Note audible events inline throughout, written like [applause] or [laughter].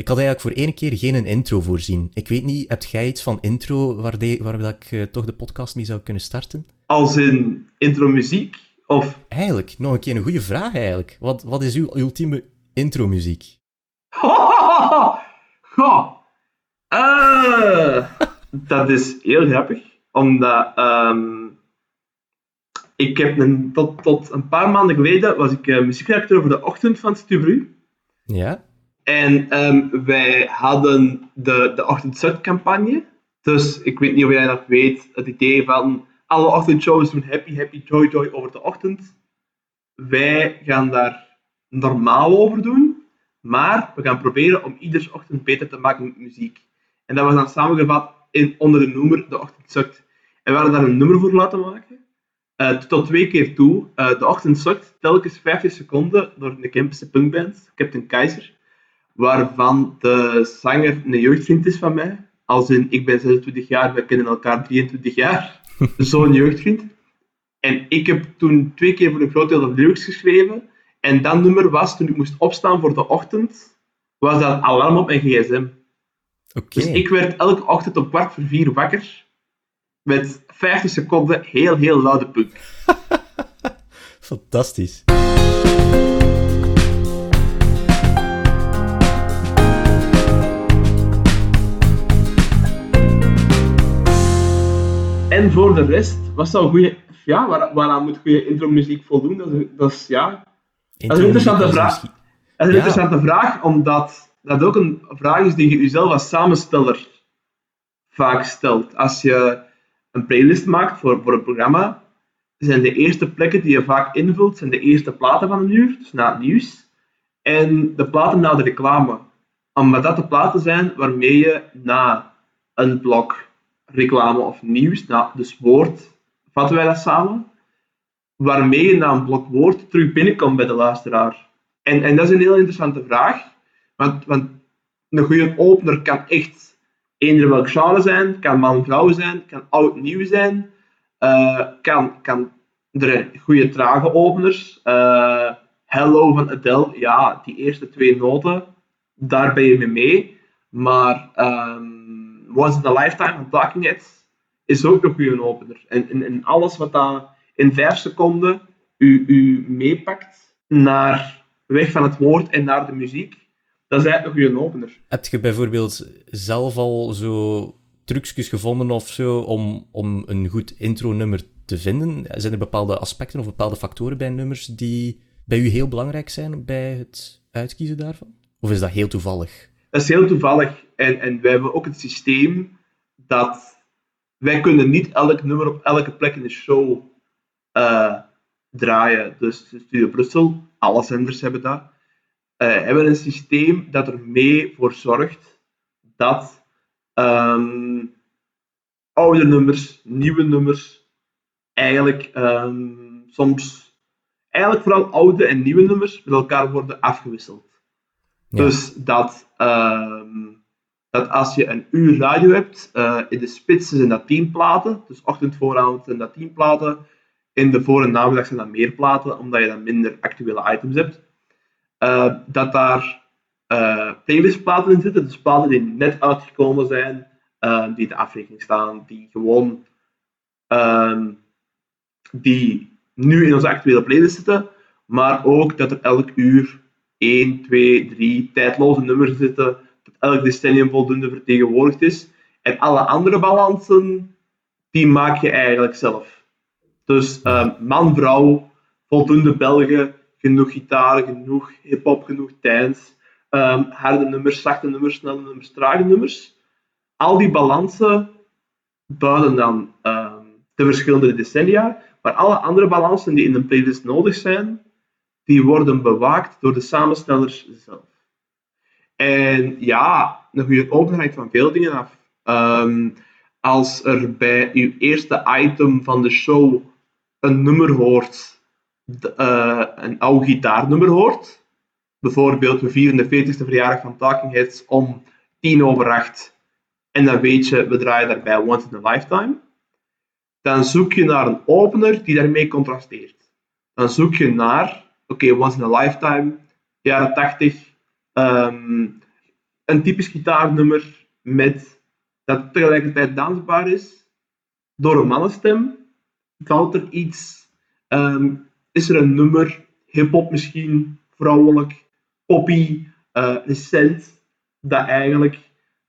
Ik had eigenlijk voor één keer geen intro voorzien. Ik weet niet, heb jij iets van intro waar, de, waar dat ik eh, toch de podcast mee zou kunnen starten? Als in intro muziek? Of... Eigenlijk, nog een keer een goede vraag eigenlijk. Wat, wat is uw ultieme intro muziek? [laughs] Goh. Uh, dat is heel grappig, omdat ehm, ik heb een, tot, tot een paar maanden geleden was ik uh, muziekredacteur voor de ochtend van Stubru. Ja. En um, wij hadden de, de ochtendzet-campagne. Dus ik weet niet of jij dat weet, het idee van alle ochtendshows doen happy, happy, joy, joy over de ochtend. Wij gaan daar normaal over doen, maar we gaan proberen om iedere ochtend beter te maken met muziek. En dat was dan samengevat in, onder de noemer De Ochtend. En we hadden daar een nummer voor laten maken. Uh, tot twee keer toe. Uh, de Ochtend telkens 50 seconden door een Kempische punkband, Captain Keizer waarvan de zanger een jeugdvriend is van mij. Als in, ik ben 26 jaar, we kennen elkaar 23 jaar. [laughs] Zo'n jeugdvriend. En ik heb toen twee keer voor een groot deel de lyrics geschreven. En dat nummer was, toen ik moest opstaan voor de ochtend, was dat alarm op mijn gsm. Okay. Dus ik werd elke ochtend om kwart voor vier wakker. Met 50 seconden heel, heel luide punk. [laughs] Fantastisch. En voor de rest, wat zou goede, ja, waar, waaraan moet goede intro-muziek voldoen? Dat is, dat is ja, dat is een interessante vraag. Dat is een interessante vraag, omdat dat ook een vraag is die je jezelf als samensteller vaak stelt. Als je een playlist maakt voor, voor een programma, zijn de eerste plekken die je vaak invult, zijn de eerste platen van een uur, dus na het nieuws, en de platen na de reclame. Omdat dat de platen zijn waarmee je na een blok reclame of nieuws, nou, dus woord, vatten wij dat samen, waarmee je na een blok woord terug binnenkomt bij de luisteraar. En, en dat is een heel interessante vraag, want, want een goede opener kan echt eender welk genre zijn, kan man-vrouw zijn, kan oud-nieuw zijn, uh, kan, kan er goede trage openers. Uh, Hello van Adele, ja, die eerste twee noten, daar ben je mee mee. Maar um, Once in a Lifetime Talking Heads is ook een goede opener. En, en, en alles wat daar in vijf seconden u, u meepakt naar weg van het woord en naar de muziek, dat is eigenlijk een goede opener. Heb je bijvoorbeeld zelf al zo trucjes gevonden of zo om, om een goed intro-nummer te vinden? Zijn er bepaalde aspecten of bepaalde factoren bij nummers die bij u heel belangrijk zijn bij het uitkiezen daarvan? Of is dat heel toevallig? Dat is heel toevallig. En, en wij hebben ook het systeem dat wij kunnen niet elk nummer op elke plek in de show uh, draaien. Dus Studio Brussel, alle zenders hebben dat. Uh, hebben een systeem dat er mee voor zorgt dat um, oude nummers, nieuwe nummers, eigenlijk um, soms, eigenlijk vooral oude en nieuwe nummers met elkaar worden afgewisseld. Dus dat, uh, dat als je een uur radio hebt, uh, in de spitsen zijn dat 10 platen, dus ochtend, vooravond zijn dat 10 platen. In de voor- en namiddag zijn dat meer platen, omdat je dan minder actuele items hebt. Uh, dat daar uh, playlistplaten in zitten, dus platen die net uitgekomen zijn, die de afrekening staan, die gewoon ehm, die nu in onze actuele playlist zitten, maar ook dat er elk uur 1, 2, 3 tijdloze nummers zitten, dat elk decennium voldoende vertegenwoordigd is. En alle andere balansen, die maak je eigenlijk zelf. Dus uh, man, vrouw, voldoende Belgen, genoeg gitaar, genoeg hip-hop, genoeg dance, um, harde nummers, zachte nummers, snelle nummers, trage nummers. Al die balansen duiden dan um, de verschillende decennia, maar alle andere balansen die in een playlist nodig zijn, die worden bewaakt door de samenstellers zelf. En ja, een goede opener hangt van veel dingen af. Um, als er bij uw eerste item van de show een nummer hoort, uh, een oude gitaarnummer hoort, bijvoorbeeld we vieren de 40ste verjaardag van Talking Heads om tien over acht, en dan weet je, we draaien daarbij Once in a Lifetime, dan zoek je naar een opener die daarmee contrasteert. Dan zoek je naar oké, okay, once in a lifetime, jaren 80, um, een typisch gitaarnummer met, dat tegelijkertijd dansbaar is, door een mannenstem? Valt er iets? Ehm, is er een nummer, hip-hop misschien, vrouwelijk, poppy, uh, recent, dat eigenlijk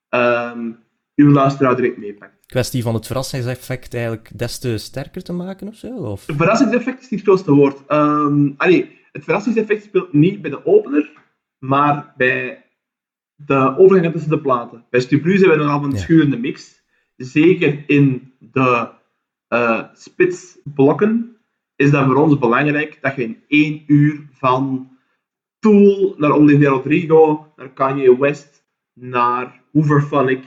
um, uw luisteraar direct meepakt? Kwestie van het verrassingseffect eigenlijk des te sterker te maken of zo? Of? Verrassingseffect is niet het grootste woord. Um, allee, het verrassingseffect speelt niet bij de opener, maar bij de overgangen tussen de platen. Bij Stubru hebben we nogal een schurende mix. Zeker in de uh, spitsblokken is dat voor ons belangrijk dat je in één uur van Tool naar Olivia Rodrigo, naar Kanye West, naar Hooverphonic,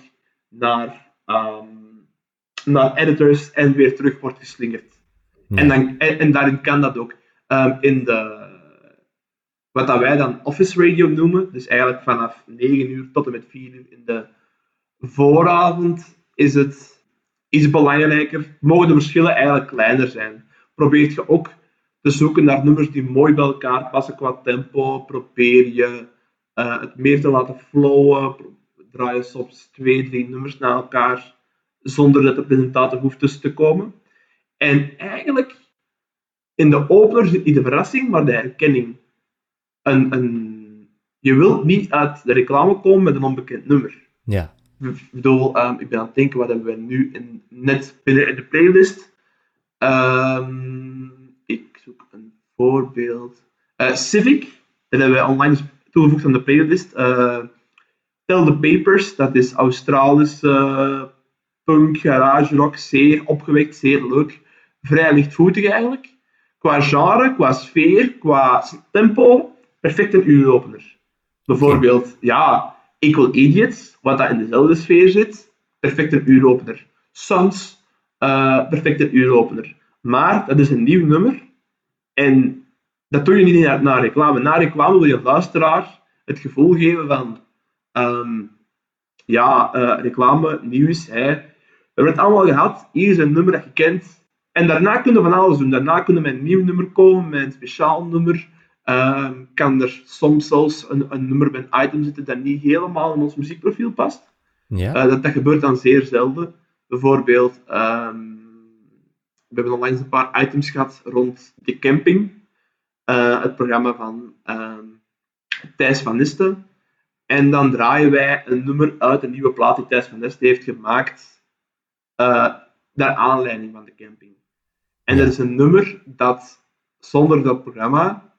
naar, um, naar editors en weer terug wordt geslingerd. En, dan, en, daarin kan dat ook. Um, in de, wat dat wij dan office radio noemen, dus eigenlijk vanaf 9 uur tot en met 4 uur in de vooravond, is het iets belangrijker. Mogen de verschillen eigenlijk kleiner zijn. Probeert je ook te zoeken naar nummers die mooi bij elkaar passen qua tempo. Probeer je uh, het meer te laten flowen. Draai je soms twee, drie nummers naar elkaar zonder dat de presentator hoeft tussen te komen. En eigenlijk, in de opener zit niet de verrassing, maar de herkenning. Een, een, je wilt niet uit de reclame komen met een onbekend nummer. Ja. Ik bedoel, um, ik ben aan het denken, wat hebben we nu in, net binnen in de playlist? Um, ik zoek een voorbeeld. Uh, Civic, dat hebben we online toegevoegd aan de playlist. Uh, Tell the Papers, dat is Australische uh, punk, garage rock, zeer opgewekt, zeer leuk. Vrij lichtvoetig eigenlijk. Qua genre, qua sfeer, qua tempo, perfect een uuropener. Bijvoorbeeld, ja, Equal Idiots, wat dat in dezelfde sfeer zit, perfect een uuropener. Sons, uh, perfect een uuropener. Maar dat is een nieuw nummer en dat doe je niet naar, naar reclame. Na reclame wil je luisteraar het gevoel geven van um, ja, uh, reclame, nieuws. Hè. We hebben het allemaal gehad. Hier is een nummer dat je kent. En daarna kunnen we van alles doen. Daarna kunnen we met een nieuw nummer komen, met een speciaal nummer. Um, kan er soms zelfs een, een nummer bij een item zitten dat niet helemaal in ons muziekprofiel past. Ja. Uh, dat, dat gebeurt dan zeer zelden. Bijvoorbeeld, um, we hebben onlangs een paar items gehad rond de camping. Uh, het programma van um, Thijs van Nisten. En dan draaien wij een nummer uit een nieuwe plaat die Thijs van Nisten heeft gemaakt. Uh, naar aanleiding van de camping. En dat is een nummer dat zonder dat programma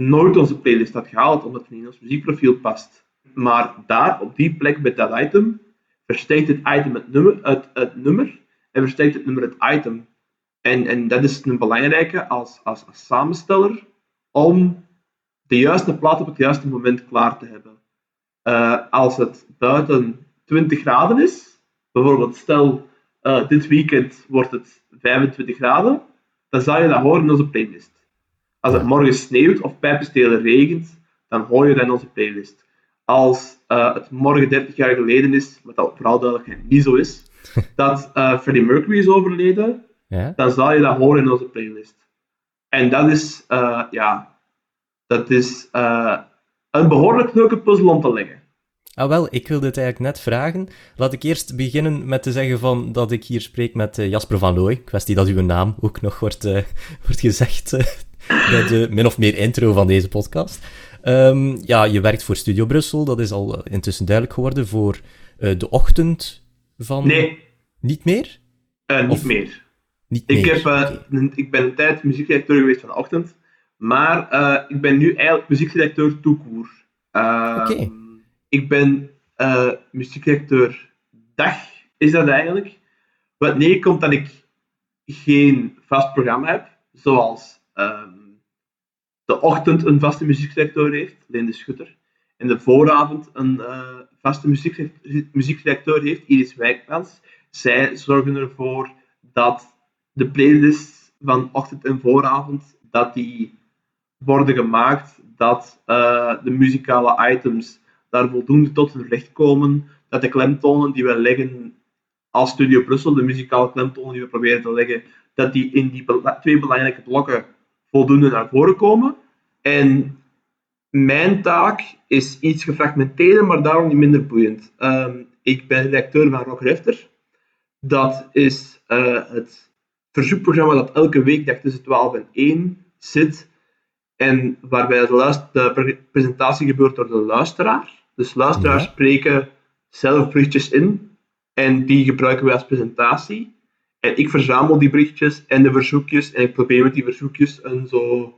nooit onze playlist had gehaald, omdat het niet in ons muziekprofiel past. Maar daar, op die plek bij dat item, versterkt het item het nummer, het, het nummer en versterkt het nummer het item. En, en dat is een belangrijke als, als, als samensteller om de juiste plaat op het juiste moment klaar te hebben. Uh, als het buiten 20 graden is, bijvoorbeeld stel uh, dit weekend wordt het 25 graden, dan zal je dat horen in onze playlist. Als het morgen sneeuwt of pijpenstelen regent, dan hoor je dat in onze playlist. Als uh, het morgen 30 jaar geleden is, wat dat vooral duidelijk niet zo is, [laughs] dat uh, Freddie Mercury is overleden, ja? dan zal je dat horen in onze playlist. En dat is, uh, ja, dat is een behoorlijk leuke puzzel om te leggen. Ah wel, ik wilde het eigenlijk net vragen. Laat ik eerst beginnen met te zeggen van dat ik hier spreek met Jasper van Looy. Kwestie dat uw naam ook nog wordt, [laughs] wordt gezegd bij de min of meer intro van deze podcast. Um, ja, je werkt voor Studio Brussel, dat is al intussen duidelijk geworden, voor de ochtend van... Nee. Niet meer? niet of... meer. Niet ik, meer. Heb, okay. ik ben een tijd muziekdirecteur geweest van de ochtend, maar ik ben nu eigenlijk muziekdirecteur toekoer. Oké. Okay ik ben muziekdirecteur dag, is dat eigenlijk. Wat neerkomt dat ik geen vast programma heb, zoals um, de ochtend een vaste muziekdirecteur heeft, Leen de Schutter, en de vooravond een uh, vaste muziekdirecteur heeft, Iris Wijkmans. Zij zorgen ervoor dat de playlists van ochtend en vooravond dat die worden gemaakt, dat uh, de muzikale items daar voldoende tot hun recht komen, dat de klemtonen die we leggen als Studio Brussel, de muzikale klemtonen die we proberen te leggen, dat die in die twee belangrijke blokken voldoende naar voren komen. En mijn taak is iets gefragmenteerder, maar daarom niet minder boeiend. Ehm, ik ben redacteur van Rock Refter. Dat is uh, het verzoekprogramma dat elke weekdag tussen 12 en 1 zit. En waarbij de, de presentatie gebeurt door de luisteraar. Dus luisteraars spreken zelf berichtjes in en die gebruiken wij als presentatie. En ik verzamel die berichtjes en de verzoekjes en ik probeer met die verzoekjes een zo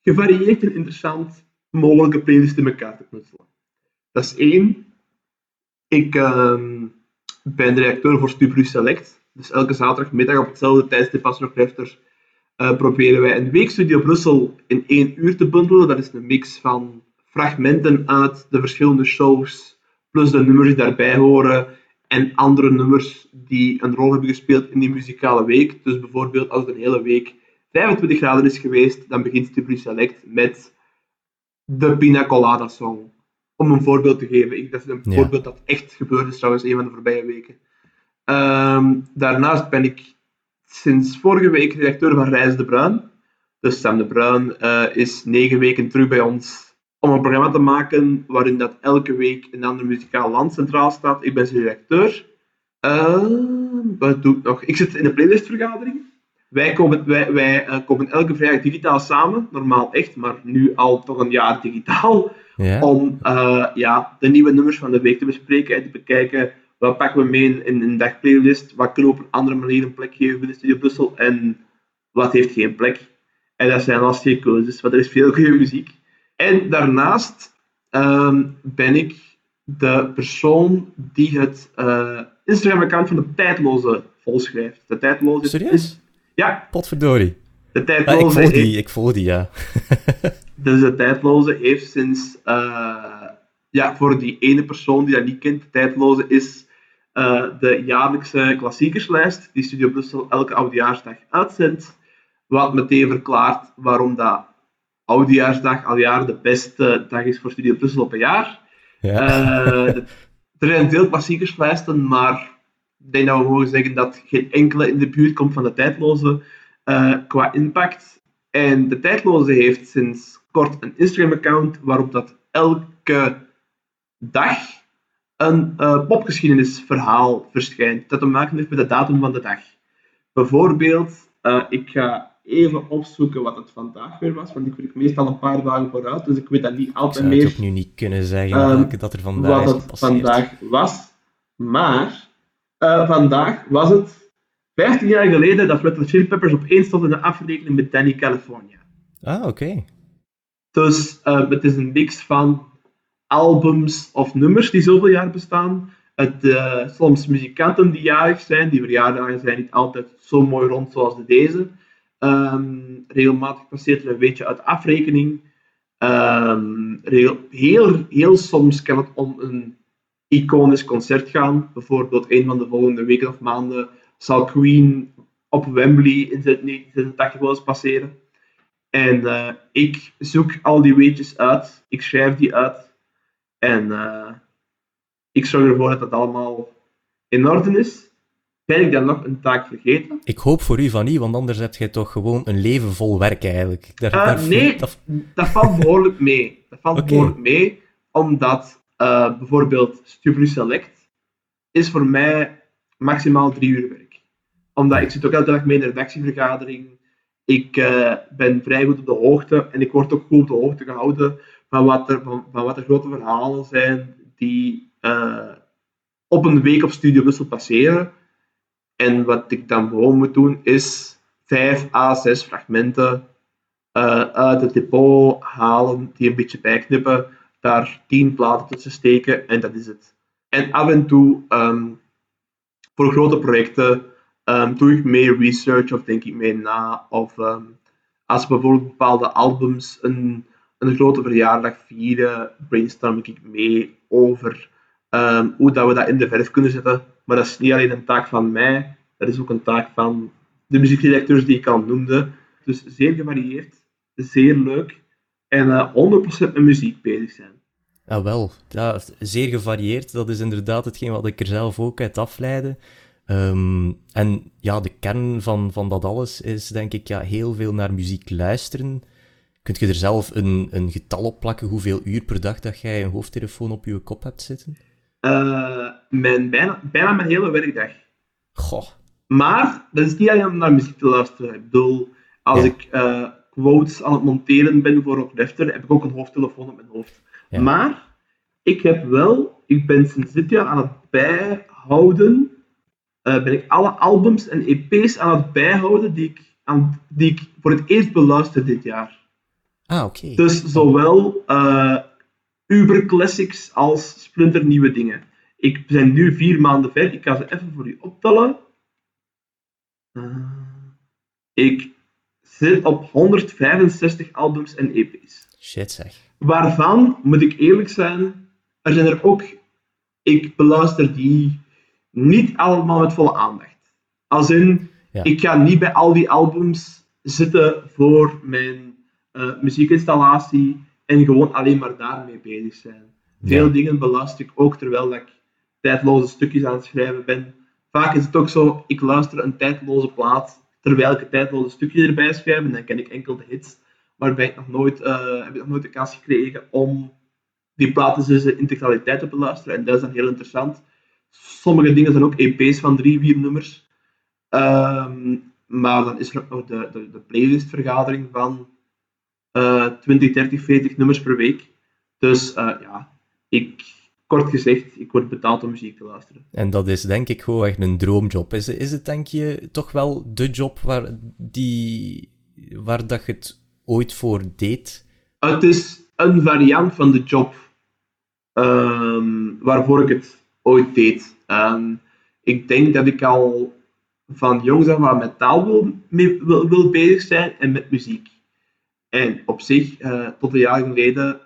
gevarieerd en interessant mogelijke playlist in elkaar te knutselen. Dat is één. Ik uh, ben directeur voor Stubru Select. Dus elke zaterdagmiddag op hetzelfde tijdstip als Rocklifters uh, proberen wij een weekstudio Brussel in één uur te bundelen. Dat is een mix van fragmenten uit de verschillende shows, plus de nummers die daarbij horen en andere nummers die een rol hebben gespeeld in die muzikale week. Dus bijvoorbeeld als het een hele week 25 graden is geweest, dan begint Stubru Select met de Pina Colada Song. Om een voorbeeld te geven. Ik, dat is een voorbeeld dat echt gebeurd is trouwens, een van de voorbije weken. Ehm, daarnaast ben ik sinds vorige week redacteur van Reis de Bruin. Dus Sam de Bruin uh, is negen weken terug bij ons om een programma te maken waarin dat elke week een ander muzikaal land centraal staat. Ik ben zijn redacteur. Uh, wat doe ik nog? Ik zit in de playlistvergadering. Wij komen, wij, wij uh, komen elke vrijdag digitaal samen, normaal echt, maar nu al toch een jaar digitaal, om uh, ja, de nieuwe nummers van de week te bespreken en te bekijken wat pakken we mee in een dagplaylist, wat kunnen we op een andere manier een plek geven binnen Studio Brussel en wat heeft geen plek. En dat zijn lastige keuzes, want er is veel goede muziek. En daarnaast uh, ben ik de persoon die het uh, Instagram-account van de Tijdloze volschrijft. De Tijdloze Serieus? is ja. Potverdorie. De tijdloze... Ja, ik volg die, ik volg die, ja. [laughs] dus de tijdloze heeft sinds... Uh, ja, voor die ene persoon die dat niet kent, de tijdloze is uh, de jaarlijkse klassiekerslijst die Studio Brussel elke oudejaarsdag uitzendt. Wat meteen verklaart waarom dat oudejaarsdag al jaren de beste dag is voor Studio Brussel op een jaar. Ja. Uh, er zijn veel klassiekerslijsten, maar ik denk dat we mogen zeggen dat geen enkele in de buurt komt van de tijdloze uh, qua impact. En de tijdloze heeft sinds kort een Instagram-account waarop dat elke dag een uh, popgeschiedenisverhaal verschijnt dat te maken heeft met de datum van de dag. Bijvoorbeeld, uh, ik ga even opzoeken wat het vandaag weer was, want ik weet meestal een paar dagen vooruit, dus ik weet dat niet altijd meer. Ik zou het ook nu niet kunnen zeggen um, dat er vandaag wat het vandaag was, maar uh, vandaag was het 15 jaar geleden dat Red Hot Chili Peppers op één stond in de afrekening met Danny California. Ah, oké. Okay. Dus uh, het is een mix van albums of nummers die zoveel jaar bestaan. Het, uh, soms muzikanten die jarig zijn, die verjaardagen zijn niet altijd zo mooi rond zoals de deze. Um, regelmatig passeert er een beetje uit afrekening. Um, heel, heel soms kan het om een iconisch concert gaan. Bijvoorbeeld een van de volgende weken of maanden zal Queen op Wembley in 1986 wel eens passeren. En uh, ik zoek al die weetjes uit, ik schrijf die uit en uh, ik zorg ervoor dat dat allemaal in orde is. Ben ik dan nog een taak vergeten? Ik hoop voor u van niet, want anders heb je toch gewoon een leven vol werk eigenlijk. Daar, uh, daar nee, dat... dat... valt behoorlijk mee. Dat valt [laughs] okay. behoorlijk mee, omdat uh, bijvoorbeeld Stubru Select is voor mij maximaal drie uur werk. Omdat ik zit ook elke dag mee in de redactievergadering. Ik uh, ben vrij goed op de hoogte en ik word ook goed op de hoogte gehouden van wat er, van, van wat er grote verhalen zijn die uh, op een week op Studio Brussel passeren. En wat ik dan gewoon moet doen is vijf à zes fragmenten uh, uit het depot halen, die een beetje bijknippen daar tien platen tussen steken en dat is het. En af en toe, um, voor grote projecten, um, doe ik meer research of denk ik mee na. Of um, als bijvoorbeeld bepaalde albums een, een grote verjaardag vieren, brainstorm ik mee over hoe dat we dat in de verf kunnen zetten. Maar dat is niet alleen een taak van mij, dat is ook een taak van de muziekdirecteurs die ik al noemde. Dus zeer gevarieerd, zeer leuk en uh, eh, 100% met muziek bezig zijn. Ja, wel. Ja, zeer gevarieerd. Dat is inderdaad hetgeen wat ik er zelf ook uit afleide. Um, en ja, de kern van, van dat alles is denk ik ja, heel veel naar muziek luisteren. Kunt je er zelf een, een getal op plakken hoeveel uur per dag dat jij een hoofdtelefoon op je kop hebt zitten? Uh, mijn, bijna, bijna mijn hele werkdag. Goh. Maar dat is niet alleen om naar muziek te luisteren. Ik bedoel, als ik uh, quotes aan het monteren ben voor op Defter, heb ik ook een hoofdtelefoon op mijn hoofd. Maar ik heb wel, ik ben sinds dit jaar aan het bijhouden, uh, ben ik alle albums en EP's aan het bijhouden die ik, aan, die ik voor het eerst beluister dit jaar. Ah, oké. Dus zowel uh, Uber Classics als splinternieuwe dingen. Ik ben nu vier maanden ver. Ik ga ze even voor u optellen. Uh, ik zit op 165 albums en EP's. Shit zeg. Waarvan, moet ik eerlijk zijn, er zijn er ook... Ik beluister die niet allemaal met volle aandacht. Als in, ja. ik ga niet bij al die albums zitten voor mijn uh, muziekinstallatie en gewoon alleen maar daarmee bezig zijn. Veel dingen beluister ik ook terwijl ik tijdloze stukjes aan het schrijven ben. Vaak is het ook zo, ik luister een tijdloze plaat terwijl ik een tijdloze stukje erbij schrijf en dan ken ik enkel de hits. Maar ben ik nog nooit, uh, heb ik nog nooit de kans gekregen om die platen in zijn integraliteit te beluisteren. En dat is dan heel interessant. Sommige dingen zijn ook EP's van drie, vier nummers. Um, maar dan is er ook nog de, de, de playlistvergadering van uh, 20, 30, 40 nummers per week. Dus uh, ja, ik, kort gezegd, ik word betaald om muziek te luisteren. En dat is denk ik gewoon echt een droomjob. Is, is het denk je toch wel de job waar, die, waar dat je het ooit voor deed? Het is een variant van de job um, waarvoor ik het ooit deed. Um, ik denk dat ik al van jongs af aan met taal wil, wil, wil bezig zijn en met muziek. En op zich, uh, tot een jaar geleden,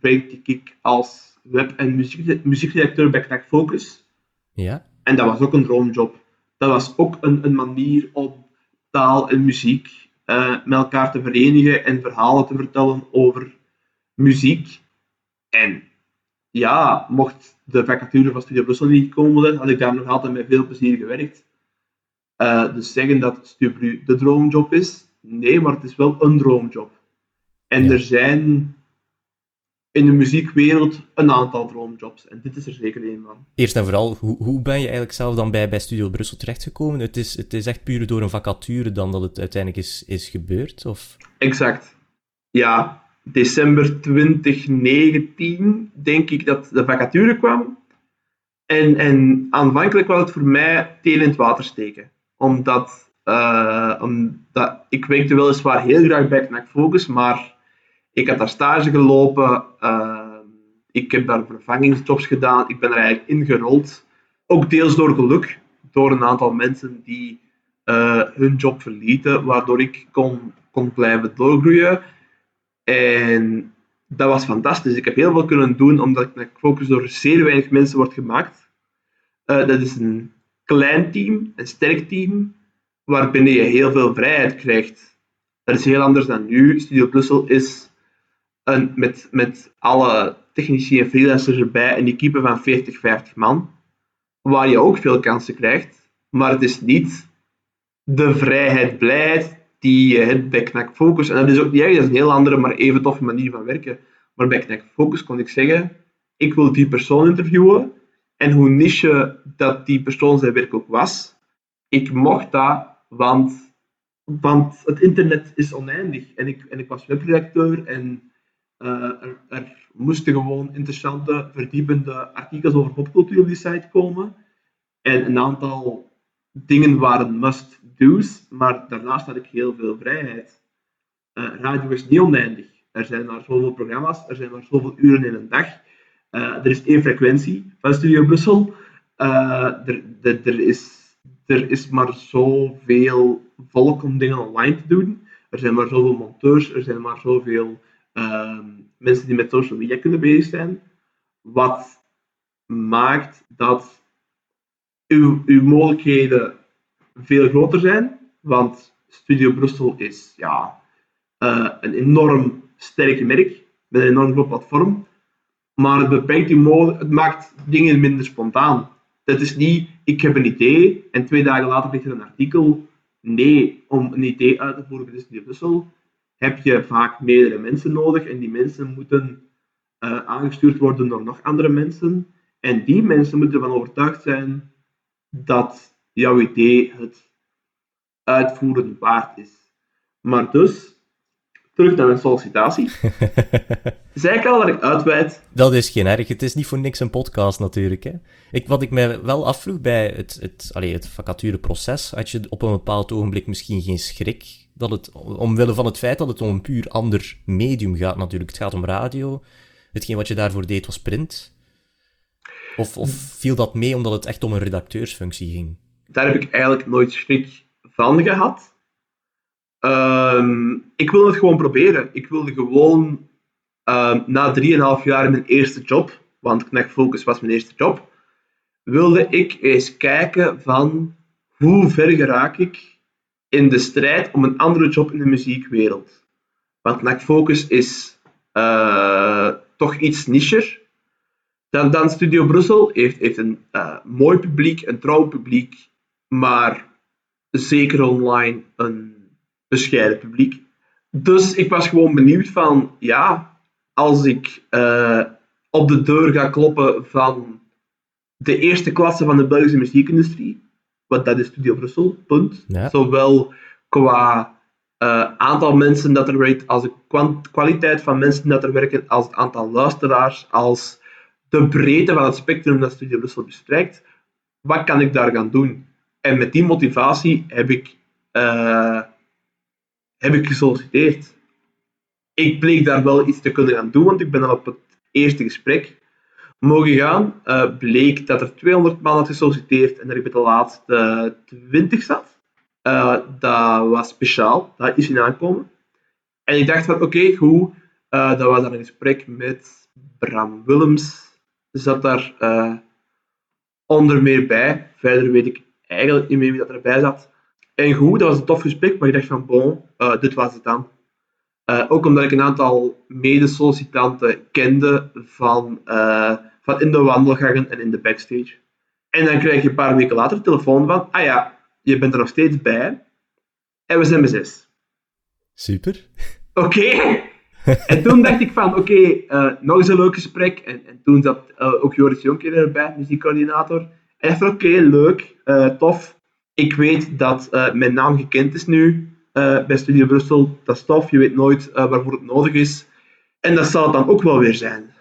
werkte ik als web- en muziek, muziekdirecteur bij Knack Focus. Ja. En dat was ook een droomjob. Dat was ook een, een manier om taal en muziek uh, met elkaar te verenigen en verhalen te vertellen over muziek. En ja, mocht de vacature van Studio Brussel niet komen, had ik daar nog altijd met veel plezier gewerkt. Uh, dus zeggen dat Studio de droomjob is, nee, maar het is wel een droomjob. En ja. er zijn in de muziekwereld een aantal droomjobs. En dit is er zeker één van. Eerst en vooral, hoe, hoe ben je eigenlijk zelf dan bij, bij Studio Brussel terechtgekomen? Het is, het is echt puur door een vacature dan dat het uiteindelijk is, is gebeurd? Of? Exact. Ja, december 2019 denk ik dat de vacature kwam. En, en aanvankelijk was het voor mij teen in het water steken. Omdat, omdat ik werkte weliswaar heel graag bij Knack Focus, maar ik had daar stage gelopen. Uh, ik heb daar vervangingsjobs gedaan. Ik ben er eigenlijk ingerold. Ook deels door geluk, door een aantal mensen die uh, hun job verlieten, waardoor ik kon, kon blijven doorgroeien. En dat was fantastisch. Ik heb heel veel kunnen doen, omdat ik focus door zeer weinig mensen wordt gemaakt. Dat is een klein team, een sterk team, waarbinnen je heel veel vrijheid krijgt. Dat is heel anders dan nu. Studio Brussel is een, met, met alle technici en freelancers erbij een equipe van 40, 50 man, waar je ook veel kansen krijgt. Maar het is niet de vrijheid, blijheid die je hebt bij Knack Focus. En dat is ook niet erg, dat is een heel andere, maar even toffe manier van werken. Maar bij Knack Focus kon ik zeggen, ik wil die persoon interviewen. En hoe niche dat die persoon zijn werk ook was, ik mocht dat, want, want het internet is oneindig. En ik, en ik was webredacteur en uh, er, moesten gewoon interessante, verdiepende artikels over popcultuur op die site komen. En een aantal dingen waren must-do's, maar daarnaast had ik heel veel vrijheid. Uh, radio is niet oneindig. Er zijn maar zoveel programma's, er zijn maar zoveel uren in een dag. Uh, er is één frequentie van Studio Brussel. er, er, is, er is maar zoveel volk om dingen online te doen. Er zijn maar zoveel monteurs, er zijn maar zoveel uh, mensen die met social media kunnen bezig zijn. Wat maakt dat uw, uw mogelijkheden veel groter zijn. Want Studio Brussel is ja, uh, een enorm sterk merk met een enorm groot platform. Maar het beperkt uw het maakt dingen minder spontaan. Het is niet, ik heb een idee en twee dagen later ligt er een artikel. Nee, om een idee uit te voeren bij Studio Brussel heb je vaak meerdere mensen nodig en die mensen moeten uh, aangestuurd worden door nog andere mensen. En die mensen moeten ervan overtuigd zijn dat jouw idee het uitvoeren waard is. Maar dus, terug naar mijn sollicitatie. [laughs] Zei ik al dat ik uitweid? Dat is geen erg. Het is niet voor niks een podcast natuurlijk. Hè? Ik, wat ik mij wel afvroeg bij het, het, het vacatureproces, had je op een bepaald ogenblik misschien geen schrik dat het, omwille van het feit dat het om een puur ander medium gaat natuurlijk. Het gaat om radio. Hetgeen wat je daarvoor deed was print. Of, of viel dat mee omdat het echt om een redacteursfunctie ging? Daar heb ik eigenlijk nooit schrik van gehad. Um, ik wilde het gewoon proberen. Ik wilde gewoon uh, na 3,5 jaar mijn eerste job, want Knack Focus was mijn eerste job, wilde ik eens kijken van hoe ver geraak ik in de strijd om een andere job in de muziekwereld. Want Knack Focus is uh, toch iets nicher dan, dan Studio Brussel. Heeft, heeft een uh, mooi publiek, een trouw publiek, maar zeker online een bescheiden publiek. Dus ik was gewoon benieuwd van, ja, als ik uh, op de deur ga kloppen van de eerste klasse van de Belgische muziekindustrie, wat dat is Studio Brussel, punt. Ja. Zowel qua uh, aantal mensen dat er werkt, als de kwaliteit van mensen dat er werken, als het aantal luisteraars, als de breedte van het spectrum dat Studio Brussel bestrijkt, wat kan ik daar gaan doen? En met die motivatie heb ik, uh, heb ik gesolliciteerd. Ik bleek daar wel iets te kunnen gaan doen, want ik ben al op het eerste gesprek mogen gaan. Uh, bleek dat er 200 man had gesolliciteerd en dat ik bij de laatste 20 zat. Uh, dat was speciaal, dat is in aankomen. En ik dacht van, oké, goed. Uh, dat was dan een gesprek met Bram Willems, zat daar onder meer bij. Verder weet ik eigenlijk niet meer wie dat erbij zat. En goed, dat was een tof gesprek, maar ik dacht van, bon, uh, dit was het dan. Uh, ook omdat ik een aantal mede-sollicitanten kende van, uh, van in de wandelgangen en in de backstage. En dan krijg je een paar weken later een telefoon van, ah ja, je bent er nog steeds bij. En we zijn met zes. Super. Oké. Okay. [laughs] en toen dacht ik van, oké, okay, uh, nog eens een leuk gesprek. En, en toen zat ook Joris Jonker erbij, muziekcoördinator. En ik dacht, oké, okay, leuk, tof. Ik weet dat mijn naam gekend is nu bij Studio Brussel. Dat is tof, je weet nooit waarvoor het nodig is. En dat zal het dan ook wel weer zijn.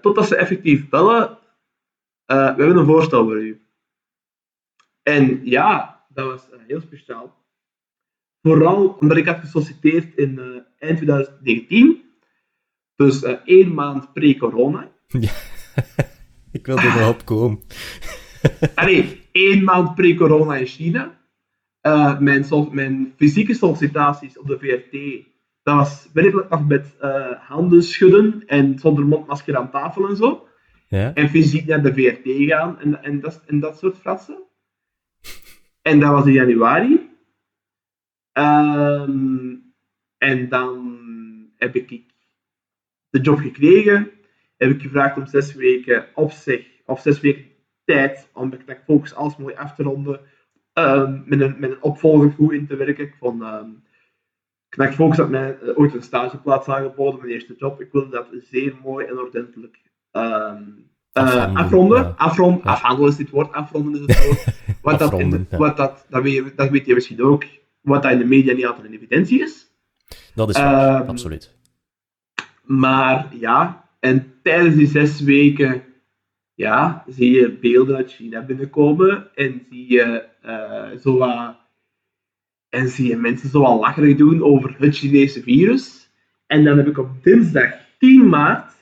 totdat ze effectief bellen, we hebben een voorstel voor u. En ja, dat was heel speciaal. Vooral omdat ik had gesolliciteerd in eind 2019. Dus één maand pre-corona. [laughs] Ja, ik wilde er nog op komen. [laughs] [laughs] Allee, één maand pre-corona in China. Uh, mijn, mijn, fysieke sollicitaties op de VRT, dat was werkelijk nog met handen schudden en zonder mondmasker aan tafel en zo. Ja. En fysiek naar de VRT gaan en, en, dat, en dat soort fratsen. En dat was in januari. Um, en dan heb ik de job gekregen. Heb ik gevraagd om zes weken op zich, of zes weken tijd, om met Focus alles mooi af te ronden. Um, met, een, met een opvolger goed in te werken. Ik vond um, Knack Focus had mij ooit een stageplaats aangeboden, mijn eerste job. Ik wilde dat zeer mooi en ordentelijk um, uh, afronden. Ja. Afhandelen is dit woord, afronden is het woord. [laughs] wat dat, ja. wat dat, dat, weet, dat weet je misschien ook wat dat in de media niet altijd in evidentie is. Dat is waar, absoluut. Maar ja, en tijdens die zes weken ja, zie je beelden uit China binnenkomen en zie je, uh, zo wat, en zie je mensen zo wat lacherig doen over het Chinese virus. En dan heb ik op dinsdag 10 maart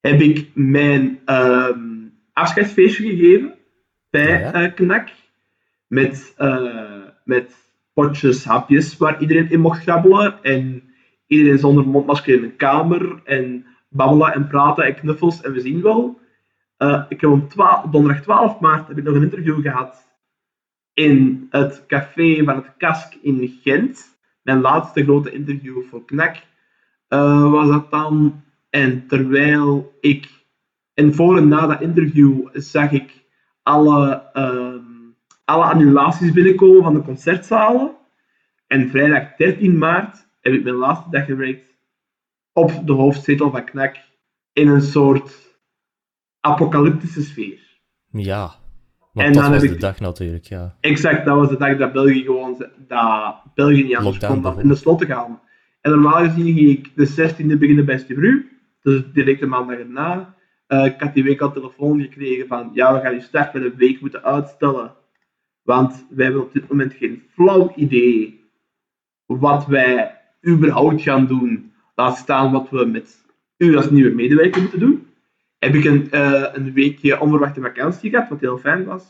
heb ik mijn um, afscheidsfeestje gegeven bij ja, ja. Uh, Knak. Met, uh, met potjes, hapjes waar iedereen in mocht grabbelen. En iedereen zonder mondmasker in een kamer. En babbelen en praten en knuffels en we zien wel. Uh, ik heb op, 12, op donderdag 12 maart heb ik nog een interview gehad in het café van het Kask in Gent. Mijn laatste grote interview voor Knak uh, was dat dan. En terwijl ik, en voor en na dat interview, zag ik alle uh, alle annulaties binnenkomen van de concertzalen. En vrijdag 13 maart heb ik mijn laatste dag gewerkt op de hoofdzetel van Knak in een soort apocalyptische sfeer. Ja, want en dat dan was heb de ik... dag natuurlijk, ja. Exact, dat was de dag dat België gewoon dat België niet anders kon in de slot te gaan. En normaal gezien ging ik de 16e beginnen bij Stibru, dus direct de maandag erna. Uh, ik had die week al telefoon gekregen van, ja, we gaan je start met een week moeten uitstellen. Want wij hebben op dit moment geen flauw idee wat wij überhaupt gaan doen. Laat staan wat we met u als nieuwe medewerker moeten doen. Heb ik een, uh, een weekje onverwachte vakantie gehad, wat heel fijn was.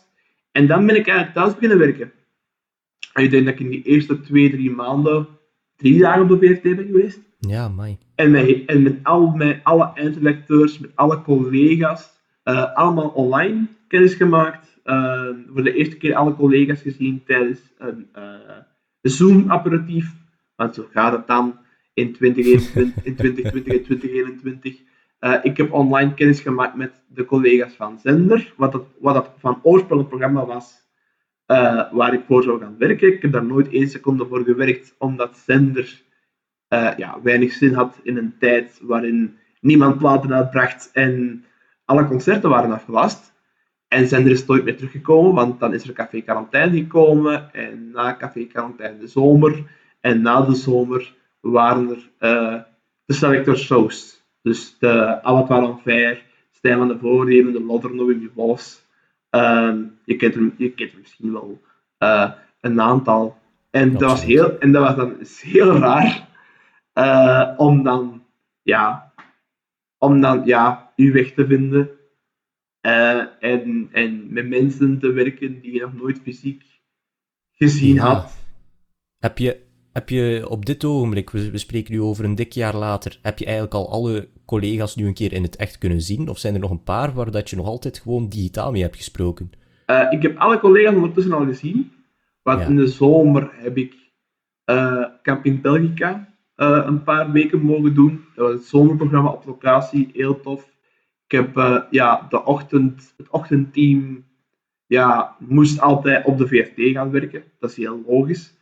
En dan ben ik eigenlijk thuis beginnen werken. En ik denk dat ik in die eerste twee, drie maanden drie dagen op de VRT ben geweest. Ja, mooi. En met, en met, al, met alle eindredacteurs, met alle collega's, uh, allemaal online kennis gemaakt. Uh, voor de eerste keer alle collega's gezien tijdens een Zoom-apparatief. Want zo gaat het dan in [laughs] 2021, in 2020 en 2021. Ik heb online kennis gemaakt met de collega's van Zender, wat dat, wat dat van oorsprong programma was uh, waar ik voor zou gaan werken. Ik heb daar nooit één seconde voor gewerkt, omdat Zender uh, ja, weinig zin had in een tijd waarin niemand platen uitbracht en alle concerten waren afgelast. En Zender is nooit meer teruggekomen, want dan is er Café Quarantaine gekomen. En na Café Quarantaine de zomer. En na de zomer waren er de Selector Shows. Dus de Abattoir en Fair, Stijn van de Voorheven, de Lodder, Noemi Vos. Uh, je, kent er, je kent er misschien wel uh, een aantal. En dat, was heel, en dat was dan heel raar uh, om dan, ja, om dan ja, je weg te vinden. Uh, en, en met mensen te werken die je nog nooit fysiek gezien had. Heb je, heb je op dit ogenblik, we, we spreken nu over een dik jaar later, heb je eigenlijk al alle collega's nu een keer in het echt kunnen zien? Of zijn er nog een paar waar dat je nog altijd gewoon digitaal mee hebt gesproken? Uh, ik heb alle collega's ondertussen al gezien. Want in de zomer heb ik uh, Camping Belgica uh, een paar weken mogen doen. Dat was het zomerprogramma op locatie, heel tof. Ik heb ja, de ochtend, het ochtendteam ja, moest altijd op de VRT gaan werken. Dat is heel logisch.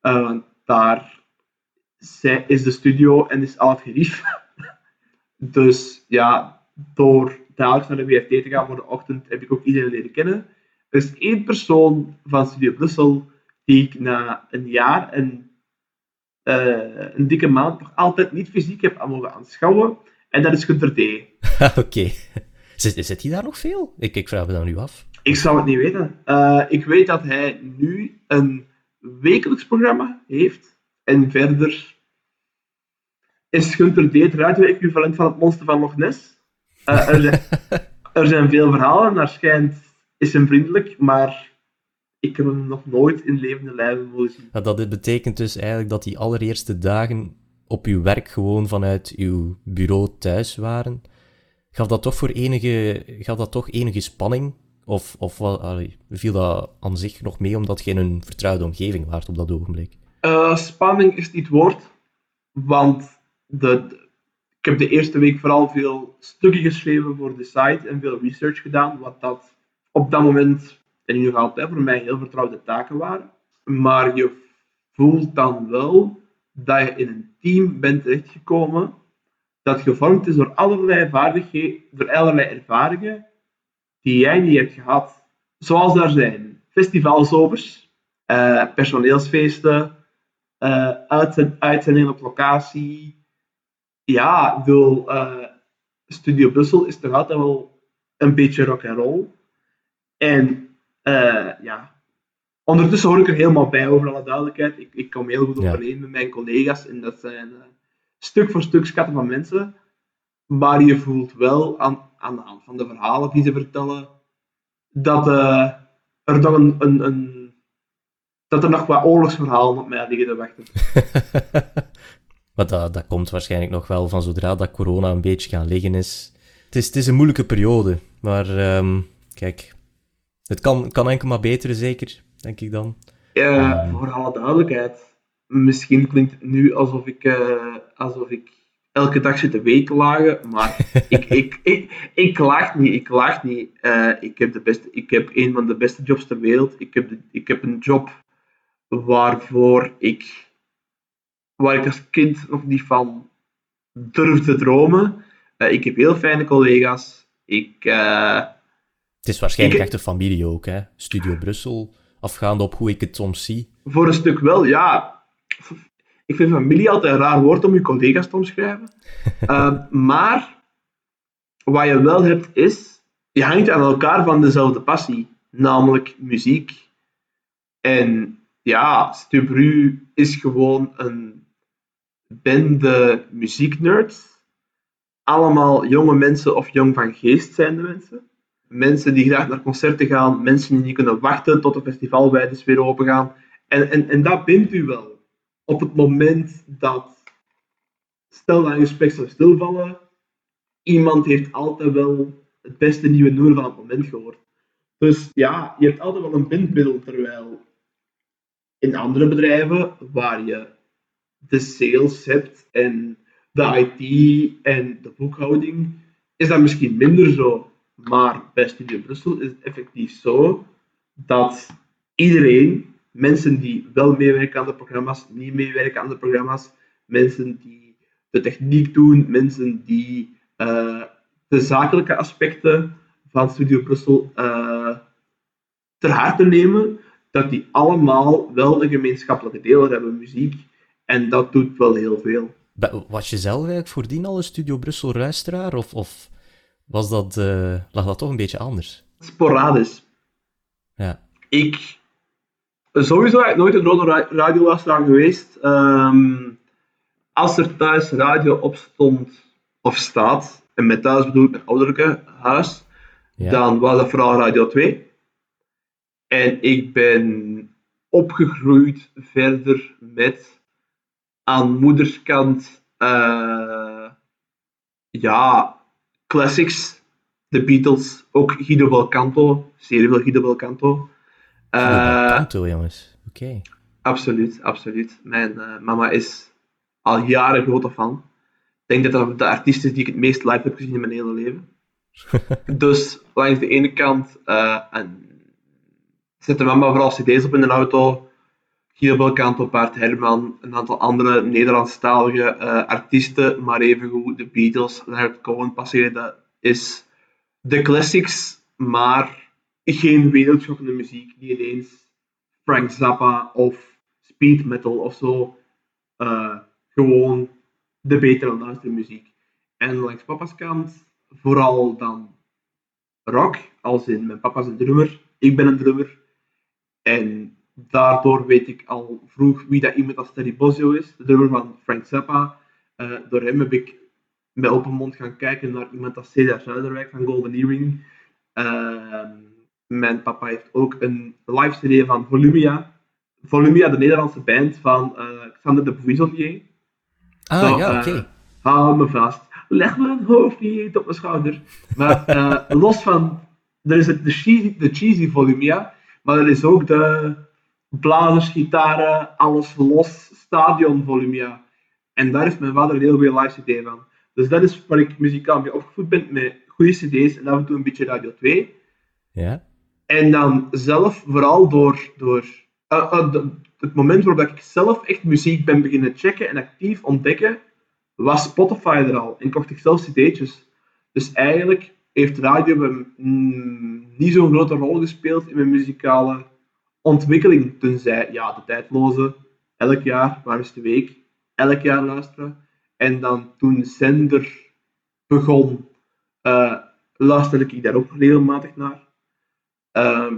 want daar is de studio en is al het gerief. [laughs] dus ja, door dagelijks naar de VRT te gaan voor de ochtend heb ik ook iedereen leren kennen. Er is één persoon van Studio Brussel die ik na een jaar en uh, een dikke maand nog altijd niet fysiek heb aan mogen aanschouwen. En dat is Gunter D. [laughs] Oké. Zit, zit hij daar nog veel? Ik, ik vraag me dan nu af. Ik zou het niet weten. Uh, ik weet dat hij nu een wekelijks programma heeft. En verder is Gunter D het radio-equivalent van het monster van Loch Ness. Uh, er, zijn, [laughs] er zijn veel verhalen. Naar schijnt is hem vriendelijk, maar ik heb hem nog nooit in levende lijven mogen zien. Ja, dat betekent dus eigenlijk dat die allereerste dagen op uw werk gewoon vanuit uw bureau thuis waren. Gaf dat toch voor enige, gaf dat toch enige spanning? Of, of viel dat aan zich nog mee omdat je in een vertrouwde omgeving waart op dat ogenblik? Uh, spanning is niet het woord, want de, ik heb de eerste week vooral veel stukken geschreven voor de site en veel research gedaan, wat dat op dat moment, en nu altijd voor mij heel vertrouwde taken waren. Maar je voelt dan wel dat je in een team bent terechtgekomen dat gevormd is door allerlei vaardigheden, door allerlei ervaringen die jij niet hebt gehad. Zoals daar zijn festivalzovers, uh, personeelsfeesten, uh, uitzendingen op locatie. Ja, ik bedoel, uh, Studio Brussel is toch altijd wel een beetje rock and roll. En ja, ondertussen hoor ik er helemaal bij over alle duidelijkheid. Ik, ik kom heel goed overeen met mijn collega's en dat zijn stuk voor stuk schatten van mensen. Maar je voelt wel aan, aan de hand van de verhalen die ze vertellen, dat uh, er nog een, een, een, dat er nog wat oorlogsverhalen op mij liggen te wachten. [laughs] maar dat, dat komt waarschijnlijk nog wel van zodra dat corona een beetje gaan liggen is. Het is, het is een moeilijke periode, maar um, kijk, het kan, kan enkel maar beter, zeker, denk ik dan. Ja, um, voor alle duidelijkheid. Misschien klinkt het nu alsof ik, uh, alsof ik elke dag zit te weeklagen, maar [laughs] ik, ik, ik, ik klaag niet. Ik klaag niet. Uh, ik, heb de beste, ik heb een van de beste jobs ter wereld. Ik heb, de, ik heb een job waarvoor ik waar ik als kind nog niet van durfde dromen. Uh, ik heb heel fijne collega's. Ik, uh, het is waarschijnlijk ik, echt een familie ook, hè? Studio Brussel, afgaande op hoe ik het soms zie. Voor een stuk wel, ja. Ik vind familie altijd een raar woord om je collega's te omschrijven. uh, [laughs] maar wat je wel hebt is, je hangt aan elkaar van dezelfde passie, namelijk muziek. En ja, Stubru is gewoon een bende muzieknerds. Allemaal jonge mensen of jong van geest zijn de mensen. Mensen die graag naar concerten gaan, mensen die niet kunnen wachten tot de festivalwijdes weer open gaan. En, en, en dat bindt u wel. Op het moment dat, stel dat een gesprek zou stilvallen, iemand heeft altijd wel het beste nieuwe nummer van het moment gehoord. Dus ja, je hebt altijd wel een bindmiddel, terwijl in andere bedrijven waar je de sales hebt en de IT en de boekhouding, is dat misschien minder zo. Maar bij Studio Brussel is het effectief zo dat iedereen, mensen die wel meewerken aan de programma's, niet meewerken aan de programma's, mensen die de techniek doen, mensen die uh, de zakelijke aspecten van Studio Brussel uh, ter harte nemen, dat die allemaal wel een gemeenschappelijke deel hebben, muziek. En dat doet wel heel veel. Was je zelf eigenlijk voordien al een Studio Brussel luisteraar? Of, of was dat, uh, lag dat toch een beetje anders? Sporadisch. Ja. Ik... Sowieso nooit een rode radioluisteraar geweest. Um, als er thuis radio op stond of staat, en met thuis bedoel ik mijn ouderlijke huis, dan was dat vooral Radio 2. En ik ben opgegroeid verder met aan moederskant uh, ja, classics, de Beatles, ook Guido Belcanto, zeer veel Guido Belcanto. Uh, jongens. Oké. Absoluut, absoluut. Mijn uh, mama is al jaren grote fan. Ik denk dat dat de artiest is die ik het meest live heb gezien in mijn hele leven. [laughs] dus langs de ene kant uh, en zette mama vooral cd's op in de auto. Guido Belcanto, Bart Herman, een aantal andere Nederlandstalige uh, artiesten, maar evengoed de Beatles, Leonard Cohen passeren. Dat is de classics, maar geen wereldschokkende muziek die ineens Frank Zappa of speed metal of zo uh, gewoon de betere luistermuziek. En langs papa's kant vooral dan rock, als in mijn papa is een drummer, ik ben een drummer. En daardoor weet ik al vroeg wie dat iemand als Terry Bozzio is, de drummer van Frank Zappa. Uh, door hem heb ik met open mond gaan kijken naar iemand als Cedar Zuiderwijk van Golden Earring. Uh, mijn papa heeft ook een live CD van Volumia. Volumia, de Nederlandse band van uh, Xander de Bouizelier. Ah, ja, oké. Okay. hou me vast. Leg me een hoofd niet op mijn schouder. Maar [laughs] los van... Er is het, de, cheesy, de cheesy Volumia, maar er is ook de blazers, gitaren, alles los, stadion volumia. En daar is mijn vader een heel goede live CD van. Dus dat is waar ik muzikaal mee opgevoed ben, met goede CD's en af en toe een beetje Radio 2. Ja. En dan zelf, vooral door, door uh, uh, het moment waarop ik zelf echt muziek ben beginnen checken en actief ontdekken, was Spotify er al en kocht ik zelf CD'tjes. Dus eigenlijk heeft radio mm, niet zo'n grote rol gespeeld in mijn muzikale ontwikkeling. Tenzij, ja, de tijdloze, elk jaar, waar is de week, elk jaar luisteren. En dan toen Zender begon, uh, luisterde ik daar ook regelmatig naar. Ehm,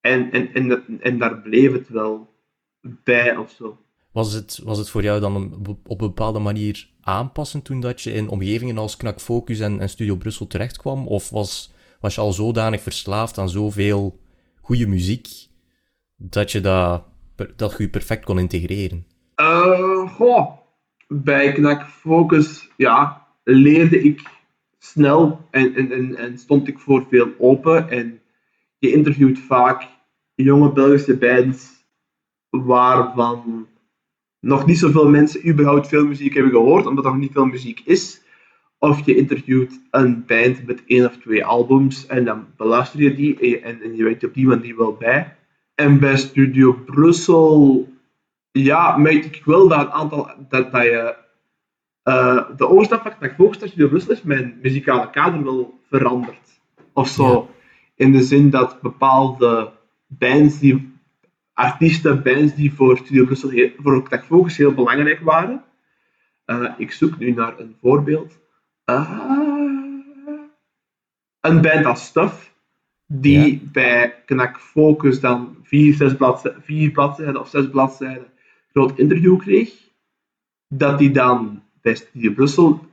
en, en, en, en daar bleef het wel bij of zo. Was het, was het voor jou dan op een bepaalde manier aanpassen toen dat je in omgevingen als Knak Focus en, en Studio Brussel terechtkwam? Of was, was je al zodanig verslaafd aan zoveel goede muziek dat je dat, dat je perfect kon integreren? Uh, goh, bij Knak Focus ja, leerde ik snel en, en, en, en stond ik voor veel open. En je interviewt vaak jonge Belgische bands waarvan nog niet zoveel mensen überhaupt veel muziek hebben gehoord, omdat er nog niet veel muziek is. Of je interviewt een band met één of twee albums en dan beluister je die en, je weet op die manier wel bij. En bij Studio Brussel ja, maar ik wil dat een aantal, dat, dat je uh, de overstap van naar Studio Brussel is mijn muzikale kader wel veranderd. Of zo. In de zin dat bepaalde bands die, artiesten, bands die voor Studio Brussel, heel, voor Knack Focus heel belangrijk waren. Uh, ik zoek nu naar een voorbeeld. Uh, een band als Stuff, die ja. bij Knack Focus dan vier, zes bladzijden, vier bladzijden of zes bladzijden groot interview kreeg, dat die dan bij Studio Brussel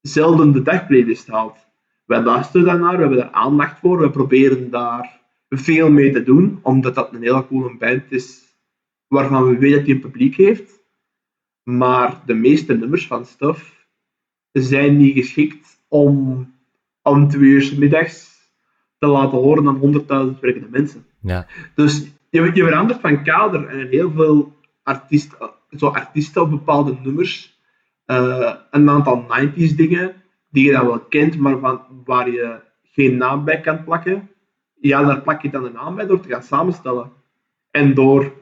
zelden de dagplaylist haalt. Wij luisteren daarnaar, we hebben daar aandacht voor, we proberen daar veel mee te doen, omdat dat een hele coole band is waarvan we weten dat hij een publiek heeft. Maar de meeste nummers van Stuff zijn niet geschikt om om twee uur middags te laten horen aan honderdduizend werkende mensen. Ja. Dus je, je verandert van kader en heel veel artiesten, zo artiesten op bepaalde nummers, uh, een aantal 90s dingen die je dan wel kent, maar van, waar je geen naam bij kan plakken. Ja, daar plak je dan een naam bij door te gaan samenstellen. En door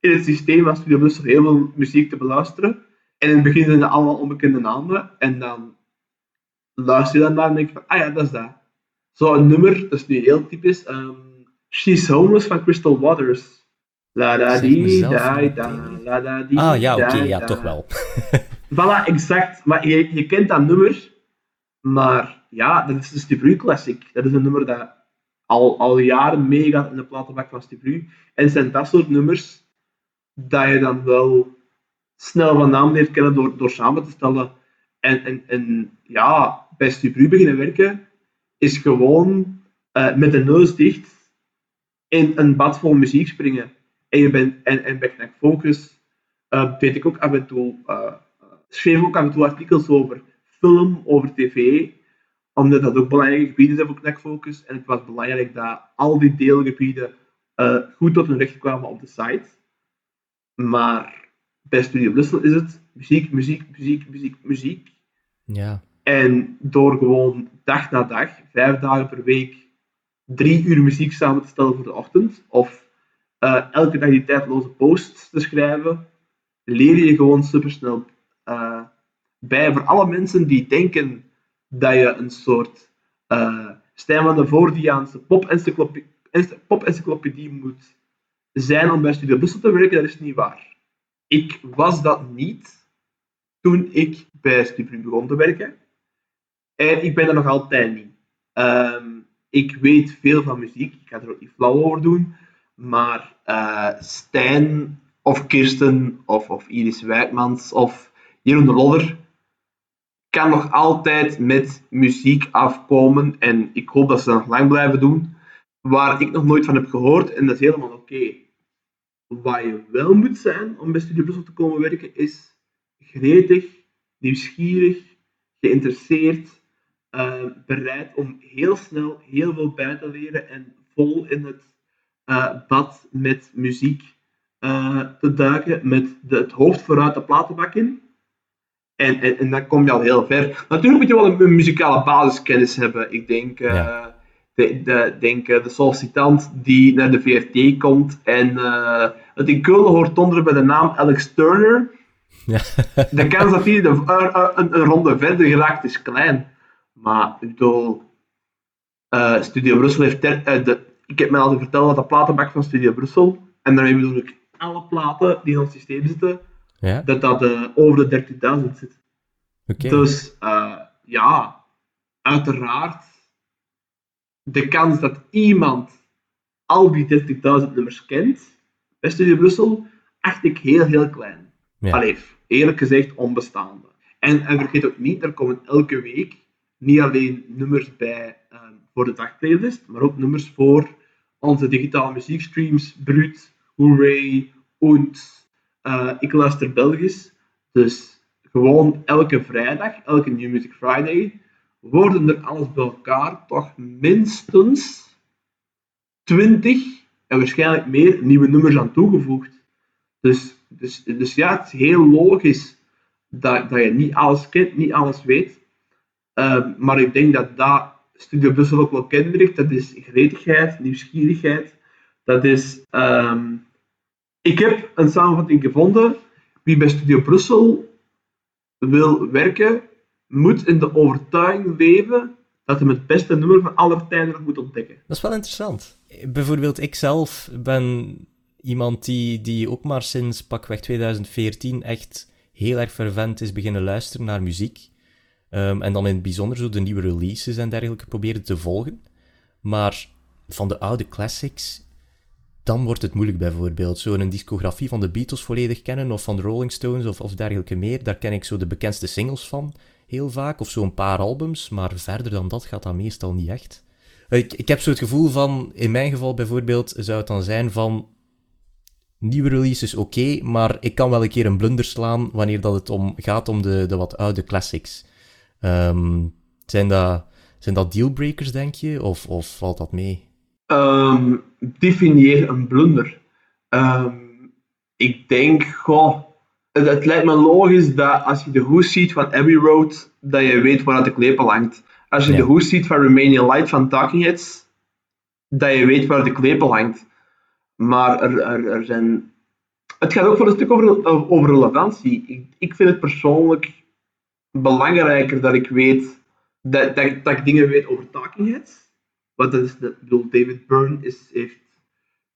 in het systeem van Studio Brussel heel veel muziek te beluisteren. En in het begin zijn het allemaal onbekende namen. En dan luister je dan naar en denk je van, ah ja, dat is dat. Zo'n nummer, dat is nu heel typisch. Um, She's Homeless van Crystal Waters. La da di da da, la da di Ah ja, oké, ja, toch wel. [laughs] voilà, exact. Maar je, je kent dat nummer, maar ja, dat is de Stubru Classic. Dat is een nummer dat al, al jaren meegaat in de platenbak van Stubru. En het zijn dat soort nummers dat je dan wel snel van naam leert kennen door, door samen te stellen. En, en, en ja, bij Stubru beginnen werken is gewoon uh, met de neus dicht in een bad vol muziek springen. En, je bent, en, en bij Knack Focus uh, weet ik ook af en toe, uh, schreef ook af en toe artikels over film, over tv, omdat dat ook belangrijke gebieden zijn voor Knack Focus. En het was belangrijk dat al die deelgebieden uh, goed tot hun recht kwamen op de site. Maar bij Studio Brussel is het muziek, muziek, muziek, muziek, muziek. Ja. En door gewoon dag na dag, vijf dagen per week, drie uur muziek samen te stellen voor de ochtend, of uh, elke dag die tijdloze posts te schrijven, leer je gewoon supersnel uh, bij. Voor alle mensen die denken dat je een soort uh, Stijn van de Voordiaanse pop-encyclopedie pop moet zijn om bij Studio Brussel te werken, dat is niet waar. Ik was dat niet toen ik bij Studio begon te werken. En ik ben er nog altijd niet. Um, ik weet veel van muziek, ik ga er ook niet flauw over doen. Maar uh, Stijn of Kirsten of, of Iris Wijkmans of Jeroen de Lodder kan nog altijd met muziek afkomen. En ik hoop dat ze dat nog lang blijven doen. Waar ik nog nooit van heb gehoord. En dat is helemaal oké. Wat je wel moet zijn om bij Studio Brussel te komen werken, is gretig, nieuwsgierig, geïnteresseerd, uh, bereid om heel snel heel veel bij te leren en vol in het uh, bad met muziek uh, te duiken, met de, het hoofd vooruit de platenbak in. En, en, en, dan kom je al heel ver. Natuurlijk moet je wel een, een muzikale basiskennis hebben. Ik denk, uh, ja. de, de, denk de sollicitant die naar de VRT komt en het in Keulen hoort donderen bij de naam Alex Turner. Ja. [laughs] de kans dat hij een, een, een ronde verder geraakt is klein. Maar ik bedoel, Studio Brussel heeft. de, ik heb mij altijd verteld dat de platenbak van Studio Brussel, en daarmee bedoel ik alle platen die in ons systeem zitten, ja? dat dat uh, over de 30.000 zit. Okay. Dus ja, uiteraard, de kans dat iemand al die 30.000 nummers kent bij Studio Brussel, acht ik heel, heel klein. Ja. Allee, eerlijk gezegd onbestaande. En, en vergeet ook niet, er komen elke week niet alleen nummers bij um, voor de dagplaylist, maar ook nummers voor onze digitale muziekstreams, Brut, Hooray, Und, uh, Ik luister Belgisch. Dus gewoon elke vrijdag, elke New Music Friday, worden er alles bij elkaar toch minstens 20 en waarschijnlijk meer nieuwe nummers aan toegevoegd. Dus, dus, dus ja, het is heel logisch dat, dat je niet alles kent, niet alles weet. Uh, maar ik denk dat dat Studio Brussel ook wel kenmerkt. Dat is gretigheid, nieuwsgierigheid. Dat is um, ik heb een samenvatting gevonden. Wie bij Studio Brussel wil werken, moet in de overtuiging leven dat hij het beste nummer van aller tijden moet ontdekken. Dat is wel interessant. Bijvoorbeeld, ik zelf ben iemand die, die ook maar sinds pakweg 2014 echt heel erg fervent is beginnen luisteren naar muziek. Ehm, en dan in het bijzonder zo de nieuwe releases en dergelijke proberen te volgen. Maar van de oude classics, dan wordt het moeilijk bijvoorbeeld. Zo een discografie van de Beatles volledig kennen, of van de Rolling Stones of, of dergelijke meer. Daar ken ik zo de bekendste singles van, heel vaak. Of zo een paar albums, maar verder dan dat gaat dat meestal niet echt. Ik, ik heb zo het gevoel van, in mijn geval bijvoorbeeld, zou het dan zijn van... Nieuwe releases oké, maar ik kan wel een keer een blunder slaan wanneer dat het om, gaat om de, de wat oude classics. Ehm, zijn, dat, zijn dat dealbreakers, denk je? Of, of valt dat mee? Um, definieer een blunder. Um, ik denk, goh, het, het, lijkt me logisch dat als je de hoes ziet van Abbey Road, dat je weet waar de klepel hangt. Als je ja. de hoes ziet van Romanian Light van Talking Heads, dat je weet waar de klepel hangt. Maar er, er, er zijn... Het gaat ook voor een stuk over, over relevantie. Ik, ik vind het persoonlijk belangrijker dat ik weet dat, dat, dat ik dingen weet over Talking Heads. Want dat is de, bedoel, David Byrne is, heeft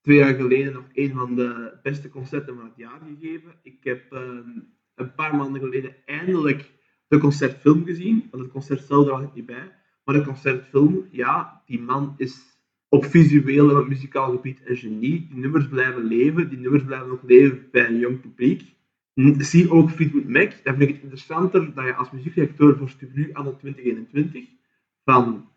twee jaar geleden nog een van de beste concerten van het jaar gegeven. Ik heb um, een paar maanden geleden eindelijk de concertfilm gezien. Want het concert zelf was ik niet bij. Maar de concertfilm, ja, die man is op visueel en muzikaal gebied een genie. Die nummers blijven leven. Die nummers blijven ook leven bij een jong publiek. Zie ook Fleetwood Mac. Dan vind ik het interessanter dat je als muziekdirecteur voor Stublu anno 2021 van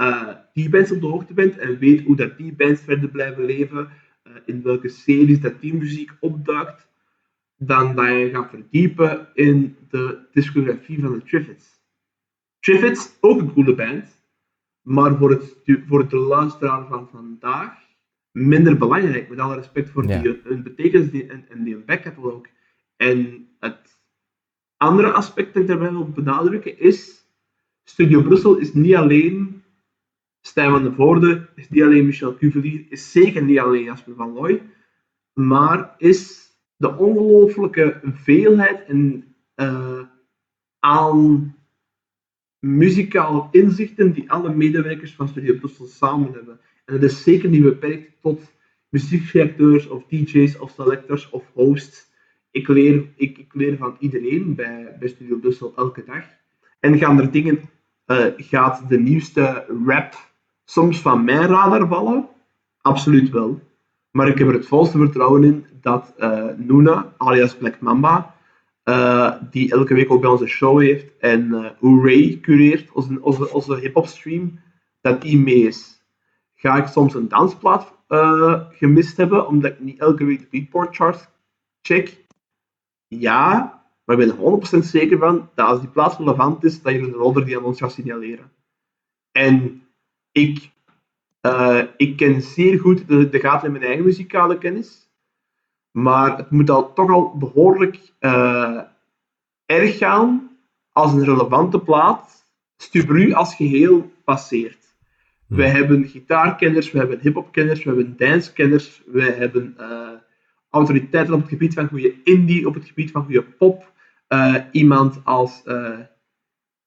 uh, die bands op de hoogte bent en weet hoe dat die bands verder blijven leven, uh, in welke series dat die muziek opduikt, dan dat je gaat verdiepen in de discografie van de Triffids. Triffids, ook een coole band, maar voor het, voor de luisteraar van vandaag minder belangrijk, met alle respect voor ja. die, hun betekenis die, en, en die backcatalog. En het andere aspect dat ik daarbij wil benadrukken is, Studio Brussel is niet alleen Stijn van de Voorde, is niet alleen Michel Cuvelier, is zeker niet alleen Jasper van Looy, maar is de ongelooflijke veelheid en, uh, aan muzikale inzichten die alle medewerkers van Studio Brussel samen hebben. En dat is zeker niet beperkt tot muziekdirecteurs of DJ's of selectors of hosts. Ik leer, ik, ik leer van iedereen bij, bij Studio Brussel elke dag. En gaan er dingen, uh, gaat de nieuwste rap soms van mijn radar vallen? Absoluut wel. Maar ik heb er het volste vertrouwen in dat uh, Nuna, alias Black Mamba, uh, die elke week ook bij onze show heeft en uh, Hooray cureert, onze, onze, onze hip-hop stream, dat die mee is. Ga ik soms een dansplaat gemist hebben, omdat ik niet elke week de Beatport charts check? Ja, maar ik ben er 100% zeker van dat als die plaats relevant is, dat je een rolder die aan ons gaat signaleren. En ik, uh, ik ken zeer goed de, de gaten in mijn eigen muzikale kennis. Maar het moet al, toch al behoorlijk uh, erg gaan als een relevante plaat Stubru als geheel passeert. Hmm. Wij hebben gitaarkenners, we hebben hip-hopkenners, we hebben dancekenners, we hebben uh, autoriteiten op het gebied van goede indie, op het gebied van goede pop. Uh, iemand als uh,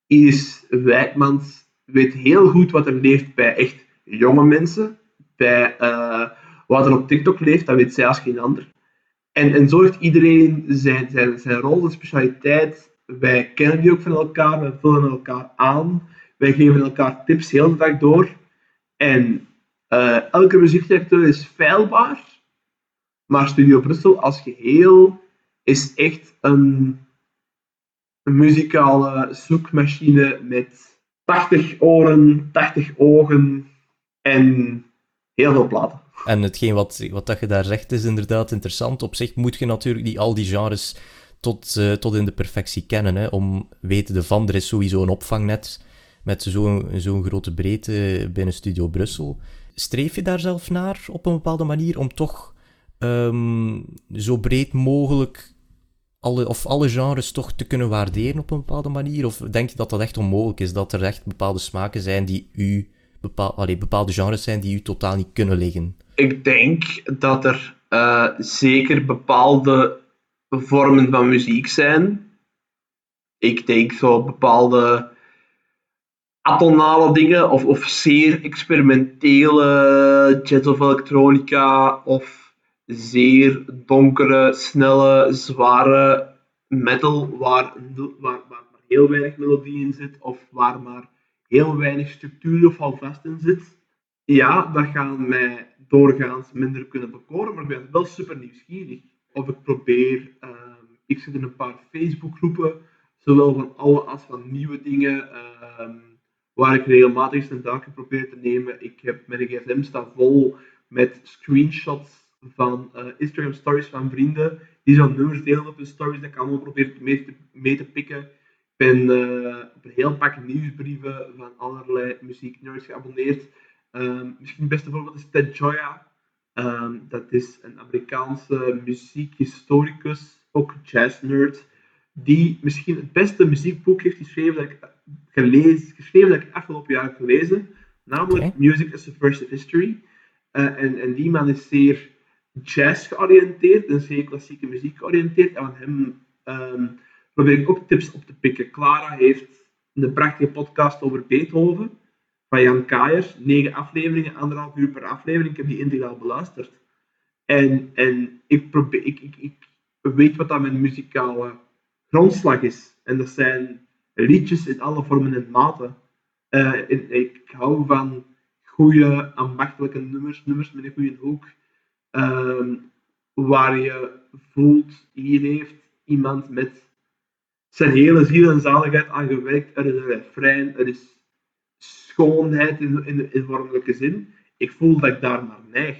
Iris Wijkmans weet heel goed wat er leeft bij echt jonge mensen. Bij uh, wat er op TikTok leeft, dat weet zij als geen ander. En, en zo heeft iedereen zijn, zijn, zijn rol, zijn specialiteit. Wij kennen die ook van elkaar, we vullen elkaar aan. Wij geven elkaar tips heel de dag door. En uh, elke muziekdirecteur is feilbaar. Maar Studio Brussel als geheel is echt een, een muzikale zoekmachine met 80 oren, 80 ogen en heel veel platen. En hetgeen wat, wat dat je daar zegt is inderdaad interessant. Op zich moet je natuurlijk niet al die genres tot, uh, tot in de perfectie kennen. Hè, om weten van, er is sowieso een opvangnet met zo'n zo'n grote breedte binnen Studio Brussel. Streef je daar zelf naar op een bepaalde manier om toch um, zo breed mogelijk alle, of alle genres toch te kunnen waarderen op een bepaalde manier? Of denk je dat dat echt onmogelijk is? Dat er echt bepaalde smaken zijn die u, bepaal, allee, bepaalde genres zijn die u totaal niet kunnen liggen? Ik denk dat er eh, zeker bepaalde vormen van muziek zijn. Ik denk zo bepaalde atonale dingen of, of zeer experimentele jazz of elektronica of zeer donkere, snelle, zware metal waar, waar, waar maar heel weinig melodie in zit of waar maar heel weinig structuur of alvast in zit. Ja, dat gaan mij doorgaans minder kunnen bekoren, maar ik ben wel super nieuwsgierig. Of ik probeer, ehm, ik zit in een paar Facebookgroepen, zowel van oude als van nieuwe dingen. Ehm, waar ik regelmatig een dag probeer te nemen. Ik heb mijn gsm staan vol met screenshots van uh, Instagram stories van vrienden die zo'n nummers delen op hun stories dat ik allemaal probeer mee te, mee te pikken. Ik ben uh, op een heel pak nieuwsbrieven van allerlei muzieknerds geabonneerd. Um, misschien het beste voorbeeld is Ted Joya. Um, dat is een Amerikaanse muziekhistoricus, ook jazznerd, die misschien het beste muziekboek heeft geschreven dat ik gelezen, geschreven dat ik afgelopen jaar heb gelezen, namelijk Music is the First of History. Uh, en, en die man is zeer jazz georiënteerd en zeer klassieke muziek georiënteerd. En van hem um, probeer ik ook tips op te pikken. Clara heeft een prachtige podcast over Beethoven van Jan Kaiers. Negen afleveringen, anderhalf uur per aflevering. Ik heb die integraal beluisterd. En, en ik, probeer, ik, ik, ik weet wat dat mijn muzikale grondslag is. En dat zijn liedjes in alle vormen en maten. Uh, ik hou van goede, ambachtelijke nummers, nummers met een goede hoek, uh, waar je voelt, hier heeft iemand met zijn hele ziel en zaligheid aan gewerkt. Er is een refrein, er is schoonheid in, in, in vormelijke zin. Ik voel dat ik daar naar neig.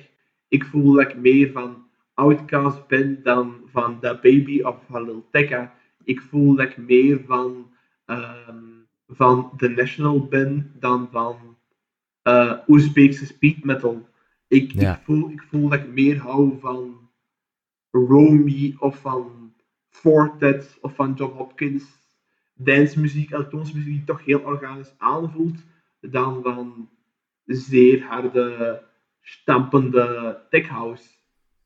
Ik voel dat ik meer van Outcast ben dan van Da Baby of van Lil Tecca. Ik voel dat ik meer van um, van The National ben dan van uh, Oezbeekse speed metal. Ik, ik, voel, ik voel dat ik meer hou van Romy of van Fortet of van John Hopkins. Dance muziek, elektronische muziek die toch heel organisch aanvoelt, dan van zeer harde, stampende tech house.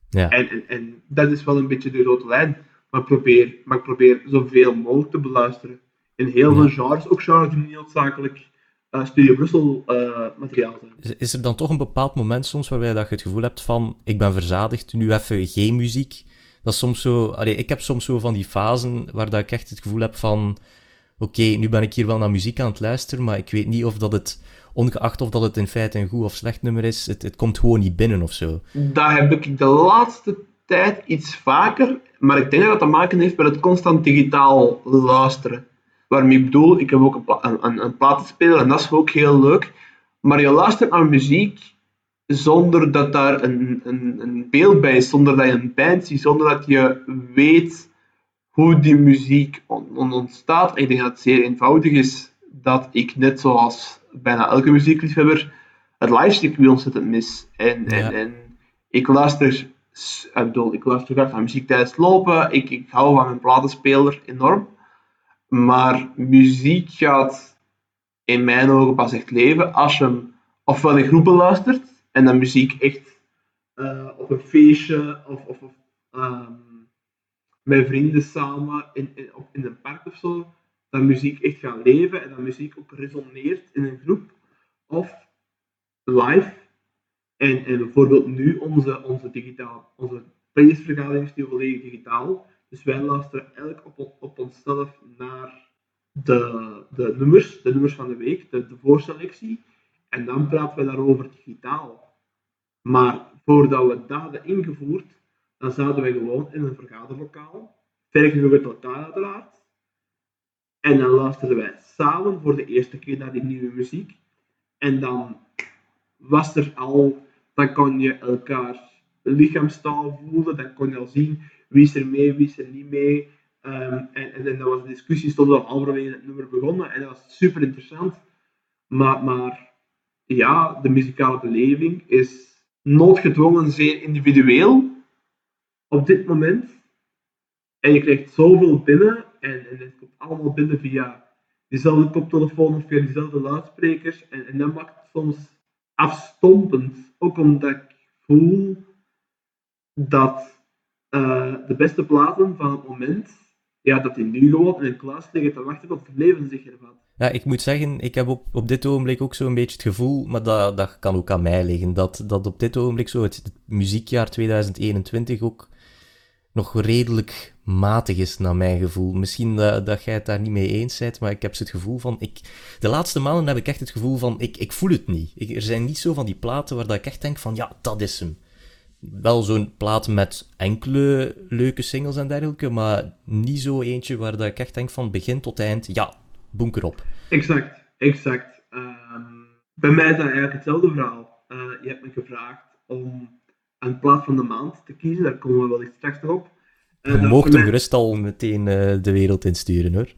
Ja. En, en, en dat is wel een beetje de rode lijn. Maar, probeer, maar ik probeer zoveel mogelijk te beluisteren in heel veel genres, ook genres die niet noodzakelijk uh, Studio Brussel uh, materiaal zijn. Is er dan toch een bepaald moment soms waarbij dat je het gevoel hebt van ik ben verzadigd, nu even geen muziek? Dat is soms zo, allee, ik heb soms zo van die fasen waar dat ik echt het gevoel heb van oké, nu ben ik hier wel naar muziek aan het luisteren, maar ik weet niet of dat het, ongeacht of dat het in feite een goed of slecht nummer is, het, het komt gewoon niet binnen of zo. Dat heb ik de laatste tijd iets vaker, maar ik denk dat dat te maken heeft met het constant digitaal luisteren. Waarmee ik bedoel, ik heb ook een, een, een platenspeler en dat is ook heel leuk. Maar je luistert naar muziek zonder dat daar een, een, een beeld bij is, zonder dat je een band ziet, zonder dat je weet hoe die muziek ontstaat. ik denk dat het zeer eenvoudig is dat ik, net zoals bijna elke muziekliefhebber, het livestuk ontzettend mis. En, en, en ik luister, ik bedoel, ik luister graag naar muziek tijdens het lopen. Ik, ik hou van mijn platenspeler enorm. Maar muziek gaat in mijn ogen pas echt leven als je hem ofwel in groepen luistert en dan muziek echt uh, op een feestje of, of, um, met vrienden samen in, in, in een park of zo, dat muziek echt gaat leven en dat muziek ook resoneert in een groep of live. En, en bijvoorbeeld nu onze, onze, digitaal, onze playlistvergadering is nu volledig digitaal. Dus wij luisteren elk op, op onszelf naar de, de nummers, de nummers van de week, de, voorselectie. En dan praten we daarover digitaal. Maar voordat we dat hadden ingevoerd, dan zaten we gewoon in een vergaderlokaal. Vergen we elkaar uiteraard. En dan luisterden wij samen voor de eerste keer naar die nieuwe muziek. En dan was er al, dan kon je elkaar lichaamstaal voelen, dan kon je al zien wie is er mee, wie is er niet mee. Um, en, en, dat was een discussie, stond al halverwege het nummer begonnen en dat was super interessant. Maar, maar ja, de muzikale beleving is noodgedwongen zeer individueel op dit moment. En je krijgt zoveel binnen en, en het komt allemaal binnen via diezelfde koptelefoon of via diezelfde luidsprekers. En, en dat maakt het soms afstompend. Ook omdat ik voel dat uh, de beste platen van het moment, ja, dat die nu gewoon in een klas liggen te wachten tot het leven zich hervat. Ja, ik moet zeggen, ik heb op, op dit ogenblik ook zo'n beetje het gevoel, maar dat, dat kan ook aan mij liggen, dat, dat op dit ogenblik zo het, muziekjaar 2021 ook nog redelijk matig is, naar mijn gevoel. Misschien dat, dat jij het daar niet mee eens bent, maar ik heb het gevoel van... Ik, de laatste maanden heb ik echt het gevoel van, ik, ik voel het niet. Er zijn niet zo van die platen waar dat ik echt denk van, ja, dat is hem. Wel zo'n plaat met enkele leuke singles en dergelijke, maar niet zo eentje waar dat ik echt denk van begin tot eind, ja, bunker op. Exact, exact. Ehm, bij mij is dat eigenlijk hetzelfde verhaal. Uh, je hebt me gevraagd om een plaat van de maand te kiezen, daar komen we wel straks op. Uh, je mocht hem gerust al meteen uh, de wereld insturen hoor.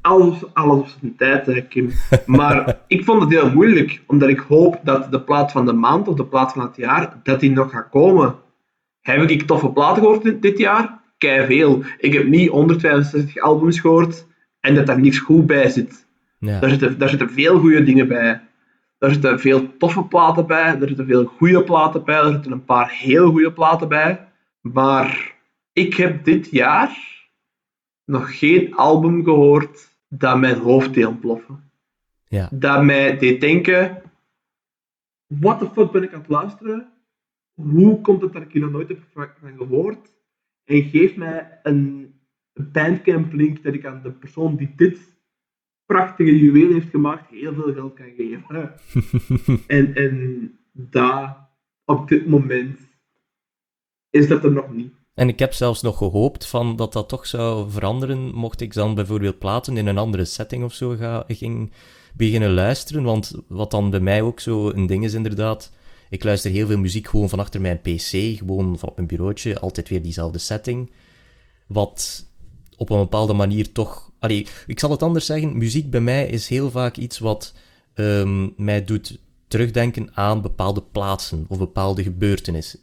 Alles, alles op zijn tijd, Kim. Maar ik vond het heel moeilijk, omdat ik hoop dat de plaat van de maand of de plaat van het jaar, dat die nog gaat komen. Heb ik toffe platen gehoord dit jaar? Kei veel. Ik heb niet 165 albums gehoord en dat daar niks goed bij zit. Ja. Daar, zitten, daar zitten veel goede dingen bij. Daar zitten veel toffe platen bij, er zitten veel goede platen bij, er zitten een paar heel goede platen bij. Maar ik heb dit jaar nog geen album gehoord dat mijn hoofd deed ontploffen. Ja. Dat mij deed denken, what the fuck ben ik aan het luisteren? Hoe komt het dat ik hier nog nooit heb van gehoord? En geef mij een bandcamp link dat ik aan de persoon die dit prachtige juweel heeft gemaakt heel veel geld kan geven. [laughs] en, en daar, op dit moment, is dat er nog niet. En ik heb zelfs nog gehoopt van dat dat toch zou veranderen, mocht ik dan bijvoorbeeld platen in een andere setting of zo ga, ging beginnen luisteren. Want wat dan bij mij ook zo een ding is inderdaad, ik luister heel veel muziek gewoon van achter mijn pc, gewoon van op mijn bureautje, altijd weer diezelfde setting. Wat op een bepaalde manier toch... Allee, ik zal het anders zeggen, muziek bij mij is heel vaak iets wat um, mij doet terugdenken aan bepaalde plaatsen of bepaalde gebeurtenissen.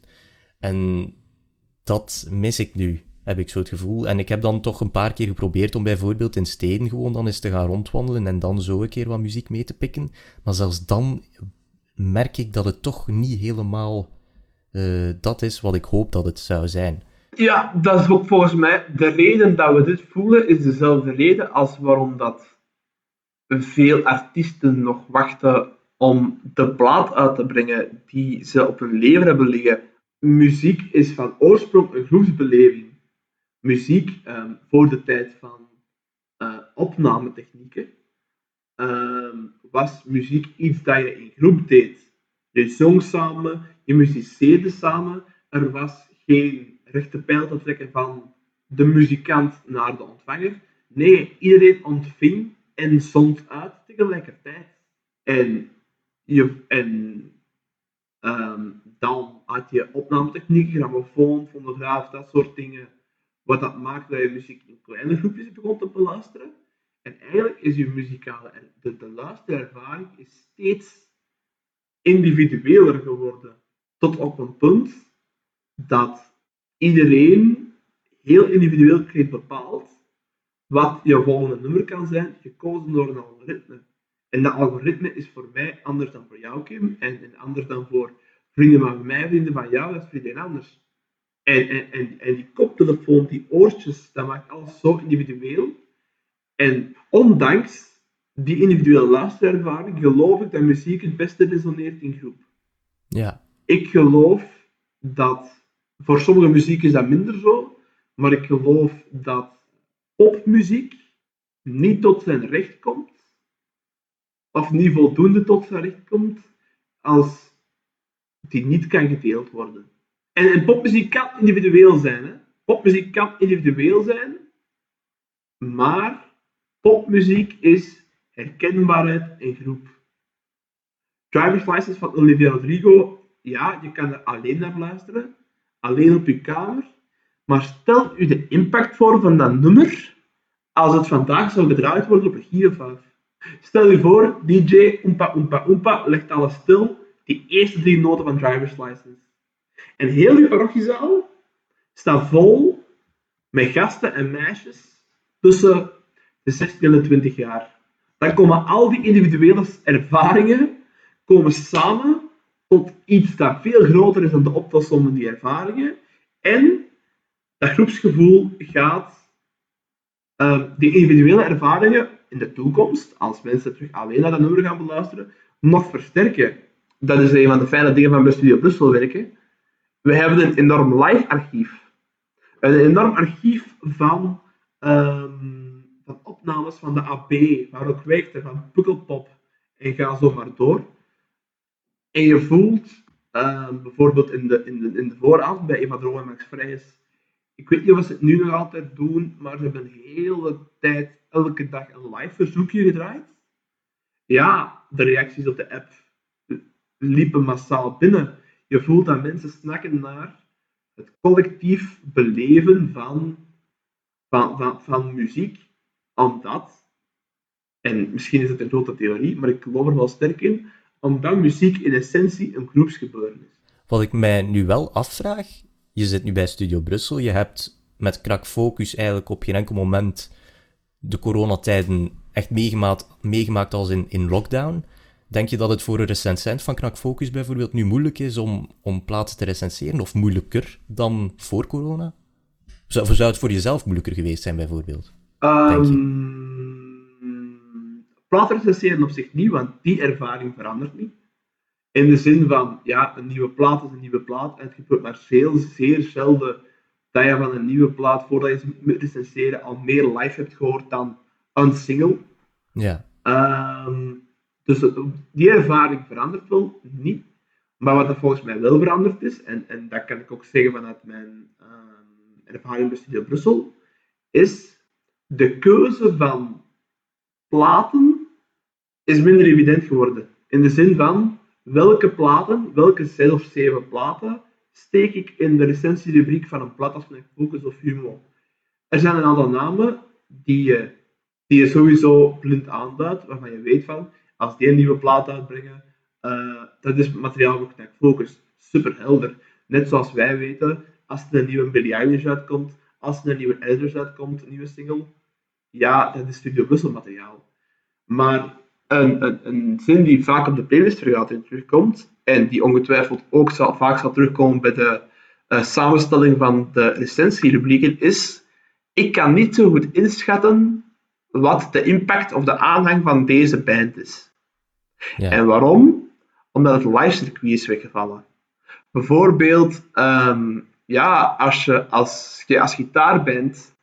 En dat mis ik nu, heb ik zo het gevoel. En ik heb dan toch een paar keer geprobeerd om bijvoorbeeld in steden gewoon dan eens te gaan rondwandelen en dan zo een keer wat muziek mee te pikken. Maar zelfs dan merk ik dat het toch niet helemaal uh, dat is wat ik hoop dat het zou zijn. Ja, dat is ook volgens mij de reden dat we dit voelen, is dezelfde reden als waarom dat veel artiesten nog wachten om de plaat uit te brengen die ze op hun leven hebben liggen muziek is van oorsprong een groepsbeleving. Muziek um, voor de tijd van uh, opnametechnieken um, was muziek iets dat je in groep deed. Je zong samen, je muziceerde samen. Er was geen rechte pijl te trekken van de muzikant naar de ontvanger. Nee, iedereen ontving en zond uit tegelijkertijd. En, je, en um, dan had je opnametechniek, grammofoon, fonograaf, dat soort dingen. Wat dat maakt dat je muziek in kleine groepjes begon te beluisteren. En eigenlijk is je muzikale, de, de luisterervaring is steeds individueler geworden. Tot op een punt dat iedereen heel individueel kreeg bepaald wat je volgende nummer kan zijn, gekozen door een algoritme. En dat algoritme is voor mij anders dan voor jou, Kim, en, en anders dan voor vrienden van mij, vrienden van jou, dat is vrienden anders. En, en, en, en die koptelefoon, die oortjes, dat maakt alles zo individueel. En ondanks die individuele luisterervaring geloof ik dat muziek het beste resoneert in groep. Ja. Ik geloof dat, voor sommige muziek is dat minder zo, maar ik geloof dat popmuziek niet tot zijn recht komt, of niet voldoende tot zijn recht komt, als die niet kan gedeeld worden. En, popmuziek kan individueel zijn. Hè? Popmuziek kan individueel zijn, maar popmuziek is herkenbaarheid in groep. Driver's License van Olivia Rodrigo, ja, je kan er alleen naar luisteren, alleen op je kamer, maar stel u de impact voor van dat nummer als het vandaag zou gedraaid worden op een giervaaf. Stel je voor, DJ Oompa Oompa Oompa legt alles stil die eerste drie noten van driver's license. En heel die parochiezaal staat vol met gasten en meisjes tussen de 16 en de 20 jaar. Dan komen al die individuele ervaringen komen samen tot iets dat veel groter is dan de optelsom van die ervaringen. En dat groepsgevoel gaat uh, die individuele ervaringen in de toekomst, als mensen terug alleen naar dat nummer gaan beluisteren, nog versterken. Dat is een van de fijne dingen van bij Studio Brussel werken. We hebben een enorm live archief. Een enorm archief van, um, van opnames van de AB, van Rock Weekte, van Pukkelpop en ga zo maar door. En je voelt uh, bijvoorbeeld in de, in, de, in de vooravond bij Eva en Max Vrijs, ik weet niet of ze het nu nog altijd doen, maar ze hebben een hele tijd, elke dag een live verzoekje gedraaid. Ja, de reacties op de app liepen massaal binnen. Je voelt dat mensen snakken naar het collectief beleven van, van, van, van muziek, omdat, en misschien is het een grote theorie, maar ik geloof er wel sterk in, omdat muziek in essentie een groepsgebeuren is. Wat ik mij nu wel afvraag, je zit nu bij Studio Brussel, je hebt met Krak Focus eigenlijk op geen enkel moment de coronatijden echt meegemaakt, meegemaakt als in, in lockdown. Denk je dat het voor een recensent van Knak Focus bijvoorbeeld nu moeilijk is om, om plaatsen te recenseren, of moeilijker dan voor corona? Zou, zou het voor jezelf moeilijker geweest zijn bijvoorbeeld? Um, plaatsen recenseren op zich niet, want die ervaring verandert niet. In de zin van, ja, een nieuwe plaat is een nieuwe plaat. En het gebeurt maar veel, zeer zelden dat je van een nieuwe plaat, voordat je ze moet recenseren, al meer live hebt gehoord dan een single. Ja. Um, dus die ervaring verandert wel niet. Maar wat er volgens mij wel veranderd is, en, en dat kan ik ook zeggen vanuit mijn um, ervaring bij Studio Brussel, is de keuze van platen is minder evident geworden. In de zin van, welke platen, welke zes of zeven platen, steek ik in de recensierubriek van een plat als mijn Focus of Humo. Er zijn een aantal namen die je, die je sowieso blind aanduidt, waarvan je weet van, als die een nieuwe plaat uitbrengen, uh, dat is materiaal voor Knack Focus. Super helder. Net zoals wij weten, als er een nieuwe Billie Eilish uitkomt, als er een nieuwe Elders uitkomt, een nieuwe single, ja, dat is Studio Brussel materiaal. Maar een, een, een zin die vaak op de playlist terugkomt, en die ongetwijfeld ook zal, vaak zal terugkomen bij de uh, samenstelling van de recensierubrieken, is ik kan niet zo goed inschatten wat de impact of de aanhang van deze band is. Ja. En waarom? Omdat het live circuit is weggevallen. Bijvoorbeeld, um, ja, als je als, je als gitaarband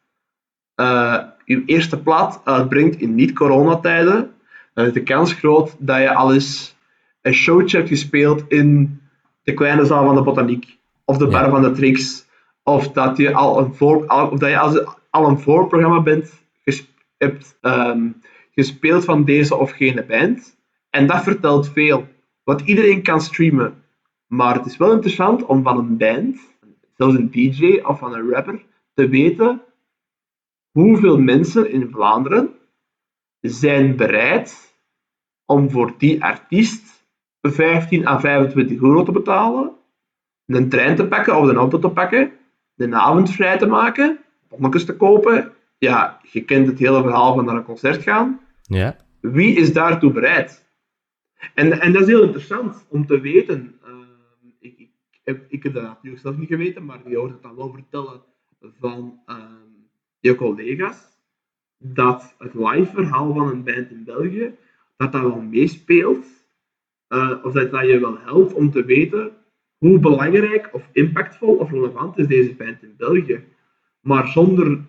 uh, je eerste plaat uitbrengt in niet-coronatijden, dan is de kans groot dat je al eens een showtje hebt gespeeld in de kleine zaal van de botaniek, of de bar ja. van de tricks, of dat je al een, voor, of dat je als, al een voorprogramma bent hebt um, gespeeld van deze of gene band. En dat vertelt veel. Want iedereen kan streamen. Maar het is wel interessant om van een band, zelfs een DJ of van een rapper, te weten hoeveel mensen in Vlaanderen zijn bereid om voor die artiest 15 à 25 euro te betalen, een trein te pakken of een auto te pakken, de avond vrij te maken, bonnetjes te kopen ja, je kent het hele verhaal van naar een concert gaan. Ja. Wie is daartoe bereid? En, en dat is heel interessant om te weten. Uh, ik, ik, heb, ik heb dat natuurlijk zelf niet geweten, maar je hoort het dan wel vertellen van uh, je collega's. Dat het live verhaal van een band in België, dat dat wel meespeelt. Uh, of dat dat je wel helpt om te weten hoe belangrijk of impactvol of relevant is deze band in België. Maar zonder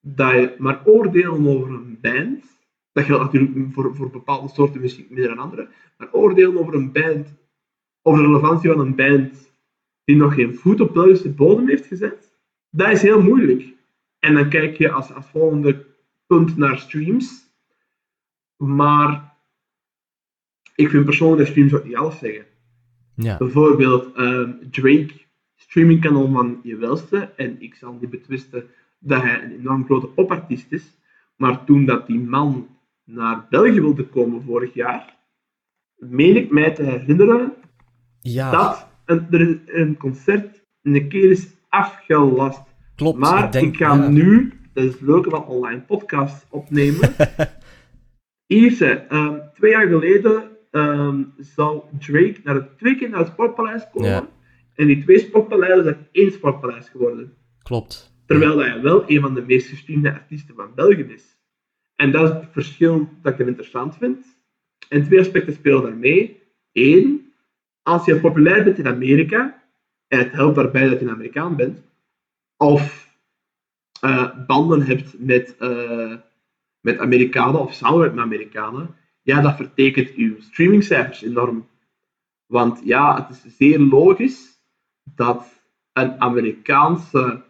dat je maar oordelen over een band, dat geldt natuurlijk voor, voor bepaalde soorten muziek meer dan andere, maar oordelen over een band, over de relevantie van een band die nog geen voet op Belgische bodem heeft gezet, dat is heel moeilijk. En dan kijk je als, als volgende punt naar streams. Maar ik vind persoonlijk dat streams ook niet alles zeggen. Ja. Bijvoorbeeld um, Drake, streamingkanaal van je welste, en ik zal niet betwisten dat hij een enorm grote popartiest is. Maar toen dat die man naar België wilde komen vorig jaar, meen ik mij te herinneren ja. dat een, er een concert een keer is afgelast. Klopt. Maar ik, denk, ik ga ja. nu, dat is het leuke van online podcasts opnemen. [laughs] Ierse, um, twee jaar geleden ehm, zou Drake naar het, twee keer naar het Sportpaleis komen. Ja. En die twee Sportpaleizen zijn één Sportpaleis geworden. Klopt. Terwijl hij wel een van de meest gestreamde artiesten van België is. En dat is het verschil dat ik er interessant vind. En twee aspecten spelen daarmee. Eén, als je populair bent in Amerika, en het helpt daarbij dat je een Amerikaan bent, of eh, banden hebt met, eh, met Amerikanen of samenwerkt met Amerikanen, ja, dat vertekent uw streamingcijfers enorm. Want ja, het is zeer logisch dat een Amerikaanse,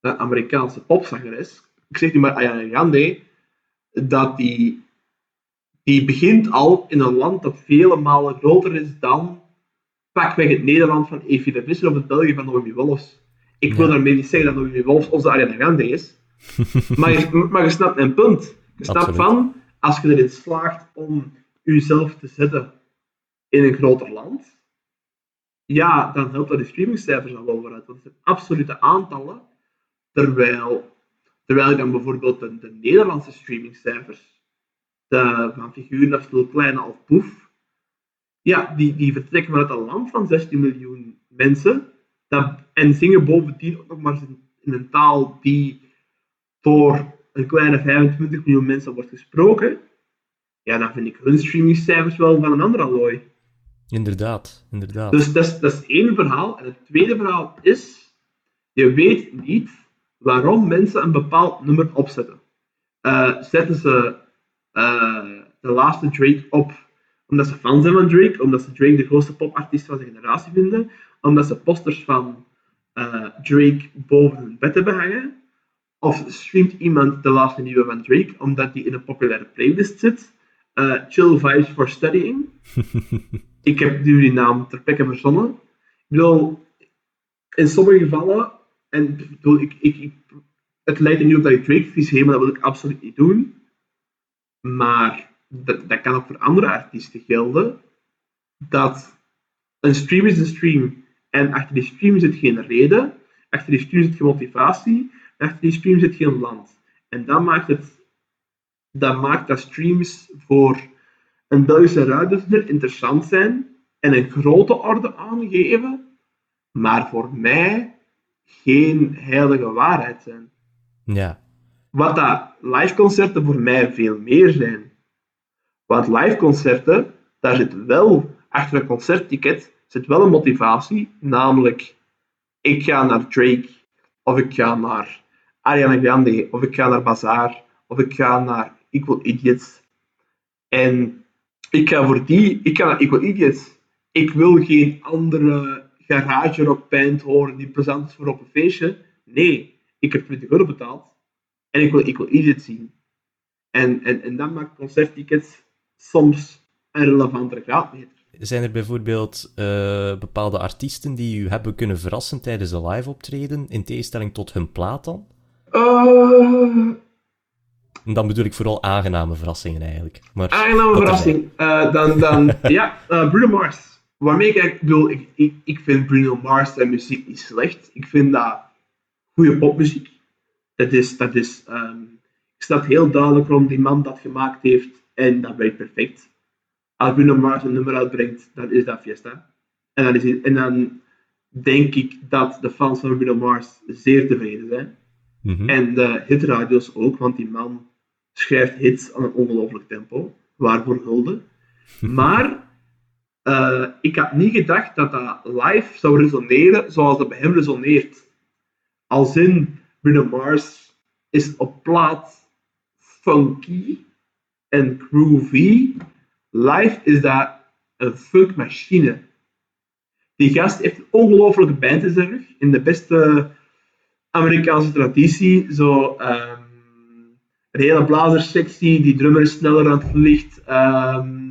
een Amerikaanse popzangeres, ik zeg nu maar Ariana Grande, dat die, die begint al in een land dat vele malen groter is dan pakweg het Nederland van Evie de Visser of het België van Noemi Wolfs. Ik wil Ja. daarmee niet zeggen dat Noemi Wolfs onze Ariana Grande is, [laughs] maar je, maar je snapt mijn punt. Je snapt van, als je erin slaagt om jezelf te zetten in een groter land, ja, dan helpt dat de streamingcijfers al wel vooruit. Want het zijn absolute aantallen, terwijl, terwijl je dan bijvoorbeeld de, de Nederlandse streamingcijfers, de, van figuren als Lil Kleine of Poef, ja, die, die vertrekken vanuit een land van 16 miljoen mensen dat, en zingen bovendien ook nog maar in, in een taal die door een kleine 25 miljoen mensen wordt gesproken, ja, dan vind ik hun streamingcijfers wel van een ander allooi. Inderdaad, inderdaad. Dus dat is, dat is één verhaal. En het tweede verhaal is, je weet niet waarom mensen een bepaald nummer opzetten. Eh, zetten ze eh, de laatste Drake op omdat ze fan zijn van Drake, omdat ze Drake de grootste popartiest van zijn generatie vinden, omdat ze posters van eh, Drake boven hun bed hebben hangen, of streamt iemand de laatste nieuwe van Drake omdat die in een populaire playlist zit. Chill Vibes for Studying. [laughs] Ik heb nu die naam ter plekke verzonnen. Ik bedoel, in sommige gevallen, en bedoel, ik, ik, ik, het lijkt er nu op dat ik heb, maar dat wil ik absoluut niet doen. Maar dat, dat kan ook voor andere artiesten gelden. Dat een stream is een stream. En achter die stream zit geen reden, achter die stream zit geen motivatie, en achter die stream zit geen land. En dat maakt het dat maakt dat streams voor een Belgische ruimte interessant zijn en een grote orde aangeven, maar voor mij geen heilige waarheid zijn. Ja, Wat dat liveconcerten voor mij veel meer zijn. Want liveconcerten, daar zit wel, achter een concertticket, zit wel een motivatie, namelijk ik ga naar Drake, of ik ga naar Ariana Grande, of ik ga naar Bazaar, of ik ga naar Equal Idiots. En ik ga voor die, ik ga naar Equal Idiots. Ik wil geen andere garage rock band horen die plezant is voor op een feestje. Nee, ik heb 20 euro betaald en ik wil Equal Idiots zien. En, en, en dat maakt concerttickets soms een relevantere graadmeter. Zijn er bijvoorbeeld eh, bepaalde artiesten die u hebben kunnen verrassen tijdens de live optreden, in tegenstelling tot hun plaat dan? Uh, En dan bedoel ik vooral aangename verrassingen eigenlijk. Maar aangename dat verrassing. Eh, dan, dan, [laughs] ja, eh, Bruno Mars. Waarmee ik eigenlijk bedoel, ik, ik, ik vind Bruno Mars zijn muziek niet slecht. Ik vind dat goede popmuziek. Dat is, dat is, ehm, ik snap heel duidelijk waarom die man dat gemaakt heeft en dat werkt perfect. Als Bruno Mars een nummer uitbrengt, dan is dat fiesta. En dan, is en dan denk ik dat de fans van Bruno Mars zeer tevreden zijn. Mhm. En de hitradios ook, want die man schrijft hits aan een ongelooflijk tempo. Waarvoor hulde. [laughs] Maar eh, ik had niet gedacht dat dat live zou resoneren zoals dat bij hem resoneert. Als in Bruno Mars is op plaat funky en groovy. Live is dat een funkmachine. Die gast heeft een ongelofelijke band in rug. In de beste Amerikaanse traditie. Zo, ehm, een hele blazerssectie, die drummer is sneller aan het licht. ehm,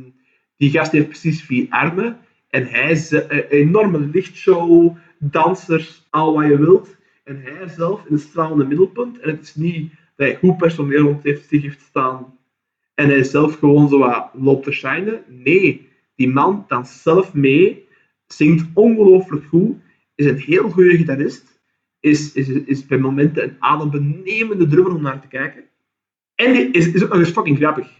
die gast heeft precies vier armen. En hij is eh, een enorme lichtshow, dansers, al wat je wilt. En hij zelf in het stralende middelpunt. En het is niet dat hij goed personeel rond heeft, zich heeft staan. En hij zelf gewoon zo wat loopt te shinen. Nee, die man danst zelf mee. Zingt ongelooflijk goed. Is een heel goede gitarist is, is, is bij momenten een adembenemende drummer om naar te kijken. En die is, is fucking grappig. [laughs]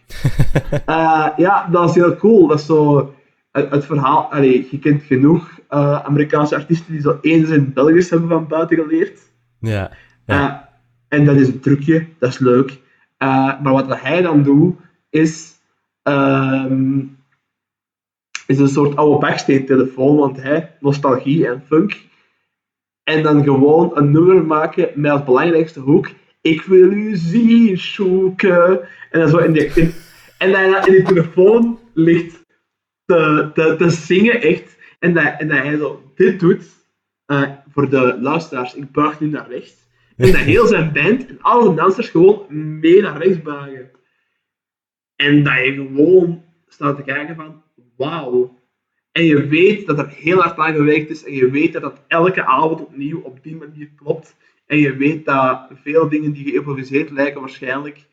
Eh, ja, dat is heel cool. Dat is zo het, het verhaal. Allee, je kent genoeg eh, Amerikaanse artiesten die zo eens in Belgisch hebben van buiten geleerd. Ja. ja. Eh, en dat is een trucje, dat is leuk. maar wat hij dan doet, is, ehm, is een soort oude backstage-telefoon, want hij, nostalgie en funk. En dan gewoon een nummer maken met als belangrijkste hoek ik wil u zien zoeken. En dan zo in, de, en dan in de telefoon ligt te, te, zingen, echt. En dat, en dat hij zo dit doet, uh, voor de luisteraars, ik buig nu naar rechts. En dat heel zijn band en alle dansers gewoon mee naar rechts buigen. En dat je gewoon staat te kijken van, wauw. En je weet dat er heel hard aan gewerkt is en je weet dat dat elke avond opnieuw op die manier klopt. En je weet dat veel dingen die geïmproviseerd lijken waarschijnlijk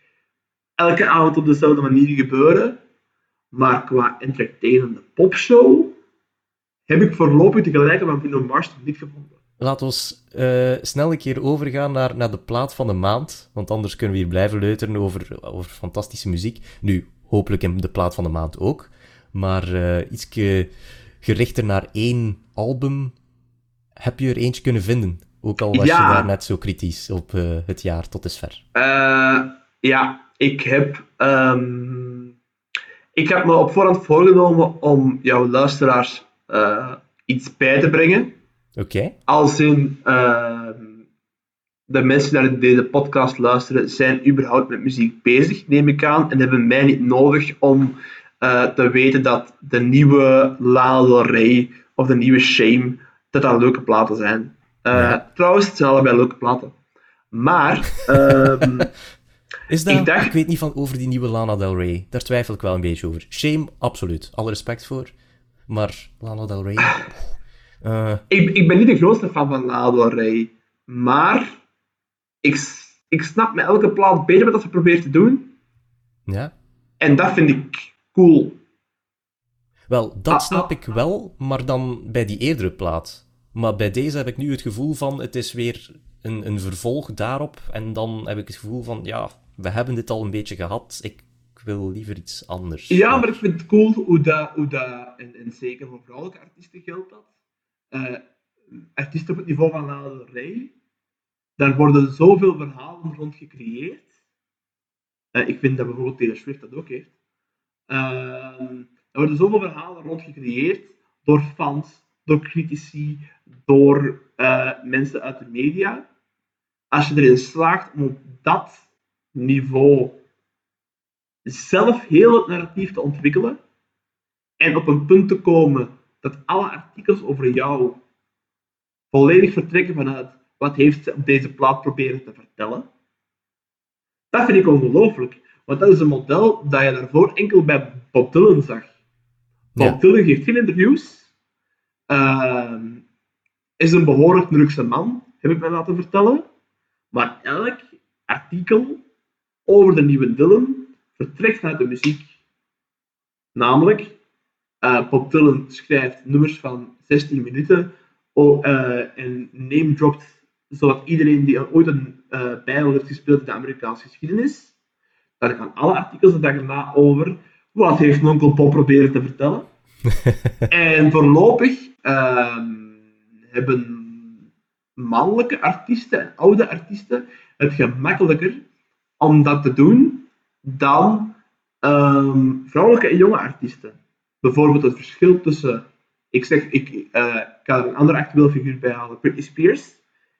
elke avond op dezelfde manier gebeuren. Maar qua entertainende popshow heb ik voorlopig de gelijke van Bruno Mars niet gevonden. Laten we uh, snel een keer overgaan naar, naar de plaat van de maand. Want anders kunnen we hier blijven leuteren over, over fantastische muziek. Nu, hopelijk in de plaat van de maand ook. Maar uh, iets gerichter naar één album. Heb je er eentje kunnen vinden? Ook al was je daar net zo kritisch op uh, het jaar tot dusver. Uh, ja, ik heb, um, ik heb me op voorhand voorgenomen om jouw luisteraars uh, iets bij te brengen. Oké. Okay. Als in ehm, de mensen die naar deze podcast luisteren, zijn überhaupt met muziek bezig, neem ik aan, en hebben mij niet nodig om te weten dat de nieuwe Lana Del Rey of de nieuwe Shame, dat dat leuke platen zijn. Uh, Trouwens, het zijn allebei leuke platen. Maar... Um, [laughs] is dat, ik, dacht... ik, weet niet van over die nieuwe Lana Del Rey. Daar twijfel ik wel een beetje over. Shame, absoluut. Alle respect voor. Maar Lana Del Rey... Uh... Ik, ik ben niet de grootste fan van Lana Del Rey. Maar... Ik, ik snap met elke plaat beter wat ze probeert te doen. Ja. En dat vind ik cool. Wel, dat ah, snap ah. ik wel, maar dan bij die eerdere plaat. Maar bij deze heb ik nu het gevoel van, het is weer een, een vervolg daarop. En dan heb ik het gevoel van, ja, we hebben dit al een beetje gehad. Ik wil liever iets anders. Ja, maar ik vind het cool hoe dat, hoe dat en, en zeker voor vrouwelijke artiesten geldt dat. Uh, artiesten op het niveau van Lana daar worden zoveel verhalen rond gecreëerd. Uh, ik vind dat bijvoorbeeld Taylor Swift dat ook heeft. Uh, er worden zoveel verhalen rond gecreëerd door fans, door critici, door uh, mensen uit de media. Als je erin slaagt om op dat niveau zelf heel het narratief te ontwikkelen en op een punt te komen dat alle artikels over jou volledig vertrekken vanuit wat heeft ze op deze plaat proberen te vertellen. Dat vind ik ongelooflijk, want dat is een model dat je daarvoor enkel bij Bob Dylan zag. Bob Dylan geeft geen interviews, uh, is een behoorlijk drukse man, heb ik mij laten vertellen. Maar elk artikel over de nieuwe Dylan vertrekt uit de muziek. Namelijk, uh, Bob Dylan schrijft nummers van 16 minuten oh, uh, en name dropt zodat iedereen die ooit een uh, heeft gespeeld in de Amerikaanse geschiedenis, daar gaan alle artikels de dag erna over wat heeft onkel Bob proberen te vertellen. [laughs] en voorlopig Ehm, hebben mannelijke artiesten en oude artiesten het gemakkelijker om dat te doen dan ehm, vrouwelijke en jonge artiesten. Bijvoorbeeld het verschil tussen, ik zeg, ik, ik ga er een andere actueel figuur bij halen, Britney Spears,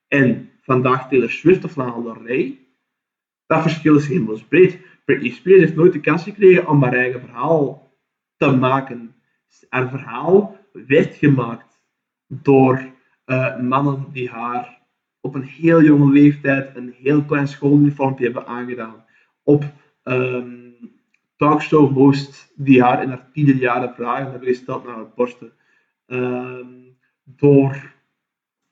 en vandaag Taylor Swift of Lana Del Rey. Dat verschil is hemelsbreed. Britney Spears heeft nooit de kans gekregen om haar eigen verhaal te maken. Haar verhaal werd gemaakt door uh, mannen die haar op een heel jonge leeftijd een heel klein schooluniformpje hebben aangedaan. Op um, talkshow hosts die haar in haar tiende jaren vragen hebben gesteld naar het borsten. Um, door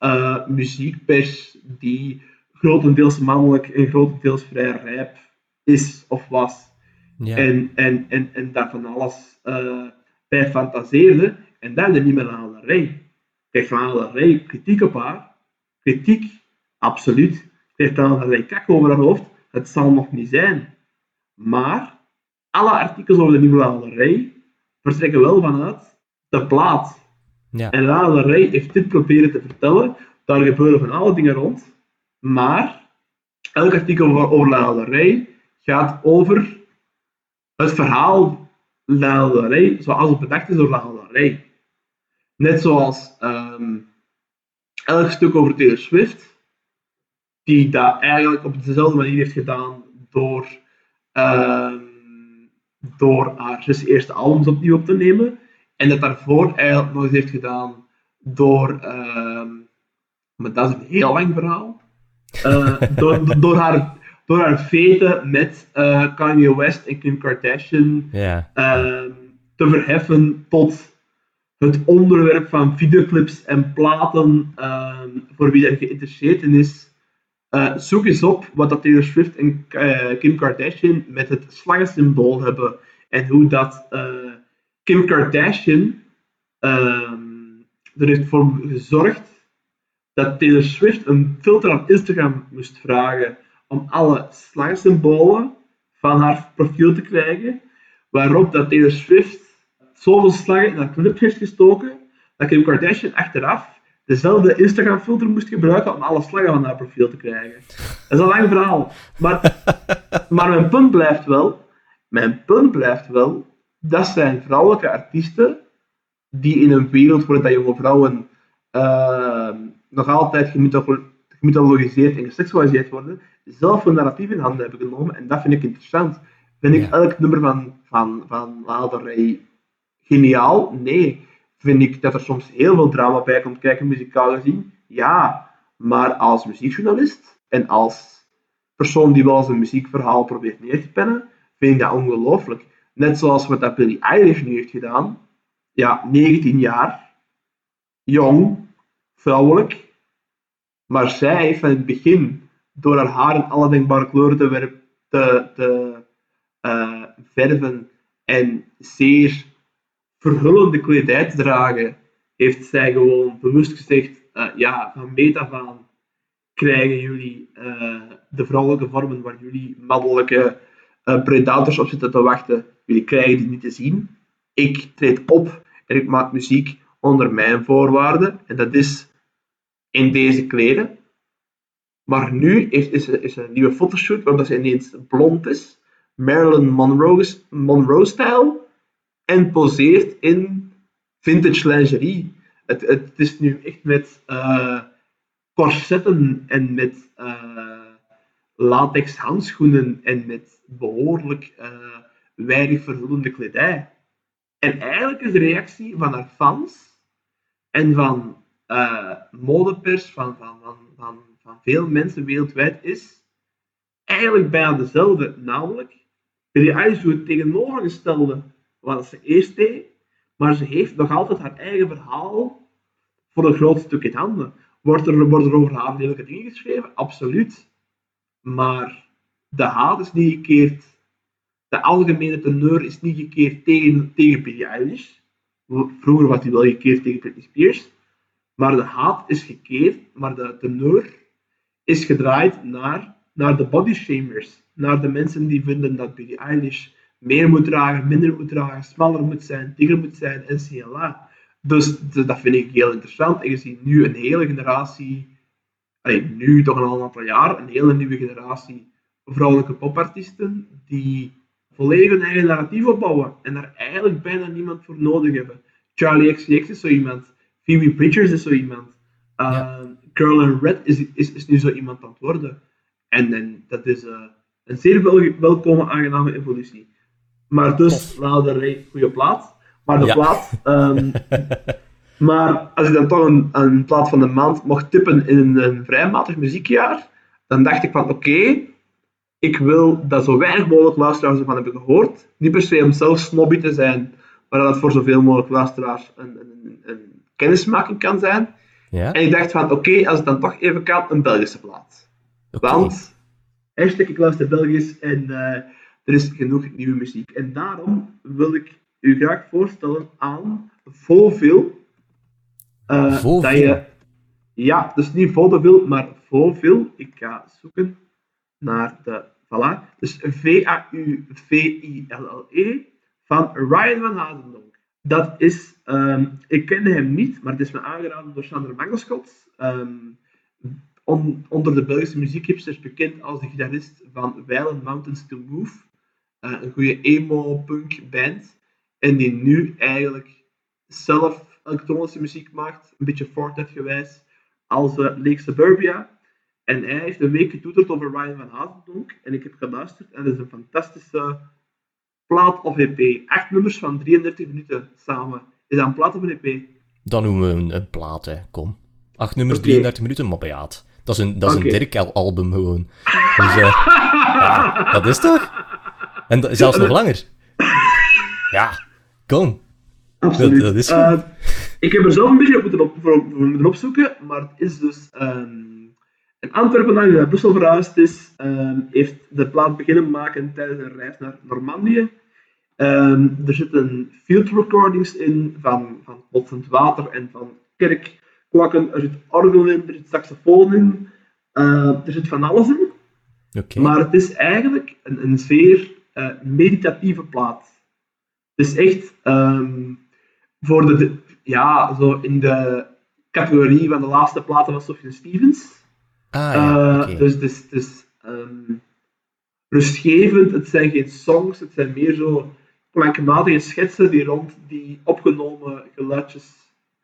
uh, muziekpers die grotendeels mannelijk en grotendeels vrij rijp is of was. Ja. En, en, en, en daar van alles uh, bij fantaseerde. En daar de niet meer aan de rij. Krijgt Lana Del Rey kritiek op haar? Kritiek, absoluut. Krijgt Del Rey kak over haar hoofd? Het zal nog niet zijn. Maar alle artikels over de nieuwe Rey vertrekken wel vanuit de plaat. Ja. En Rey heeft dit proberen te vertellen. Daar gebeuren van alle dingen rond. Maar elk artikel over- Del Rey gaat over het verhaal Rey zoals het bedacht is door Rey. Net zoals ehm, elk stuk over Taylor Swift, die dat eigenlijk op dezelfde manier heeft gedaan door, ehm, door haar zes eerste albums opnieuw op te nemen. En dat daarvoor eigenlijk nog eens heeft gedaan door, ehm, maar dat is een heel lang verhaal, Eh, door, door, haar, door haar veten met eh, Kanye West en Kim Kardashian Ja. ehm, te verheffen tot het onderwerp van videoclips en platen ehm, voor wie daar geïnteresseerd in is. Eh, zoek eens op wat dat Taylor Swift en eh, Kim Kardashian met het slaggensymbool hebben en hoe dat eh, Kim Kardashian ehm, er heeft voor gezorgd dat Taylor Swift een filter aan Instagram moest vragen om alle slagsymbolen van haar profiel te krijgen, waarop dat Taylor Swift zoveel slagen in haar heeft gestoken, dat Kim Kardashian achteraf dezelfde Instagram-filter moest gebruiken om alle slagen van haar profiel te krijgen. Dat is een lang verhaal. Maar, [laughs] maar mijn punt blijft wel, mijn punt blijft wel, dat zijn vrouwelijke artiesten die in een wereld waar dat jonge vrouwen ehm, nog altijd gemytholo- gemythologiseerd en geseksualiseerd worden, zelf een narratief in handen hebben genomen. En dat vind ik interessant. Vind ik Ja. elk nummer van, van, van geniaal? Nee. Vind ik dat er soms heel veel drama bij komt kijken, muzikaal gezien? Ja. Maar als muziekjournalist en als persoon die wel eens een muziekverhaal probeert neer te pennen, vind ik dat ongelooflijk. Net zoals wat dat Billie Eilish nu heeft gedaan. Ja, 19 jaar. Jong. Vrouwelijk. Maar zij heeft van het begin, door haar haar in alle denkbare kleuren te, te, te eh, verven en zeer verhullende te dragen, heeft zij gewoon bewust gezegd, eh, ja, van meet af krijgen jullie eh, de vrouwelijke vormen waar jullie mannelijke eh, predators op zitten te wachten, jullie krijgen die niet te zien. Ik treed op en ik maak muziek onder mijn voorwaarden, en dat is in deze kleden. Maar nu is, is, een nieuwe fotoshoot waarbij ze ineens blond is, Marilyn Monroe, Monroe-stijl, en poseert in vintage lingerie. Het, het is nu echt met eh, corsetten en met eh, latex handschoenen en met behoorlijk uh, weinig verhullende kledij. En eigenlijk is de reactie van haar fans en van eh, modepers, van, van, van, van, van veel mensen wereldwijd, is eigenlijk bijna dezelfde. Namelijk, Eilish doet het tegenovergestelde wat ze eerst deed, maar ze heeft nog altijd haar eigen verhaal voor een groot stuk in handen. Wordt er, worden er over haar lelijke dingen geschreven? Absoluut. Maar de haat is niet gekeerd, de algemene teneur is niet gekeerd tegen, tegen Billie Eilish. Vroeger was hij wel gekeerd tegen Britney Spears. Maar de haat is gekeerd, maar de teneur is gedraaid naar, naar de bodyshamers. Naar de mensen die vinden dat Billie Eilish meer moet dragen, minder moet dragen, smaller moet zijn, dikker moet zijn en CLA. Dus, dus dat vind ik heel interessant. En je ziet nu een hele generatie, allee, nu toch al een aantal jaar, een hele nieuwe generatie vrouwelijke popartiesten die volledig hun eigen narratief opbouwen en daar eigenlijk bijna niemand voor nodig hebben. Charlie XCX is zo iemand, Phoebe Bridgers is zo iemand, uh, Ja. Girl in Red is, is, is nu zo iemand aan het worden. En, en dat is uh, een zeer wel, welkome, aangename evolutie. Maar dus, Rey, goede plaat. Maar de Ja. plaat... ehm, [laughs] maar als ik dan toch een, een plaat van de maand mocht tippen in een, een vrij matig muziekjaar, dan dacht ik van oké, ik wil dat zo weinig mogelijk luisteraars ervan hebben gehoord. Niet per se om zelf snobby te zijn, maar dat het voor zoveel mogelijk luisteraars een, een, een kennismaking kan zijn. Ja? En ik dacht van oké, als het dan toch even kan, een Belgische plaat. Want, hashtag ik luister Belgisch en eh, er is genoeg nieuwe muziek. En daarom wil ik u graag voorstellen aan Vauville. Vauville? Dat je, ja, dus niet vaudeville, maar Vauville. Ik ga zoeken naar de Voilà. Dus V-A-U-V-I-L-L-E van Ryan van Hazendonk. Dat is, ehm, ik kende hem niet, maar het is me aangeraden door Sander Mangelschot. Ehm, on- onder de Belgische muziekhipsters bekend als de gitarist van Violent Mountains to Move. Eh, een goede emo-punk band. En die nu eigenlijk zelf elektronische muziek maakt, een beetje Fortet-gewijs, als uh, Lake Suburbia. En hij heeft een week getoeterd over Ryan van Hazendonk. En ik heb geluisterd en het is een fantastische plaat of EP. Acht nummers van 33 minuten samen. Is dat een plaat of een EP? Dan noemen we een, een plaat, hè. Kom. Acht nummers, Oké. 33 minuten, maar bejaard. Dat is een, dat is een Dirk-album gewoon. Dus, eh, [laughs] ja, dat is toch? En zelfs nog langer. [laughs] Ja, kom. Absoluut. Dat- dat is Eh, ik heb er zelf een beetje op moeten, op, voor, voor moeten opzoeken, maar het is dus ehm, een Antwerpenaar die naar Brussel verhuisd is, ehm, heeft de plaat beginnen maken tijdens een reis naar Normandië. Ehm, er zitten field recordings in van, van botsend water en van kerkkwakken. Er zit orgel in, er zit saxofoon in, eh, er zit van alles in. Oké. Maar het is eigenlijk een, een zeer eh, meditatieve plaat. Het is echt ehm, voor de, de- ja, zo in de categorie van de laatste platen van Sufjan Stevens. Ah ja, Eh. Dus het is, het is ehm, rustgevend, het zijn geen songs, het zijn meer zo klankmatige schetsen die rond die opgenomen geluidjes,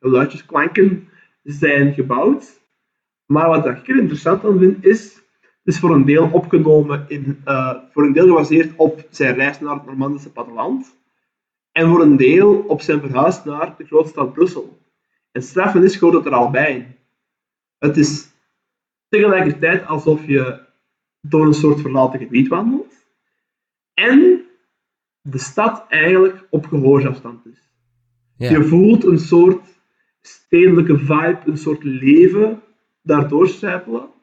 geluidjesklanken zijn gebouwd. Maar wat ik er interessant aan vind, is, is voor een deel opgenomen, in, eh, voor een deel gebaseerd op zijn reis naar het Normandische platteland. En voor een deel op zijn verhuis naar de grote stad Brussel. En straffen is gewoon dat er al bij. Het is tegelijkertijd alsof je door een soort verlaten gebied wandelt. En de stad eigenlijk op gehoorsafstand is. Je voelt een soort stedelijke vibe, een soort leven daardoor stijpelen.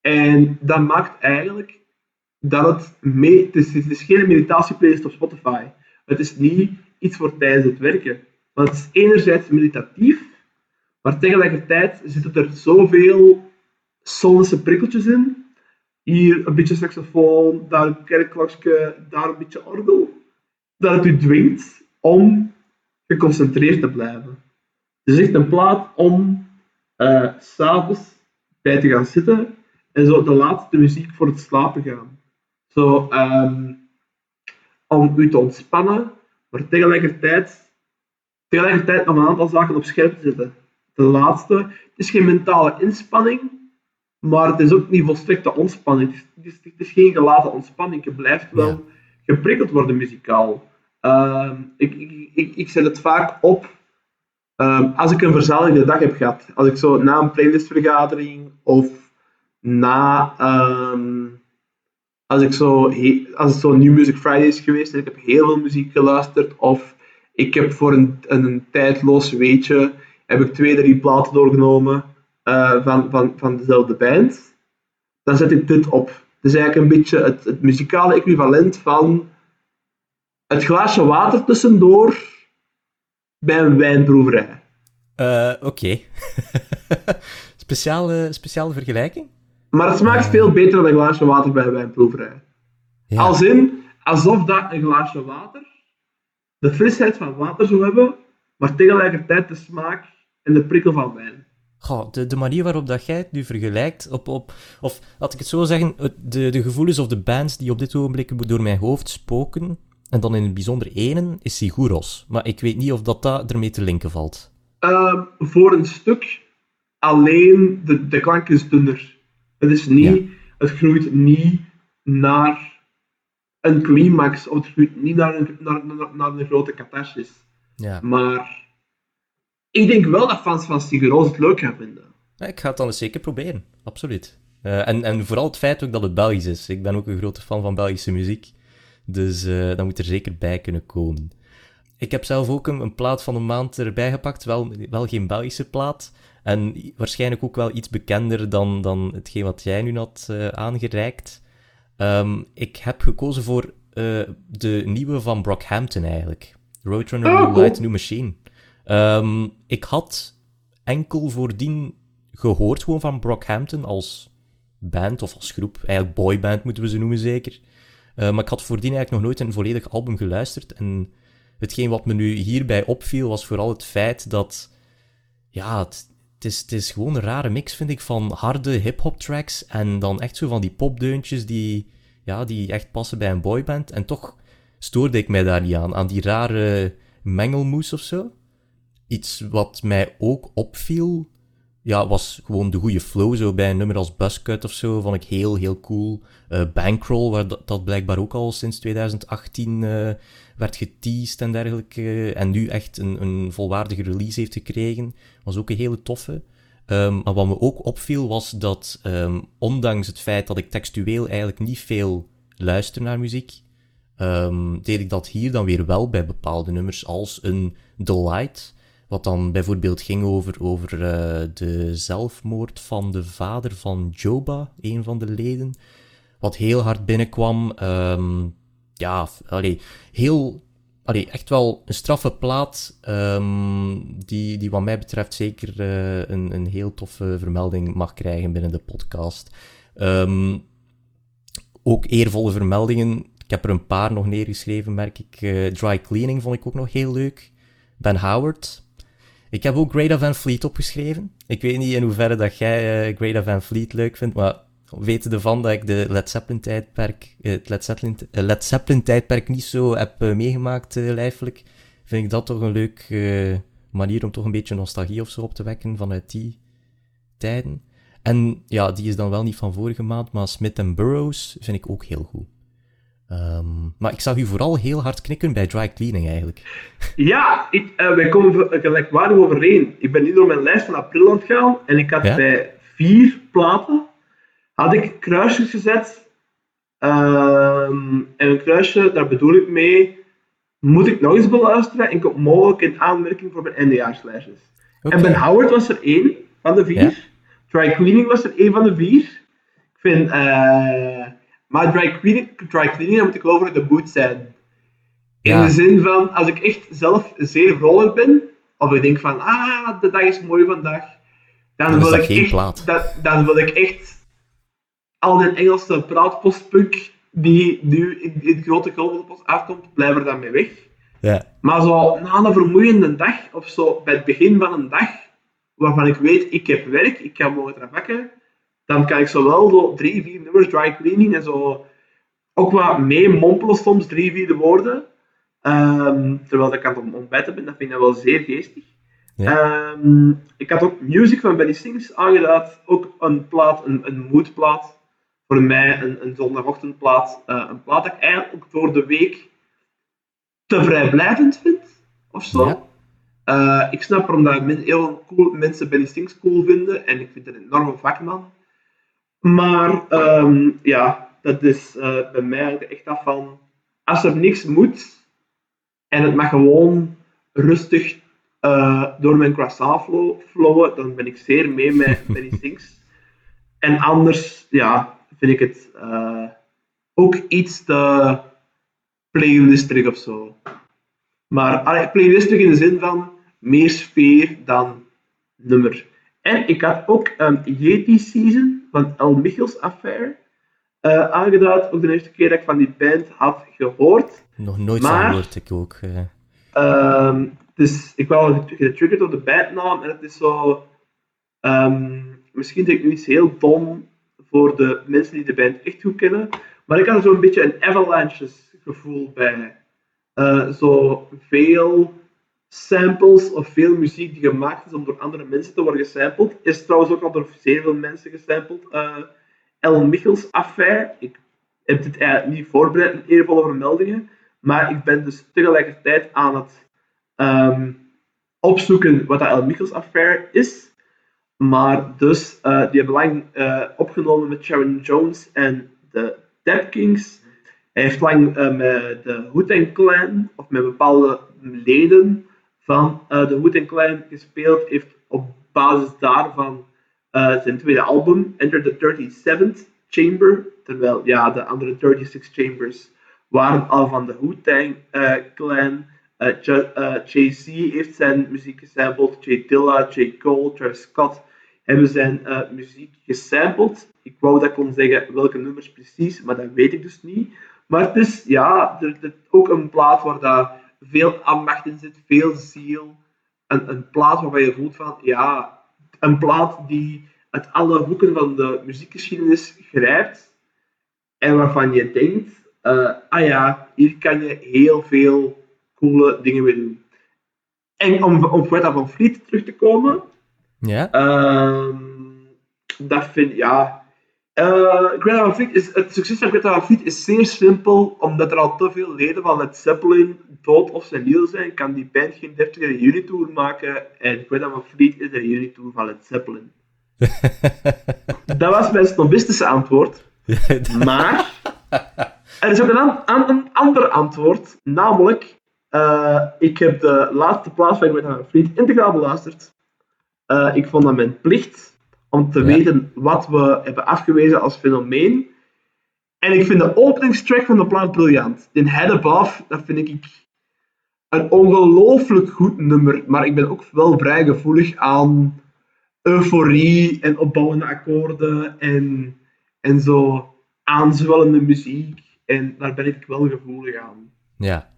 En dat maakt eigenlijk dat het mee... Het is, het is geen meditatieplaylist op Spotify. Het is niet iets voor tijdens het werken. Want het is enerzijds meditatief, maar tegelijkertijd zitten er zoveel sonische prikkeltjes in. Hier een beetje saxofoon, daar een kerkklokje, daar een beetje orgel. Dat het u dwingt om geconcentreerd te blijven. Het is echt een plaat om eh, s'avonds bij te gaan zitten en zo de laatste muziek voor het slapen gaan. Zo, ehm, om u te ontspannen, maar tegelijkertijd, tegelijkertijd nog een aantal zaken op scherp te zetten. De laatste, het is geen mentale inspanning, maar het is ook niet volstrekte ontspanning. Het is, het is, het is geen gelaten ontspanning. Je blijft wel Ja. geprikkeld worden muzikaal. Ehm, ik, ik, ik, ik zet het vaak op ehm, als ik een verzadigde dag heb gehad. Als ik zo na een playlistvergadering of na ehm, als ik zo als het zo New Music Friday is geweest en ik heb heel veel muziek geluisterd of ik heb voor een, een tijdloos weetje heb ik twee, drie platen doorgenomen eh, van, van, van dezelfde band, dan zet ik dit op. Het is eigenlijk een beetje het, het muzikale equivalent van het glaasje water tussendoor bij een wijnproeverij. Eh, Oké. [laughs] speciale, speciale vergelijking? Maar het smaakt veel beter dan een glaasje water bij een wijnproeverij. Ja. Als in, alsof dat een glaasje water de frisheid van water zou hebben, maar tegelijkertijd de smaak en de prikkel van wijn. Goh, de, de manier waarop dat jij het nu vergelijkt, op, op, of laat ik het zo zeggen, de, de gevoelens of de bands die op dit ogenblik door mijn hoofd spoken, en dan in het bijzonder ene, is Siguros. Maar ik weet niet of dat, dat ermee te linken valt. Ehm, voor een stuk alleen de, de klank is dunner. Het is niet, het groeit niet naar een climax of het groeit niet naar een, naar, naar, naar een grote catharsis. Ja. Maar ik denk wel dat fans van Sigur het leuk gaan vinden. Ja, Ik ga het dan eens zeker proberen, absoluut. Eh, en, en vooral het feit ook dat het Belgisch is. Ik ben ook een grote fan van Belgische muziek, dus eh dat moet er zeker bij kunnen komen. Ik heb zelf ook een, een plaat van een maand erbij gepakt, wel, wel geen Belgische plaat. En waarschijnlijk ook wel iets bekender dan, dan hetgeen wat jij nu had eh, aangereikt. Ehm, ik heb gekozen voor eh, de nieuwe van Brockhampton eigenlijk. Roadrunner Oh. Light New Machine. Ehm, ik had enkel voordien gehoord gewoon van Brockhampton als band of als groep. Eigenlijk boyband moeten we ze noemen zeker. Uh, maar ik had voordien eigenlijk nog nooit een volledig album geluisterd. En hetgeen wat me nu hierbij opviel was vooral het feit dat... Ja, het, het is, gewoon een rare mix, vind ik, van harde hip-hop tracks en dan echt zo van die popdeuntjes die, ja, die echt passen bij een boyband. En toch stoorde ik mij daar niet aan, aan die rare mengelmoes of zo. Iets wat mij ook opviel, ja, was gewoon de goede flow. Zo bij een nummer als Buzzcut of zo, vond ik heel, heel cool. Uh, Bankroll, waar dat, dat, blijkbaar ook al sinds 2018 uh, werd geteased en dergelijke. En nu echt een, een volwaardige release heeft gekregen. Was ook een hele toffe. Um, maar wat me ook opviel was dat, um, ondanks het feit dat ik textueel eigenlijk niet veel luister naar muziek, um, deed ik dat hier dan weer wel bij bepaalde nummers als een Delight. Wat dan bijvoorbeeld ging over, over uh, de zelfmoord van de vader van Joba, een van de leden. Wat heel hard binnenkwam. Ja, allee, heel, allee, echt wel een straffe plaat. Um, die, die wat mij betreft zeker uh, een, een heel toffe vermelding mag krijgen binnen de podcast. Um, ook eervolle vermeldingen. Ik heb er een paar nog neergeschreven, merk ik. Uh, dry Cleaning vond ik ook nog heel leuk. Ben Howard, ik heb ook Greta Van Fleet opgeschreven. Ik weet niet in hoeverre dat jij uh, Greta Van Fleet leuk vindt, maar weten ervan dat ik de Led Zeppelin tijdperk, uh, het Led Zeppelin, uh, Led Zeppelin tijdperk niet zo heb meegemaakt lijfelijk, vind ik dat toch een leuk manier om toch een beetje nostalgie of zo op te wekken vanuit die tijden. En ja, die is dan wel niet van vorige maand, maar Smith Burroughs vind ik ook heel goed. Um, maar ik zag u vooral heel hard knikken bij dry cleaning eigenlijk. Ja, ik, uh, wij komen gelijkwaardig overeen. Ik ben nu door mijn lijst van april aan het gaan en ik had bij vier platen had ik kruisjes gezet. Um, en een kruisje, daar bedoel ik mee, moet ik nog eens beluisteren en komt mogelijk in aanmerking voor mijn eindejaarslijstjes. Okay. En Ben Howard was er één van de vier. Ja? Dry Cleaning was er één van de vier. Ik vind... Uh, maar dry cleaning, dry cleaning dan moet ik over de boot zijn. In de zin van, als ik echt zelf zeer vrolijk ben, of ik denk van, ah, de dag is mooi vandaag, dan, wil, ik echt, dan wil ik echt al die Engelse praatpostpunk die nu in, in grote post afkomt, blijf er dan mee weg. Ja. Maar zo na een vermoeiende dag, of zo bij het begin van een dag, waarvan ik weet, ik heb werk, ik ga mogen travakken, dan kan ik zowel zo drie, vier nummers dry cleaning en zo ook wat mee mompelen soms, drie, vier woorden. Um, terwijl ik aan het ontbijten ben, dat vind ik wel zeer geestig. Ja. Um, ik had ook Music van Benny Sings aangeduid. Ook een plaat, een, een moodplaat. Voor mij een, een zondagochtendplaat. Uh, een plaat dat ik eigenlijk ook door de week te vrijblijvend vind. Of zo. Ja. Uh, ik snap waarom dat heel cool, mensen Benny Sings cool vinden. En ik vind het een enorme vakman. Maar um, ja, dat is uh, bij mij echt af van als er niks moet en het mag gewoon rustig uh, door mijn croissant flow, flowen, dan ben ik zeer mee met Benny Sings. [laughs] En anders, ja, vind ik het uh, ook iets te playlistig of zo. Maar allee, playlistig in de zin van meer sfeer dan nummer. En ik had ook een Yeti Season van El Michels Affair uh, aangeduid. Ook de eerste keer dat ik van die band had gehoord. Nog nooit maar, van gehoord, ik ook. Uh... dus ik was getriggerd op de bandnaam en het is zo... Um, misschien denk ik nu iets heel dom voor de mensen die de band echt goed kennen, maar ik had zo'n beetje een Avalanches gevoel bij. Uh, zo veel samples of veel muziek die gemaakt is om door andere mensen te worden gesampled. Is trouwens ook al door zeer veel mensen gesampled. Uh, El Michels affaire. Ik heb dit eigenlijk niet voorbereid in eervolle vermeldingen. Maar ik ben dus tegelijkertijd aan het um, opzoeken wat dat El Michels affaire is. Maar dus, uh, die hebben lang uh, opgenomen met Sharon Jones en de Dead Kings. Hij heeft lang uh, met de Hoot Clan, of met bepaalde leden van de Hoot Clan gespeeld. Heeft op basis daarvan zijn tweede album, Enter the 37th Chamber. Terwijl ja, de andere 36 Chambers waren al van de uh, Clan. Jay-Z heeft zijn muziek gesampled, Jay Dilla, J. Cole, Travis Scott hebben zijn uh, muziek gesampled. Ik wou dat kon zeggen welke nummers precies, maar dat weet ik dus niet. Maar het is ja, ook een plaat waar daar veel ambacht in zit, veel ziel. Een, een plaat waarvan je voelt van, ja, een plaat die uit alle hoeken van de muziekgeschiedenis grijpt. En waarvan je denkt, uh, ah ja, hier kan je heel veel coole dingen mee doen. En om op Greta van Vliet terug te komen, ja. Uh, dat vind ja. Uh, Greta Van Fleet is, het succes van Greta Fleet is zeer simpel, omdat er al te veel leden van Led Zeppelin dood of seniel zijn, kan die band geen deftige reunietour maken en Greta Van Fleet is de reunietour van Led Zeppelin. [laughs] dat was mijn snobistische antwoord. [laughs] maar er is ook een, an een ander antwoord, namelijk uh, ik heb de laatste plaats van Greta Fleet integraal beluisterd. Uh, ik vond dat mijn plicht om te weten wat we hebben afgewezen als fenomeen. En ik vind de openingstrack van de plaat briljant. In Head Above, dat vind ik een ongelooflijk goed nummer. Maar ik ben ook wel vrij gevoelig aan euforie en opbouwende akkoorden en, en zo aanzwellende muziek. En daar ben ik wel gevoelig aan. Ja.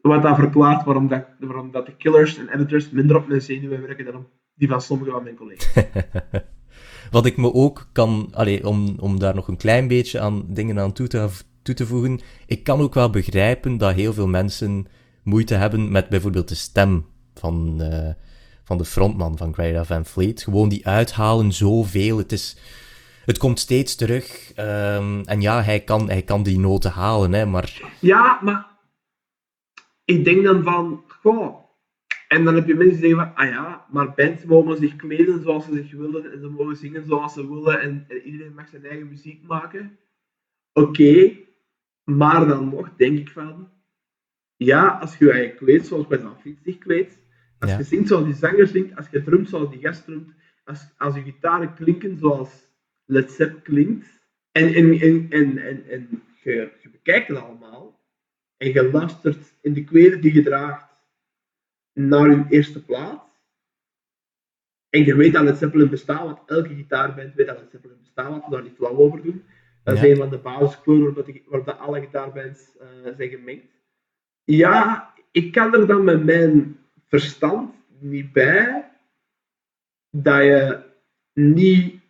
Wat dat verklaart waarom, dat, waarom dat de killers en editors minder op mijn zenuwen werken dan op die van sommige van mijn collega's. [laughs] Wat ik me ook kan, allee, om, om daar nog een klein beetje aan dingen aan toe te, toe te voegen, ik kan ook wel begrijpen dat heel veel mensen moeite hebben met bijvoorbeeld de stem van, uh, van de frontman van Greta Van Fleet. Gewoon die uithalen zoveel. Het is... Het komt steeds terug. Um, en ja, hij kan, hij kan die noten halen, hè, maar... Ja, maar... Ik denk dan van... Goh, en dan heb je mensen die zeggen van, ah ja, maar bands mogen zich kleden zoals ze zich willen en ze mogen zingen zoals ze willen en, iedereen mag zijn eigen muziek maken. Oké, maar dan nog denk ik van, ja, als je je kleedt zoals bij zo'n fiets zich kleedt, als je zingt zoals die zanger zingt, als je drumt zoals die gast drumt, als, als je gitaren klinken zoals Led Zepp klinkt, en, en, en, en, en, en je, je bekijkt het allemaal, en je luistert in de kleren die je draagt, naar uw eerste plaats. En je weet dat het Zeppelin bestaat, want elke gitaarband weet dat het Zeppelin bestaat, want we daar niet flauw over doen. Dat is een van de basiskleuren waarop, alle gitaarbands uh, zijn gemengd. Ja, ik kan er dan met mijn verstand niet bij dat je niet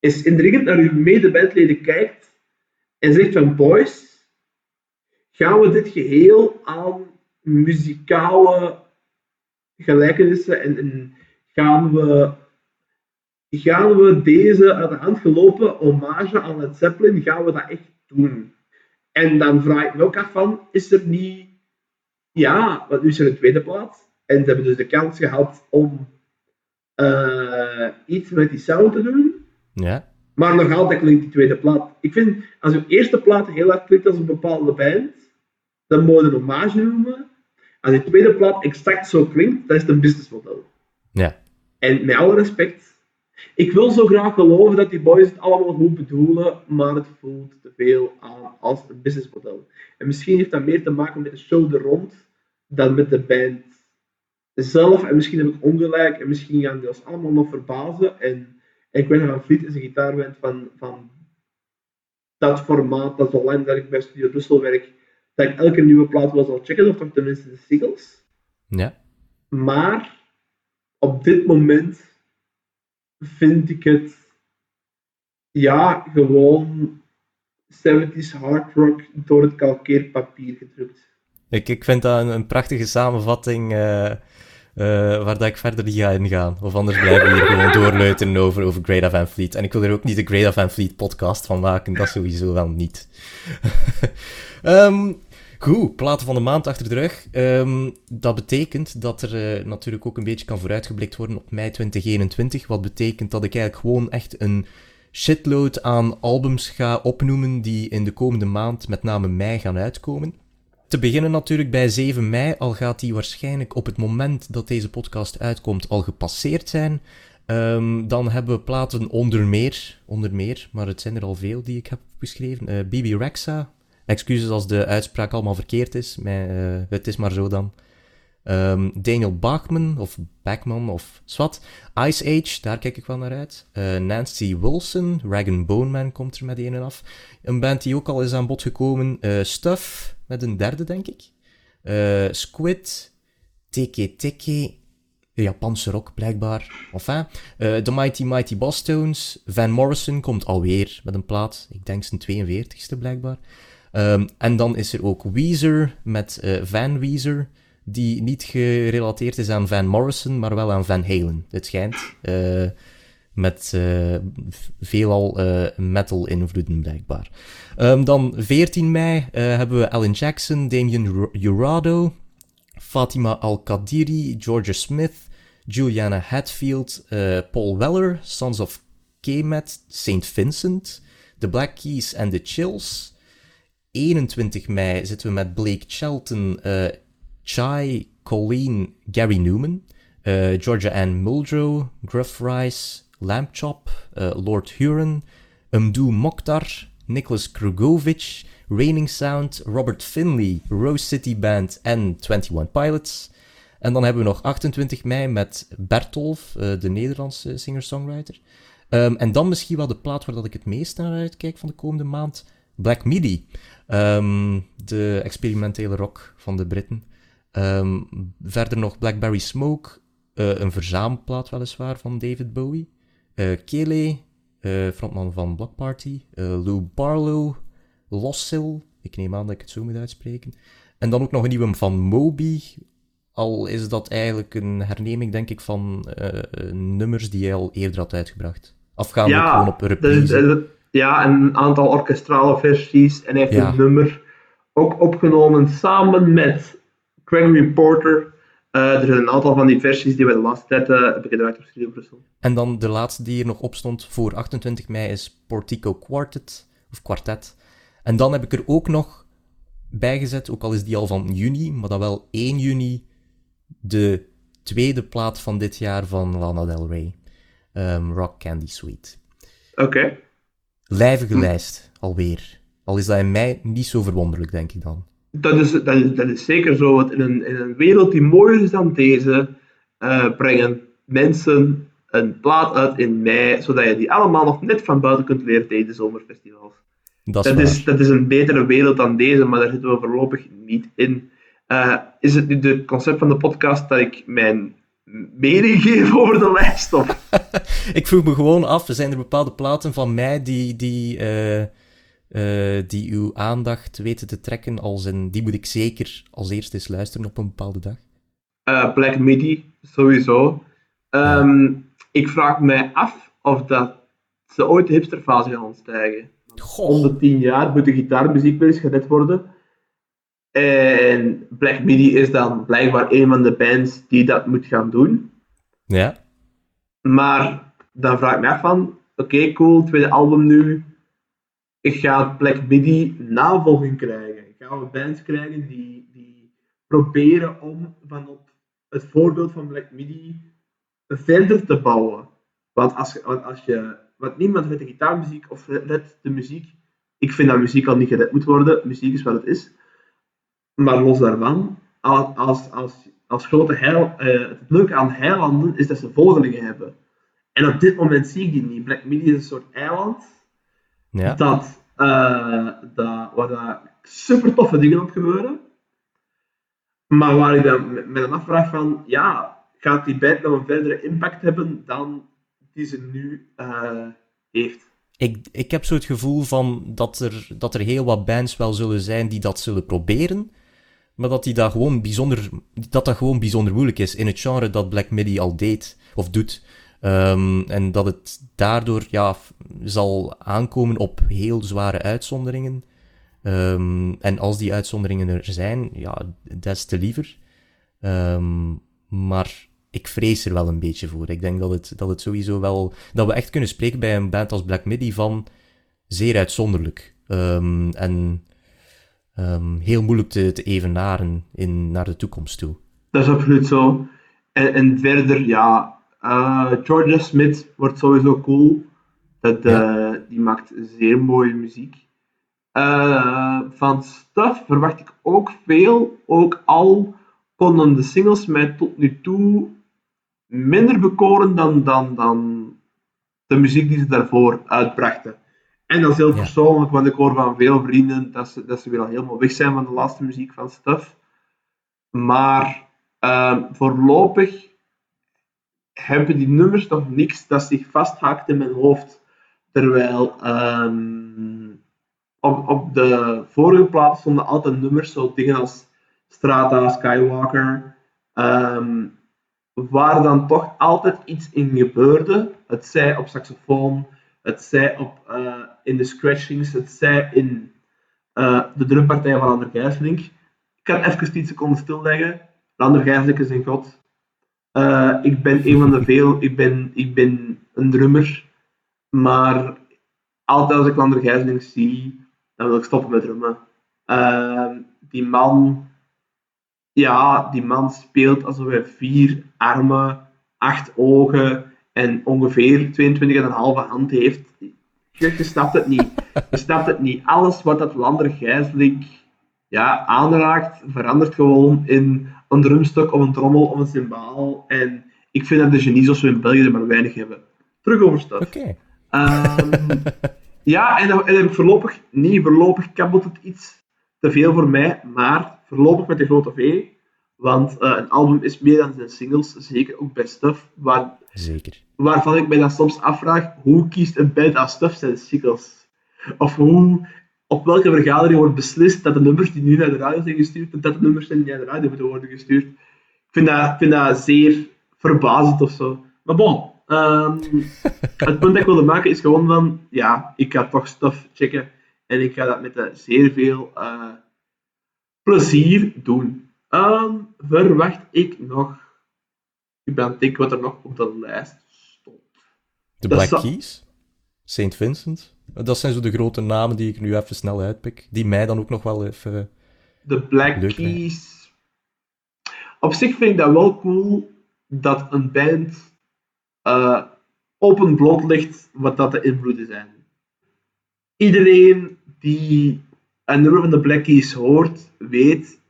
eens indringend naar je medebandleden kijkt en zegt van boys, gaan we dit geheel aan muzikale gelijkenissen en, en, gaan, we, gaan we deze uit de hand gelopen hommage aan het Zeppelin, gaan we dat echt doen? En dan vraag ik me ook af van, is er niet... Ja, want nu is er een tweede plaats. En ze hebben dus de kans gehad om uh, iets met die sound te doen. Ja. Maar nog altijd klinkt die tweede plaat. Ik vind, als uw eerste plaat heel hard klinkt als een bepaalde band, dan moet je een hommage noemen. Als die tweede plaat exact zo klinkt, dan is het een businessmodel. Ja. En met alle respect, ik wil zo graag geloven dat die boys het allemaal goed bedoelen, maar het voelt te veel aan als een businessmodel. En misschien heeft dat meer te maken met de show er rond dan met de band zelf. En misschien heb ik ongelijk en misschien gaan die ons allemaal nog verbazen. En, en ik weet van Vliet is een gitaarband van, van dat formaat, dat zo lang dat ik bij Studio Brussel werk, dat ik elke nieuwe plaat wel zal checken, of toch tenminste de singles. Ja. Maar op dit moment vind ik het ja, gewoon 70s hard rock door het kalkeerpapier gedrukt. Ik, ik vind dat een, een prachtige samenvatting uh, uh, waar dat ik verder niet ga ingaan. Of anders blijven we hier gewoon doorleuten over, over Greta Van Fleet. En ik wil er ook niet de Greta Van Fleet podcast van maken, dat sowieso wel niet. um, [laughs] Goed, platen van de maand achter de rug. Ehm, dat betekent dat er uh, natuurlijk ook een beetje kan vooruitgeblikt worden op mei 2021. Wat betekent dat ik eigenlijk gewoon echt een shitload aan albums ga opnoemen die in de komende maand, met name mei, gaan uitkomen. Te beginnen natuurlijk bij 7 mei, al gaat die waarschijnlijk op het moment dat deze podcast uitkomt al gepasseerd zijn. Um, dan hebben we platen onder meer, onder meer, maar het zijn er al veel die ik heb beschreven. Uh, Bibi Rexa, Excuses als de uitspraak allemaal verkeerd is, maar uh, het is maar zo dan. Ehm, Daniel Bachman, of Bachman, of Swat. Ice Age, daar kijk ik wel naar uit. Eh, Nancy Wilson, Rag Bone Man komt er met een en af. Een band die ook al is aan bod gekomen. Stuff, met een derde, denk ik. Uh, Squid, Teke Teke, Japanse rock, blijkbaar. Enfin, The Mighty Mighty Bosstones. Van Morrison komt alweer met een plaat. Ik denk zijn 42ste, blijkbaar. Um, en dan is er ook Weezer met Van Weezer die niet gerelateerd is aan Van Morrison, maar wel aan Van Halen. Het schijnt. Met uh, veelal uh, metal-invloeden, blijkbaar. Um, dan 14 mei hebben we Alan Jackson, Damien Jurado, Fatima Al-Qadiri, Georgia Smith, Juliana Hatfield, Paul Weller, Sons of Kemet, St. Vincent, The Black Keys en The Chills. 21 mei zitten we met Blake Shelton, Chai, Colleen, Gary Newman, Georgia Ann Muldrow, Gruff Rice, Lamb Chop, uh, Lord Huron, Umdu Mokhtar, Nicholas Krugovic, Raining Sound, Robert Finley, Rose City Band en 21 Pilots. En dan hebben we nog 28 mei met Bertolf, uh, de Nederlandse singer-songwriter. Um, en dan misschien wel de plaat waar dat ik het meest naar uitkijk van de komende maand, Black Midi. Um, de experimentele rock van de Britten. Um, verder nog Blackberry Smoke, uh, een verzamelplaat weliswaar van David Bowie. Uh, Kele, uh, frontman van Block Party. Lou Barlow, Lossil, ik neem aan dat ik het zo moet uitspreken. En dan ook nog een nieuwe van Moby. Al is dat eigenlijk een herneming, denk ik, van nummers die hij al eerder had uitgebracht. Afgaande ja, gewoon op reprise. ja, een aantal orkestrale versies. En hij heeft een nummer ook opgenomen samen met Gregory Porter. Uh, er zijn een aantal van die versies die we de laatste tijd uh, hebben gedraaid op Studio Brussel. En dan de laatste die er nog op stond voor 28 mei is Portico Quartet, of Quartet. En dan heb ik er ook nog bijgezet, ook al is die al van juni, maar dan wel 1 juni, de tweede plaat van dit jaar van Lana Del Rey. Um, Rock Candy Sweet. Oké. Okay. Lijvige hm. lijst, alweer. Al is dat in mei niet zo verwonderlijk, denk ik dan dat is, dat, is, dat is zeker zo. Want in een, in een wereld die mooier is dan deze, uh, brengen mensen een plaat uit in mei, zodat je die allemaal nog net van buiten kunt leren tijdens de zomerfestivals. Dat, is, dat is, dat is, een betere wereld dan deze, maar daar zitten we voorlopig niet in. Uh, is het nu het concept van de podcast dat ik mijn mening [laughs] geef over de lijst? Of? [laughs] ik vroeg me gewoon af, zijn er bepaalde platen van mij die, die uh uh, die uw aandacht weten te trekken, als in, die moet ik zeker als eerste eens luisteren op een bepaalde dag? Uh, Black Midi, sowieso. Um, Ik vraag mij af of dat ze ooit de hipsterfase gaan ontstijgen. Om de tien jaar moet de gitaarmuziek wel eens gered worden. En Black Midi is dan blijkbaar een van de bands die dat moet gaan doen. Ja. Maar dan vraag ik me af van, oké, cool, tweede album nu gaat Black Midi navolging krijgen. Gaan we bands krijgen die, die proberen om van op het voorbeeld van Black Midi verder te bouwen. Want als, als je, want niemand redt de gitaarmuziek of redt de muziek. Ik vind dat muziek al niet gered moet worden. Muziek is wat het is. Maar los daarvan, als, als, als, grote heil, uh, het leuke aan heilanden is dat ze volgelingen hebben. En op dit moment zie ik die niet. Black Midi is een soort eiland ja. dat, uh, dat, waar dat super toffe dingen op gebeuren. Maar waar ik dan met een afvraag van, ja, gaat die band nog een verdere impact hebben dan die ze nu uh, heeft? Ik, ik heb zo het gevoel van dat er, dat er heel wat bands wel zullen zijn die dat zullen proberen. Maar dat, die dat, gewoon bijzonder, dat dat gewoon bijzonder moeilijk is in het genre dat Black Midi al deed of doet. Um, en dat het daardoor ja, zal aankomen op heel zware uitzonderingen. Um, en als die uitzonderingen er zijn, ja, des te liever. Um, maar ik vrees er wel een beetje voor. Ik denk dat het, dat het sowieso wel... Dat we echt kunnen spreken bij een band als Black Midi van zeer uitzonderlijk. en heel moeilijk te, evenaren in, naar de toekomst toe. Dat is absoluut zo. En verder, ja, uh, Georgia Smith wordt sowieso cool. Dat, uh, Die maakt zeer mooie muziek. Uh, van Stuff verwacht ik ook veel. Ook al konden de singles mij tot nu toe minder bekoren dan, dan, dan de muziek die ze daarvoor uitbrachten. En dat is heel Ja. persoonlijk, want ik hoor van veel vrienden dat ze, dat ze weer al helemaal weg zijn van de laatste muziek van Stuff. Maar voorlopig hebben die nummers nog niks dat zich vasthaakt in mijn hoofd. Terwijl ehm, op, op de vorige plaat stonden altijd nummers, zo dingen als Strata, Skywalker, ehm, waar dan toch altijd iets in gebeurde. Het zij op saxofoon, het zij op, eh, in de scratchings, het zij in eh, de drumpartij van Ander Gijslink. Ik kan even 10 seconden stilleggen. Ander Gijslink is een god. Eh, ik ben een van de veel, ik ben, ik ben een drummer, maar altijd als ik Ander Gijslink zie, dan wil ik stoppen met drummen. Eh, die man, ja, die man speelt alsof hij vier armen, acht ogen en ongeveer 22,5 hand heeft. Je, snapt het niet. Je snapt het niet. Alles wat dat Lander ja, aanraakt, verandert gewoon in een drumstok of een trommel of een cymbaal. En ik vind dat de genies zoals we in België er maar weinig hebben. Terug over stuff. Oké. Ehm, [laughs] ja, en voorlopig, niet voorlopig kabbelt het iets te veel voor mij, maar voorlopig met de grote V. Want eh, een album is meer dan zijn singles, zeker ook bij Stuff, waar, Zeker. waarvan ik mij dan soms afvraag, hoe kiest een band als Stuff zijn singles? Of hoe, op welke vergadering wordt beslist dat de nummers die nu naar de radio zijn gestuurd, dat de nummers zijn die naar de radio moeten worden gestuurd? Ik vind dat, ik vind dat zeer verbazend of zo. Maar bon, ehm, [laughs] het punt dat ik wilde maken is gewoon van, ja, ik ga toch Stuff checken en ik ga dat met eh, zeer veel eh, plezier doen. Ehm, verwacht ik nog, ik ben aan het denken wat er nog op de lijst stond. De Black Keys. St. Vincent. Dat zijn zo de grote namen die ik nu even snel uitpik. Die mij dan ook nog wel even... De Black? Keys. Op zich vind ik dat wel cool dat een band eh, open blootlegt wat dat de invloeden zijn. Iedereen die een nummer van de Black Keys hoort, weet,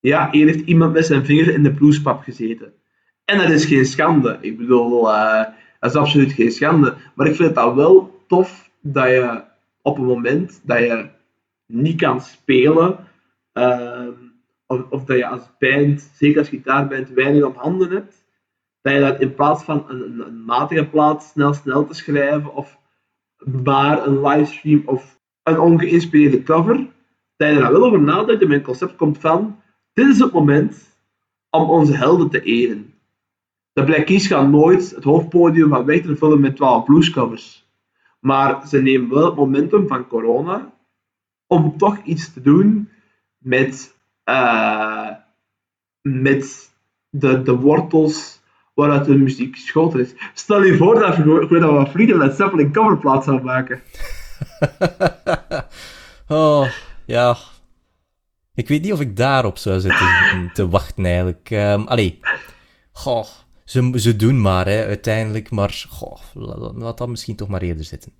ja, hier heeft iemand met zijn vinger in de bluespap gezeten. En dat is geen schande. Ik bedoel, eh, dat is absoluut geen schande. Maar ik vind het dat wel tof dat je op een moment dat je niet kan spelen, ehm, of, dat je als band, zeker als gitaarband, weinig op handen hebt, dat je dat in plaats van een, een, matige plaat snel snel te schrijven, of maar een livestream of een ongeïnspireerde cover, dat je er wel over nadenkt en mijn concept komt van, dit is het moment om onze helden te eren. De Black Keys gaan nooit het hoofdpodium van weg te vullen met 12 bluescovers. Maar ze nemen wel het momentum van corona om toch iets te doen met, eh, met de, de wortels waaruit de muziek geschoten is. Stel je voor dat we, we Freedom Led Zeppelin coverplaat zouden maken. [laughs] oh, ja. Ik weet niet of ik daarop zou zitten te wachten, eigenlijk. Ehm allee. Goh. Ze, ze doen maar, hè, uiteindelijk. Maar, goh, laat, dat misschien toch maar eerder zitten.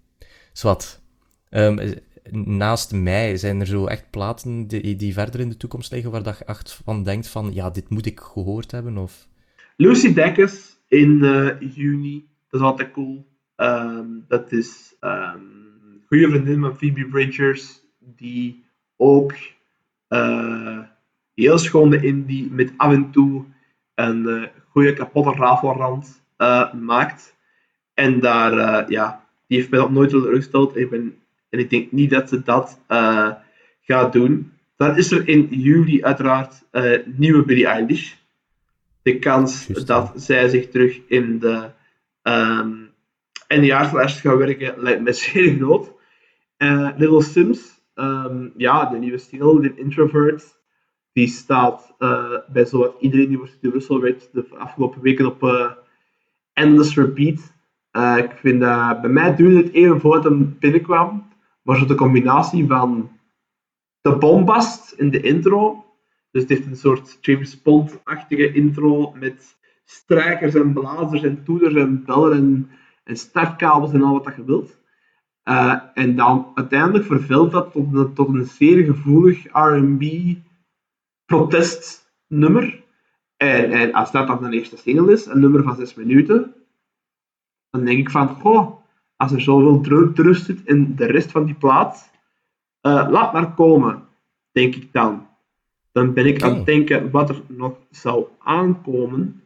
Zwat. Ehm, naast mij zijn er zo echt platen die, die verder in de toekomst liggen, waar je echt van denkt van, ja, dit moet ik gehoord hebben, of... Lucy Dacus in eh, juni, dat is altijd cool. Ehm, dat is een goede vriendin van Phoebe Bridgers, die ook eh, heel schone indie met af en toe een eh, goede kapotte rafelrand eh, maakt. En daar, eh, ja, die heeft mij dat nooit teleurgesteld. En ik, ben, en ik denk niet dat ze dat eh, gaat doen. Dan is er in juli uiteraard nieuwe Billie Eilish. De kans dat zij zich terug in de eindejaarslijst gaat werken lijkt me [laughs] zeer groot. Little Sims, ehm, ja, de nieuwe single, de Introvert, die staat eh, bij zowat iedereen die voor Studio Brussel werd de afgelopen weken op eh, Endless Repeat. Eh, ik vind dat, bij mij duurde het even voordat hem binnenkwam, maar zo de combinatie van de bombast in de intro, dus het heeft een soort James Bond-achtige intro met strijkers en blazers en toeters en bellen en, startkabels en al wat dat je wilt. En dan uiteindelijk vervult dat tot, een- tot een zeer gevoelig R&B protestnummer. En, en als dat dan de eerste single is, een nummer van 6 minuten, dan denk ik van, goh, als er zoveel trust zit in de rest van die plaat, uh, laat maar komen, denk ik dan. Dan ben ik aan het denken wat er nog zou aankomen.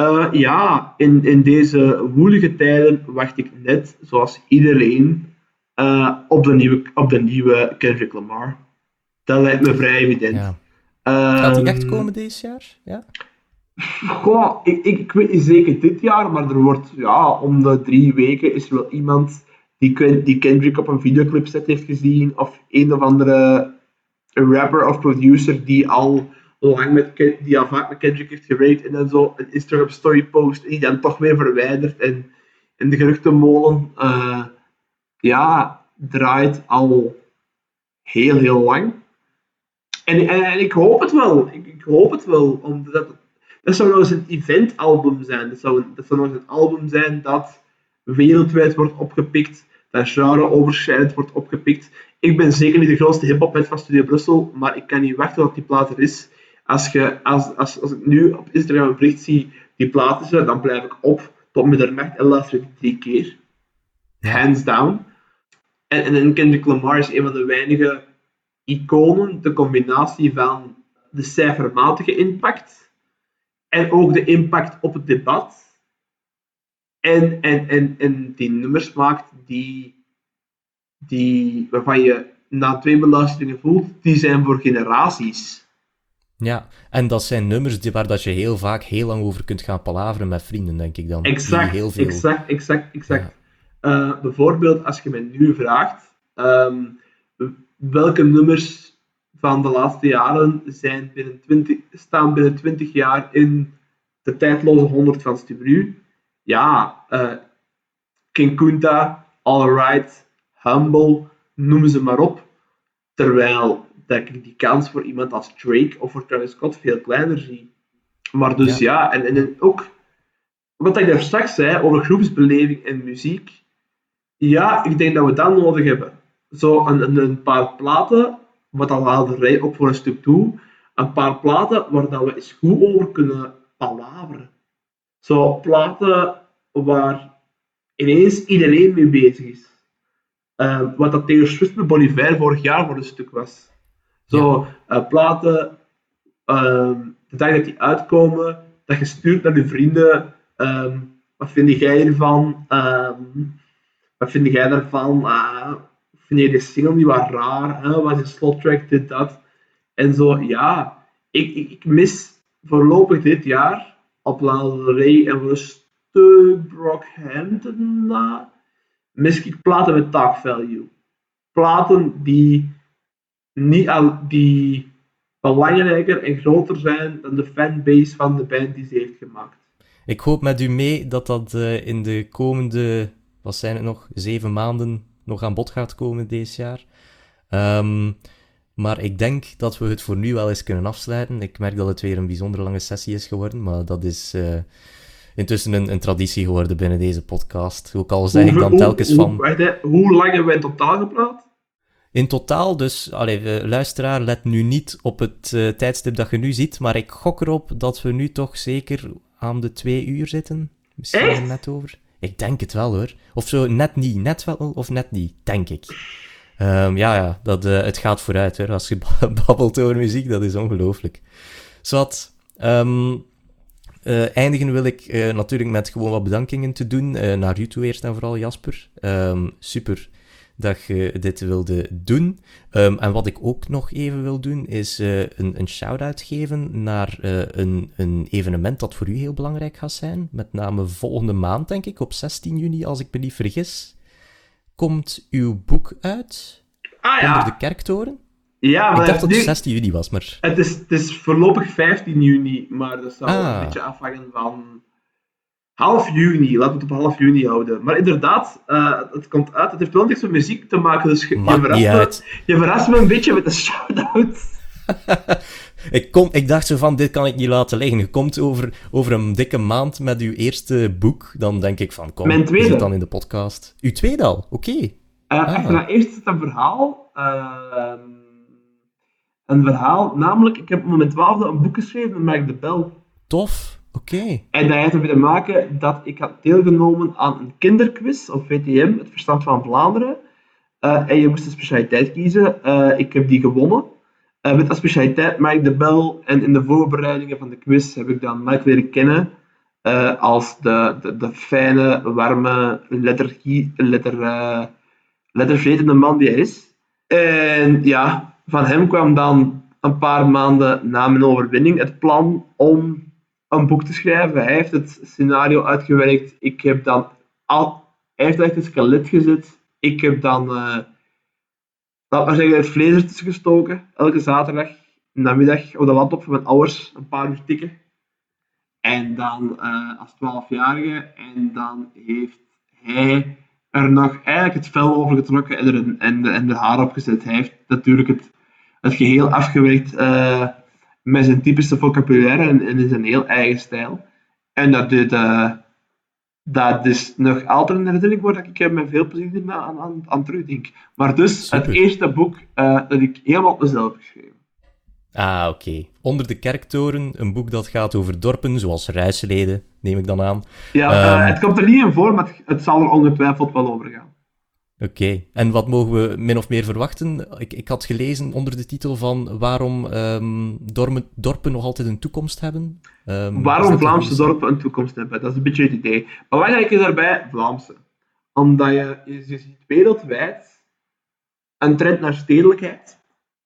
Uh, ja, in, in deze woelige tijden wacht ik net, zoals iedereen, uh, op, de nieuwe, op de nieuwe Kendrick Lamar. Dat lijkt me vrij evident. Ja. Gaat die echt ehm, komen deze jaar? Ja? Goh, ik, ik, ik, weet niet zeker dit jaar, maar er wordt ja, om de drie weken is er wel iemand die, die Kendrick op een videoclip set heeft gezien, of een of andere rapper of producer die al lang met die al vaak met Kendrick heeft gerate en dan zo een Instagram story post en die dan toch weer verwijderd en, en de geruchtenmolen uh, ja, draait al heel heel lang. En, en, ik hoop het wel. Ik, ik, hoop het wel. Omdat dat zou nog eens een eventalbum zijn. Dat zou, dat zou eens een album zijn dat wereldwijd wordt opgepikt. Dat genre overschrijdend wordt opgepikt. Ik ben zeker niet de grootste hip-hop van Studio Brussel, maar ik kan niet wachten tot die plaat er is. Als, je, als, als, als ik nu op Instagram een bericht zie, die plaat is er, dan blijf ik op tot middernacht en luister ik drie keer. Hands down. En, en Kendrick Lamar is een van de weinige iconen, de combinatie van de cijfermatige impact en ook de impact op het debat. En, en, en, en die nummers maakt die, die, waarvan je na twee beluisteringen voelt, die zijn voor generaties. Ja, en dat zijn nummers die, waar dat je heel vaak heel lang over kunt gaan palaveren met vrienden, denk ik dan. Exact, heel veel... exact, exact, exact. Uh, bijvoorbeeld, als je mij nu vraagt, um, welke nummers van de laatste jaren zijn binnen 20, staan binnen 20 jaar in de tijdloze 100 van Stubru. Ja, uh, King Kunta, Alright, Humble, noem ze maar op. Terwijl dat ik die kans voor iemand als Drake of voor Travis Scott veel kleiner zie. Maar dus ja, en, en ook wat ik daar straks zei over groepsbeleving en muziek. Ja, ik denk dat we dat nodig hebben zo een, een, paar platen, wat dan haalde Rij ook voor een stuk toe, een paar platen waar dat we eens goed over kunnen palaveren. Zo platen waar ineens iedereen mee bezig is. Uh, wat dat tegen Swift met Bolivar vorig jaar voor een stuk was. Zo, uh, platen, uh, de dag dat die uitkomen, dat je stuurt naar je vrienden. Ehm, wat vind jij ervan? Ehm, wat vind jij ervan? Ah, vind je de single niet wat raar? Is een slottrack, dit, dat? En zo, ja, ik, ik, ik mis voorlopig dit jaar op Lana Ray en voor een stuk Brockhampton na, mis ik platen met talk value. Platen die niet die belangrijker en groter zijn dan de fanbase van de band die ze heeft gemaakt. Ik hoop met u mee dat dat uh, in de komende, wat zijn het nog, zeven maanden nog aan bod gaat komen deze jaar. Um, maar ik denk dat we het voor nu wel eens kunnen afsluiten. Ik merk dat het weer een bijzonder lange sessie is geworden, maar dat is uh, intussen een, een, traditie geworden binnen deze podcast. Ook al zeg ik dan telkens van... Hoe, hoe lang hebben wij in totaal gepraat? In totaal, dus, allee, luisteraar, let nu niet op het uh, tijdstip dat je nu ziet, maar ik gok erop dat we nu toch zeker aan de twee uur zitten. Misschien net over. Ik denk het wel hoor. Of zo, net niet. Net wel of net niet, denk ik. Um, ja, ja, dat, uh, het gaat vooruit hoor. Als je [laughs] babbelt over muziek, dat is ongelooflijk. Zowat, um, eindigen wil ik uh, natuurlijk met gewoon wat bedankingen te doen. naar u toe eerst en vooral, Jasper. Um, super dat je dit wilde doen. Um, en wat ik ook nog even wil doen, is uh, een, een shout-out geven naar uh, een, een evenement dat voor u heel belangrijk gaat zijn. Met name volgende maand, denk ik, op 16 juni, als ik me niet vergis, komt uw boek uit. Ah, ja. Onder de kerktoren. Ja, maar ik dacht dat het 16 juni was, maar... Het is, het is voorlopig 15 juni, maar dat zou ah. een beetje afhangen van half juni, laten we het op half juni houden. Maar inderdaad, uh, het komt uit. Het heeft wel niks met muziek te maken, dus je, verrast, me, je verrast me een beetje met de shout-out. [laughs] ik, kom, ik dacht zo van, dit kan ik niet laten liggen. Je komt over, over een dikke maand met uw eerste boek. Dan denk ik van, kom, Mijn tweede. zit dan in de podcast. Uw tweede al? Oké. Okay. Uh, ah. nou, eerst is het een verhaal. Uh, een verhaal, namelijk, ik heb op mijn twaalfde een boek geschreven met Mike de Bel. Tof, oké. En dat heeft ermee te maken dat ik had deelgenomen aan een kinderquiz op VTM, het Verstand van Vlaanderen. Uh, en je moest een specialiteit kiezen. Uh, ik heb die gewonnen. Uh, met als specialiteit Mike de Bel. En in de voorbereidingen van de quiz heb ik dan Mike leren kennen als de, de, de, fijne, warme, letter, man die hij is. En ja, van hem kwam dan een paar maanden na mijn overwinning het plan om een boek te schrijven. Hij heeft het scenario uitgewerkt. Ik heb dan al, hij heeft echt een skelet gezet. Ik heb dan, uh, laat maar zeggen, het vlees gestoken. Elke zaterdag, namiddag, op de laptop van mijn ouders, een paar uur tikken. En dan uh, als twaalfjarige. En dan heeft hij er nog eigenlijk het vel over getrokken en er, en, en de haar op gezet. Hij heeft natuurlijk het, het geheel afgewerkt uh, met zijn typische vocabulaire en, in zijn heel eigen stijl. En dat, dit, uh, dat is nog altijd een herinnering waar ik heb met veel plezier aan, aan, aan terugdenk. Maar dus het eerste boek uh, dat ik helemaal op mezelf geschreven. Ah, oké. Onder de kerktoren, een boek dat gaat over dorpen, zoals Ruisleden, neem ik dan aan. Ja, um, het komt er niet in voor, maar het, zal er ongetwijfeld wel over gaan. Oké, en wat mogen we min of meer verwachten? Ik, ik had gelezen onder de titel van waarom um, dorpen, dorpen nog altijd een toekomst hebben. Um, waarom Vlaamse dorpen een toekomst hebben, dat is een beetje het idee. Belangrijk is daarbij Vlaamse. Omdat je, je ziet wereldwijd een trend naar stedelijkheid.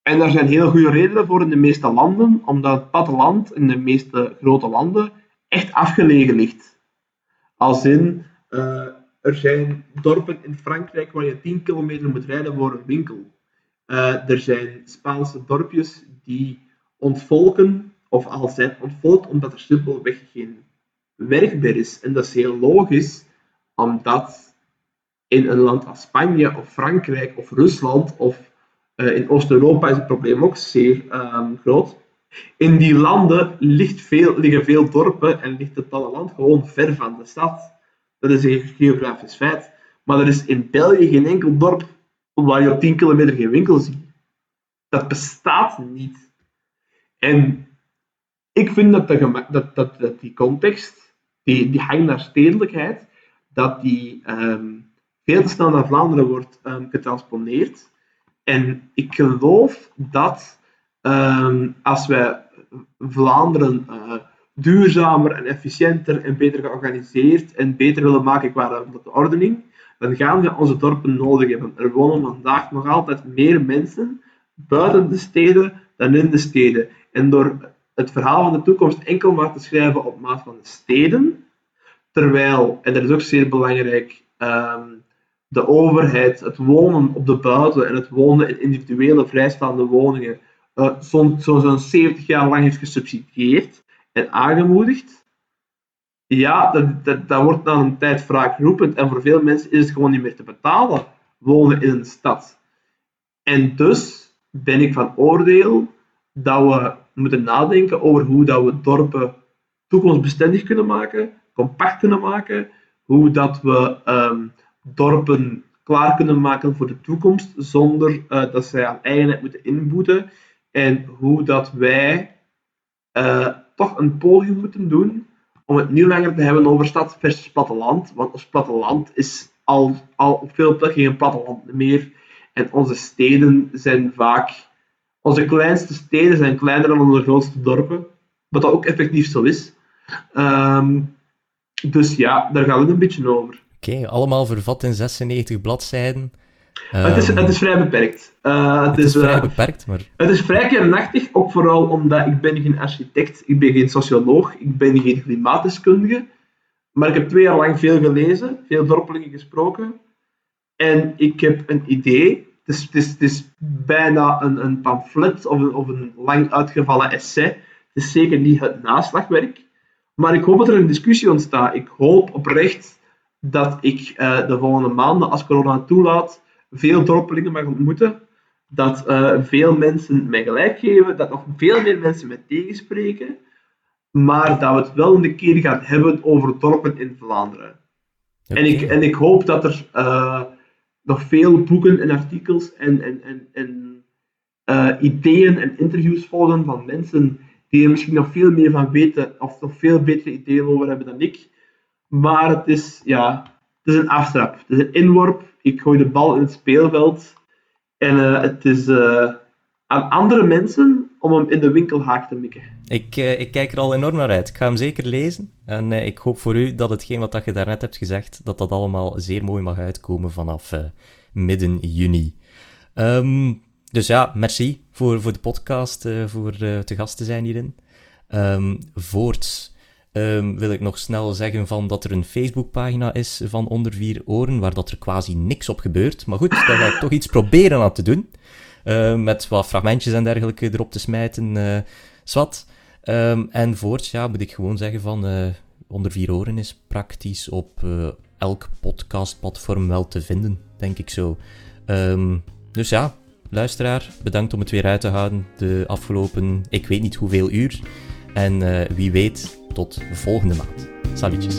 En daar zijn heel goede redenen voor in de meeste landen, omdat het platteland in de meeste grote landen echt afgelegen ligt. Als in, uh, er zijn dorpen in Frankrijk waar je 10 kilometer moet rijden voor een winkel. Uh, er zijn Spaanse dorpjes die ontvolken, of al zijn ontvolkt omdat er simpelweg geen werk meer is. En dat is heel logisch, omdat in een land als Spanje of Frankrijk of Rusland of uh, in Oost-Europa is het probleem ook zeer um, groot. In die landen ligt veel, liggen veel dorpen en ligt het platteland gewoon ver van de stad. Dat is een geografisch feit. Maar er is in België geen enkel dorp waar je op 10 kilometer geen winkel ziet. Dat bestaat niet. En ik vind dat, dat, dat, die context, die, die naar stedelijkheid, dat die um, veel te snel naar Vlaanderen wordt um, getransponeerd. En ik geloof dat um, als wij Vlaanderen uh, duurzamer en efficiënter en beter georganiseerd en beter willen maken qua de ordening, dan gaan we onze dorpen nodig hebben. Er wonen vandaag nog altijd meer mensen buiten de steden dan in de steden. En door het verhaal van de toekomst enkel maar te schrijven op maat van de steden, terwijl, en dat is ook zeer belangrijk, um, de overheid het wonen op de buiten en het wonen in individuele vrijstaande woningen uh, zo'n zo 70 jaar lang heeft gesubsidieerd en aangemoedigd, ja, dat, dat, dat wordt na een tijd vaak roepend en voor veel mensen is het gewoon niet meer te betalen wonen in een stad. En dus ben ik van oordeel dat we moeten nadenken over hoe dat we dorpen toekomstbestendig kunnen maken, compact kunnen maken, hoe dat we um, dorpen klaar kunnen maken voor de toekomst zonder uh, dat zij aan eigenheid moeten inboeten. En hoe dat wij toch een poging moeten doen om het niet langer te hebben over stad versus platteland. Want ons platteland is al, al op veel plekken geen platteland meer. En onze steden zijn vaak... Onze kleinste steden zijn kleiner dan onze grootste dorpen. Wat dat ook effectief zo is. Um, dus ja, daar gaan we een beetje over. Oké, allemaal vervat in 96 bladzijden. Um, het, is, het is vrij beperkt. Uh, het, het, is, vrij uh, beperkt, maar... Het is vrij kernachtig, ook vooral omdat ik ben geen architect, ik ben geen socioloog, ik ben geen klimaatdeskundige. Maar ik heb twee jaar lang veel gelezen, veel dorpelingen gesproken. En ik heb een idee. Het is, het is, het is bijna een, een pamflet of een, of een lang uitgevallen essay. Het is zeker niet het naslagwerk. Maar ik hoop dat er een discussie ontstaat. Ik hoop oprecht dat ik uh, de volgende maanden, als corona toelaat, veel dorpelingen mag ontmoeten. Dat uh, veel mensen mij gelijk geven, dat nog veel meer mensen mij tegenspreken. Maar dat we het wel een keer gaan hebben over dorpen in Vlaanderen. Okay. En, ik, en ik hoop dat er uh, nog veel boeken en artikels en, en, en, en ideeën en interviews volgen van mensen die er misschien nog veel meer van weten of nog veel betere ideeën over hebben dan ik. Maar het is, ja, het is een aftrap. Het is een inworp. Ik gooi de bal in het speelveld. En uh, het is uh, aan andere mensen om hem in de winkelhaak te mikken. Ik, uh, ik kijk er al enorm naar uit. Ik ga hem zeker lezen. En ik hoop voor u dat hetgeen wat je daarnet hebt gezegd, dat dat allemaal zeer mooi mag uitkomen vanaf midden juni. Um, dus ja, merci voor, voor de podcast, voor te gast te zijn hierin. Um, voorts Um, wil ik nog snel zeggen van dat er een Facebookpagina is van Onder Vier Oren, waar dat er quasi niks op gebeurt. Maar goed, daar ga ik toch iets proberen aan te doen. Uh, met wat fragmentjes en dergelijke erop te smijten. Uh, en voorts, ja, moet ik gewoon zeggen van... Uh, Onder Vier Oren is praktisch op uh, elk podcastplatform wel te vinden, denk ik zo. Dus ja, luisteraar, bedankt om het weer uit te houden de afgelopen, ik weet niet hoeveel uur. En uh, wie weet, tot volgende maand. Salutjes.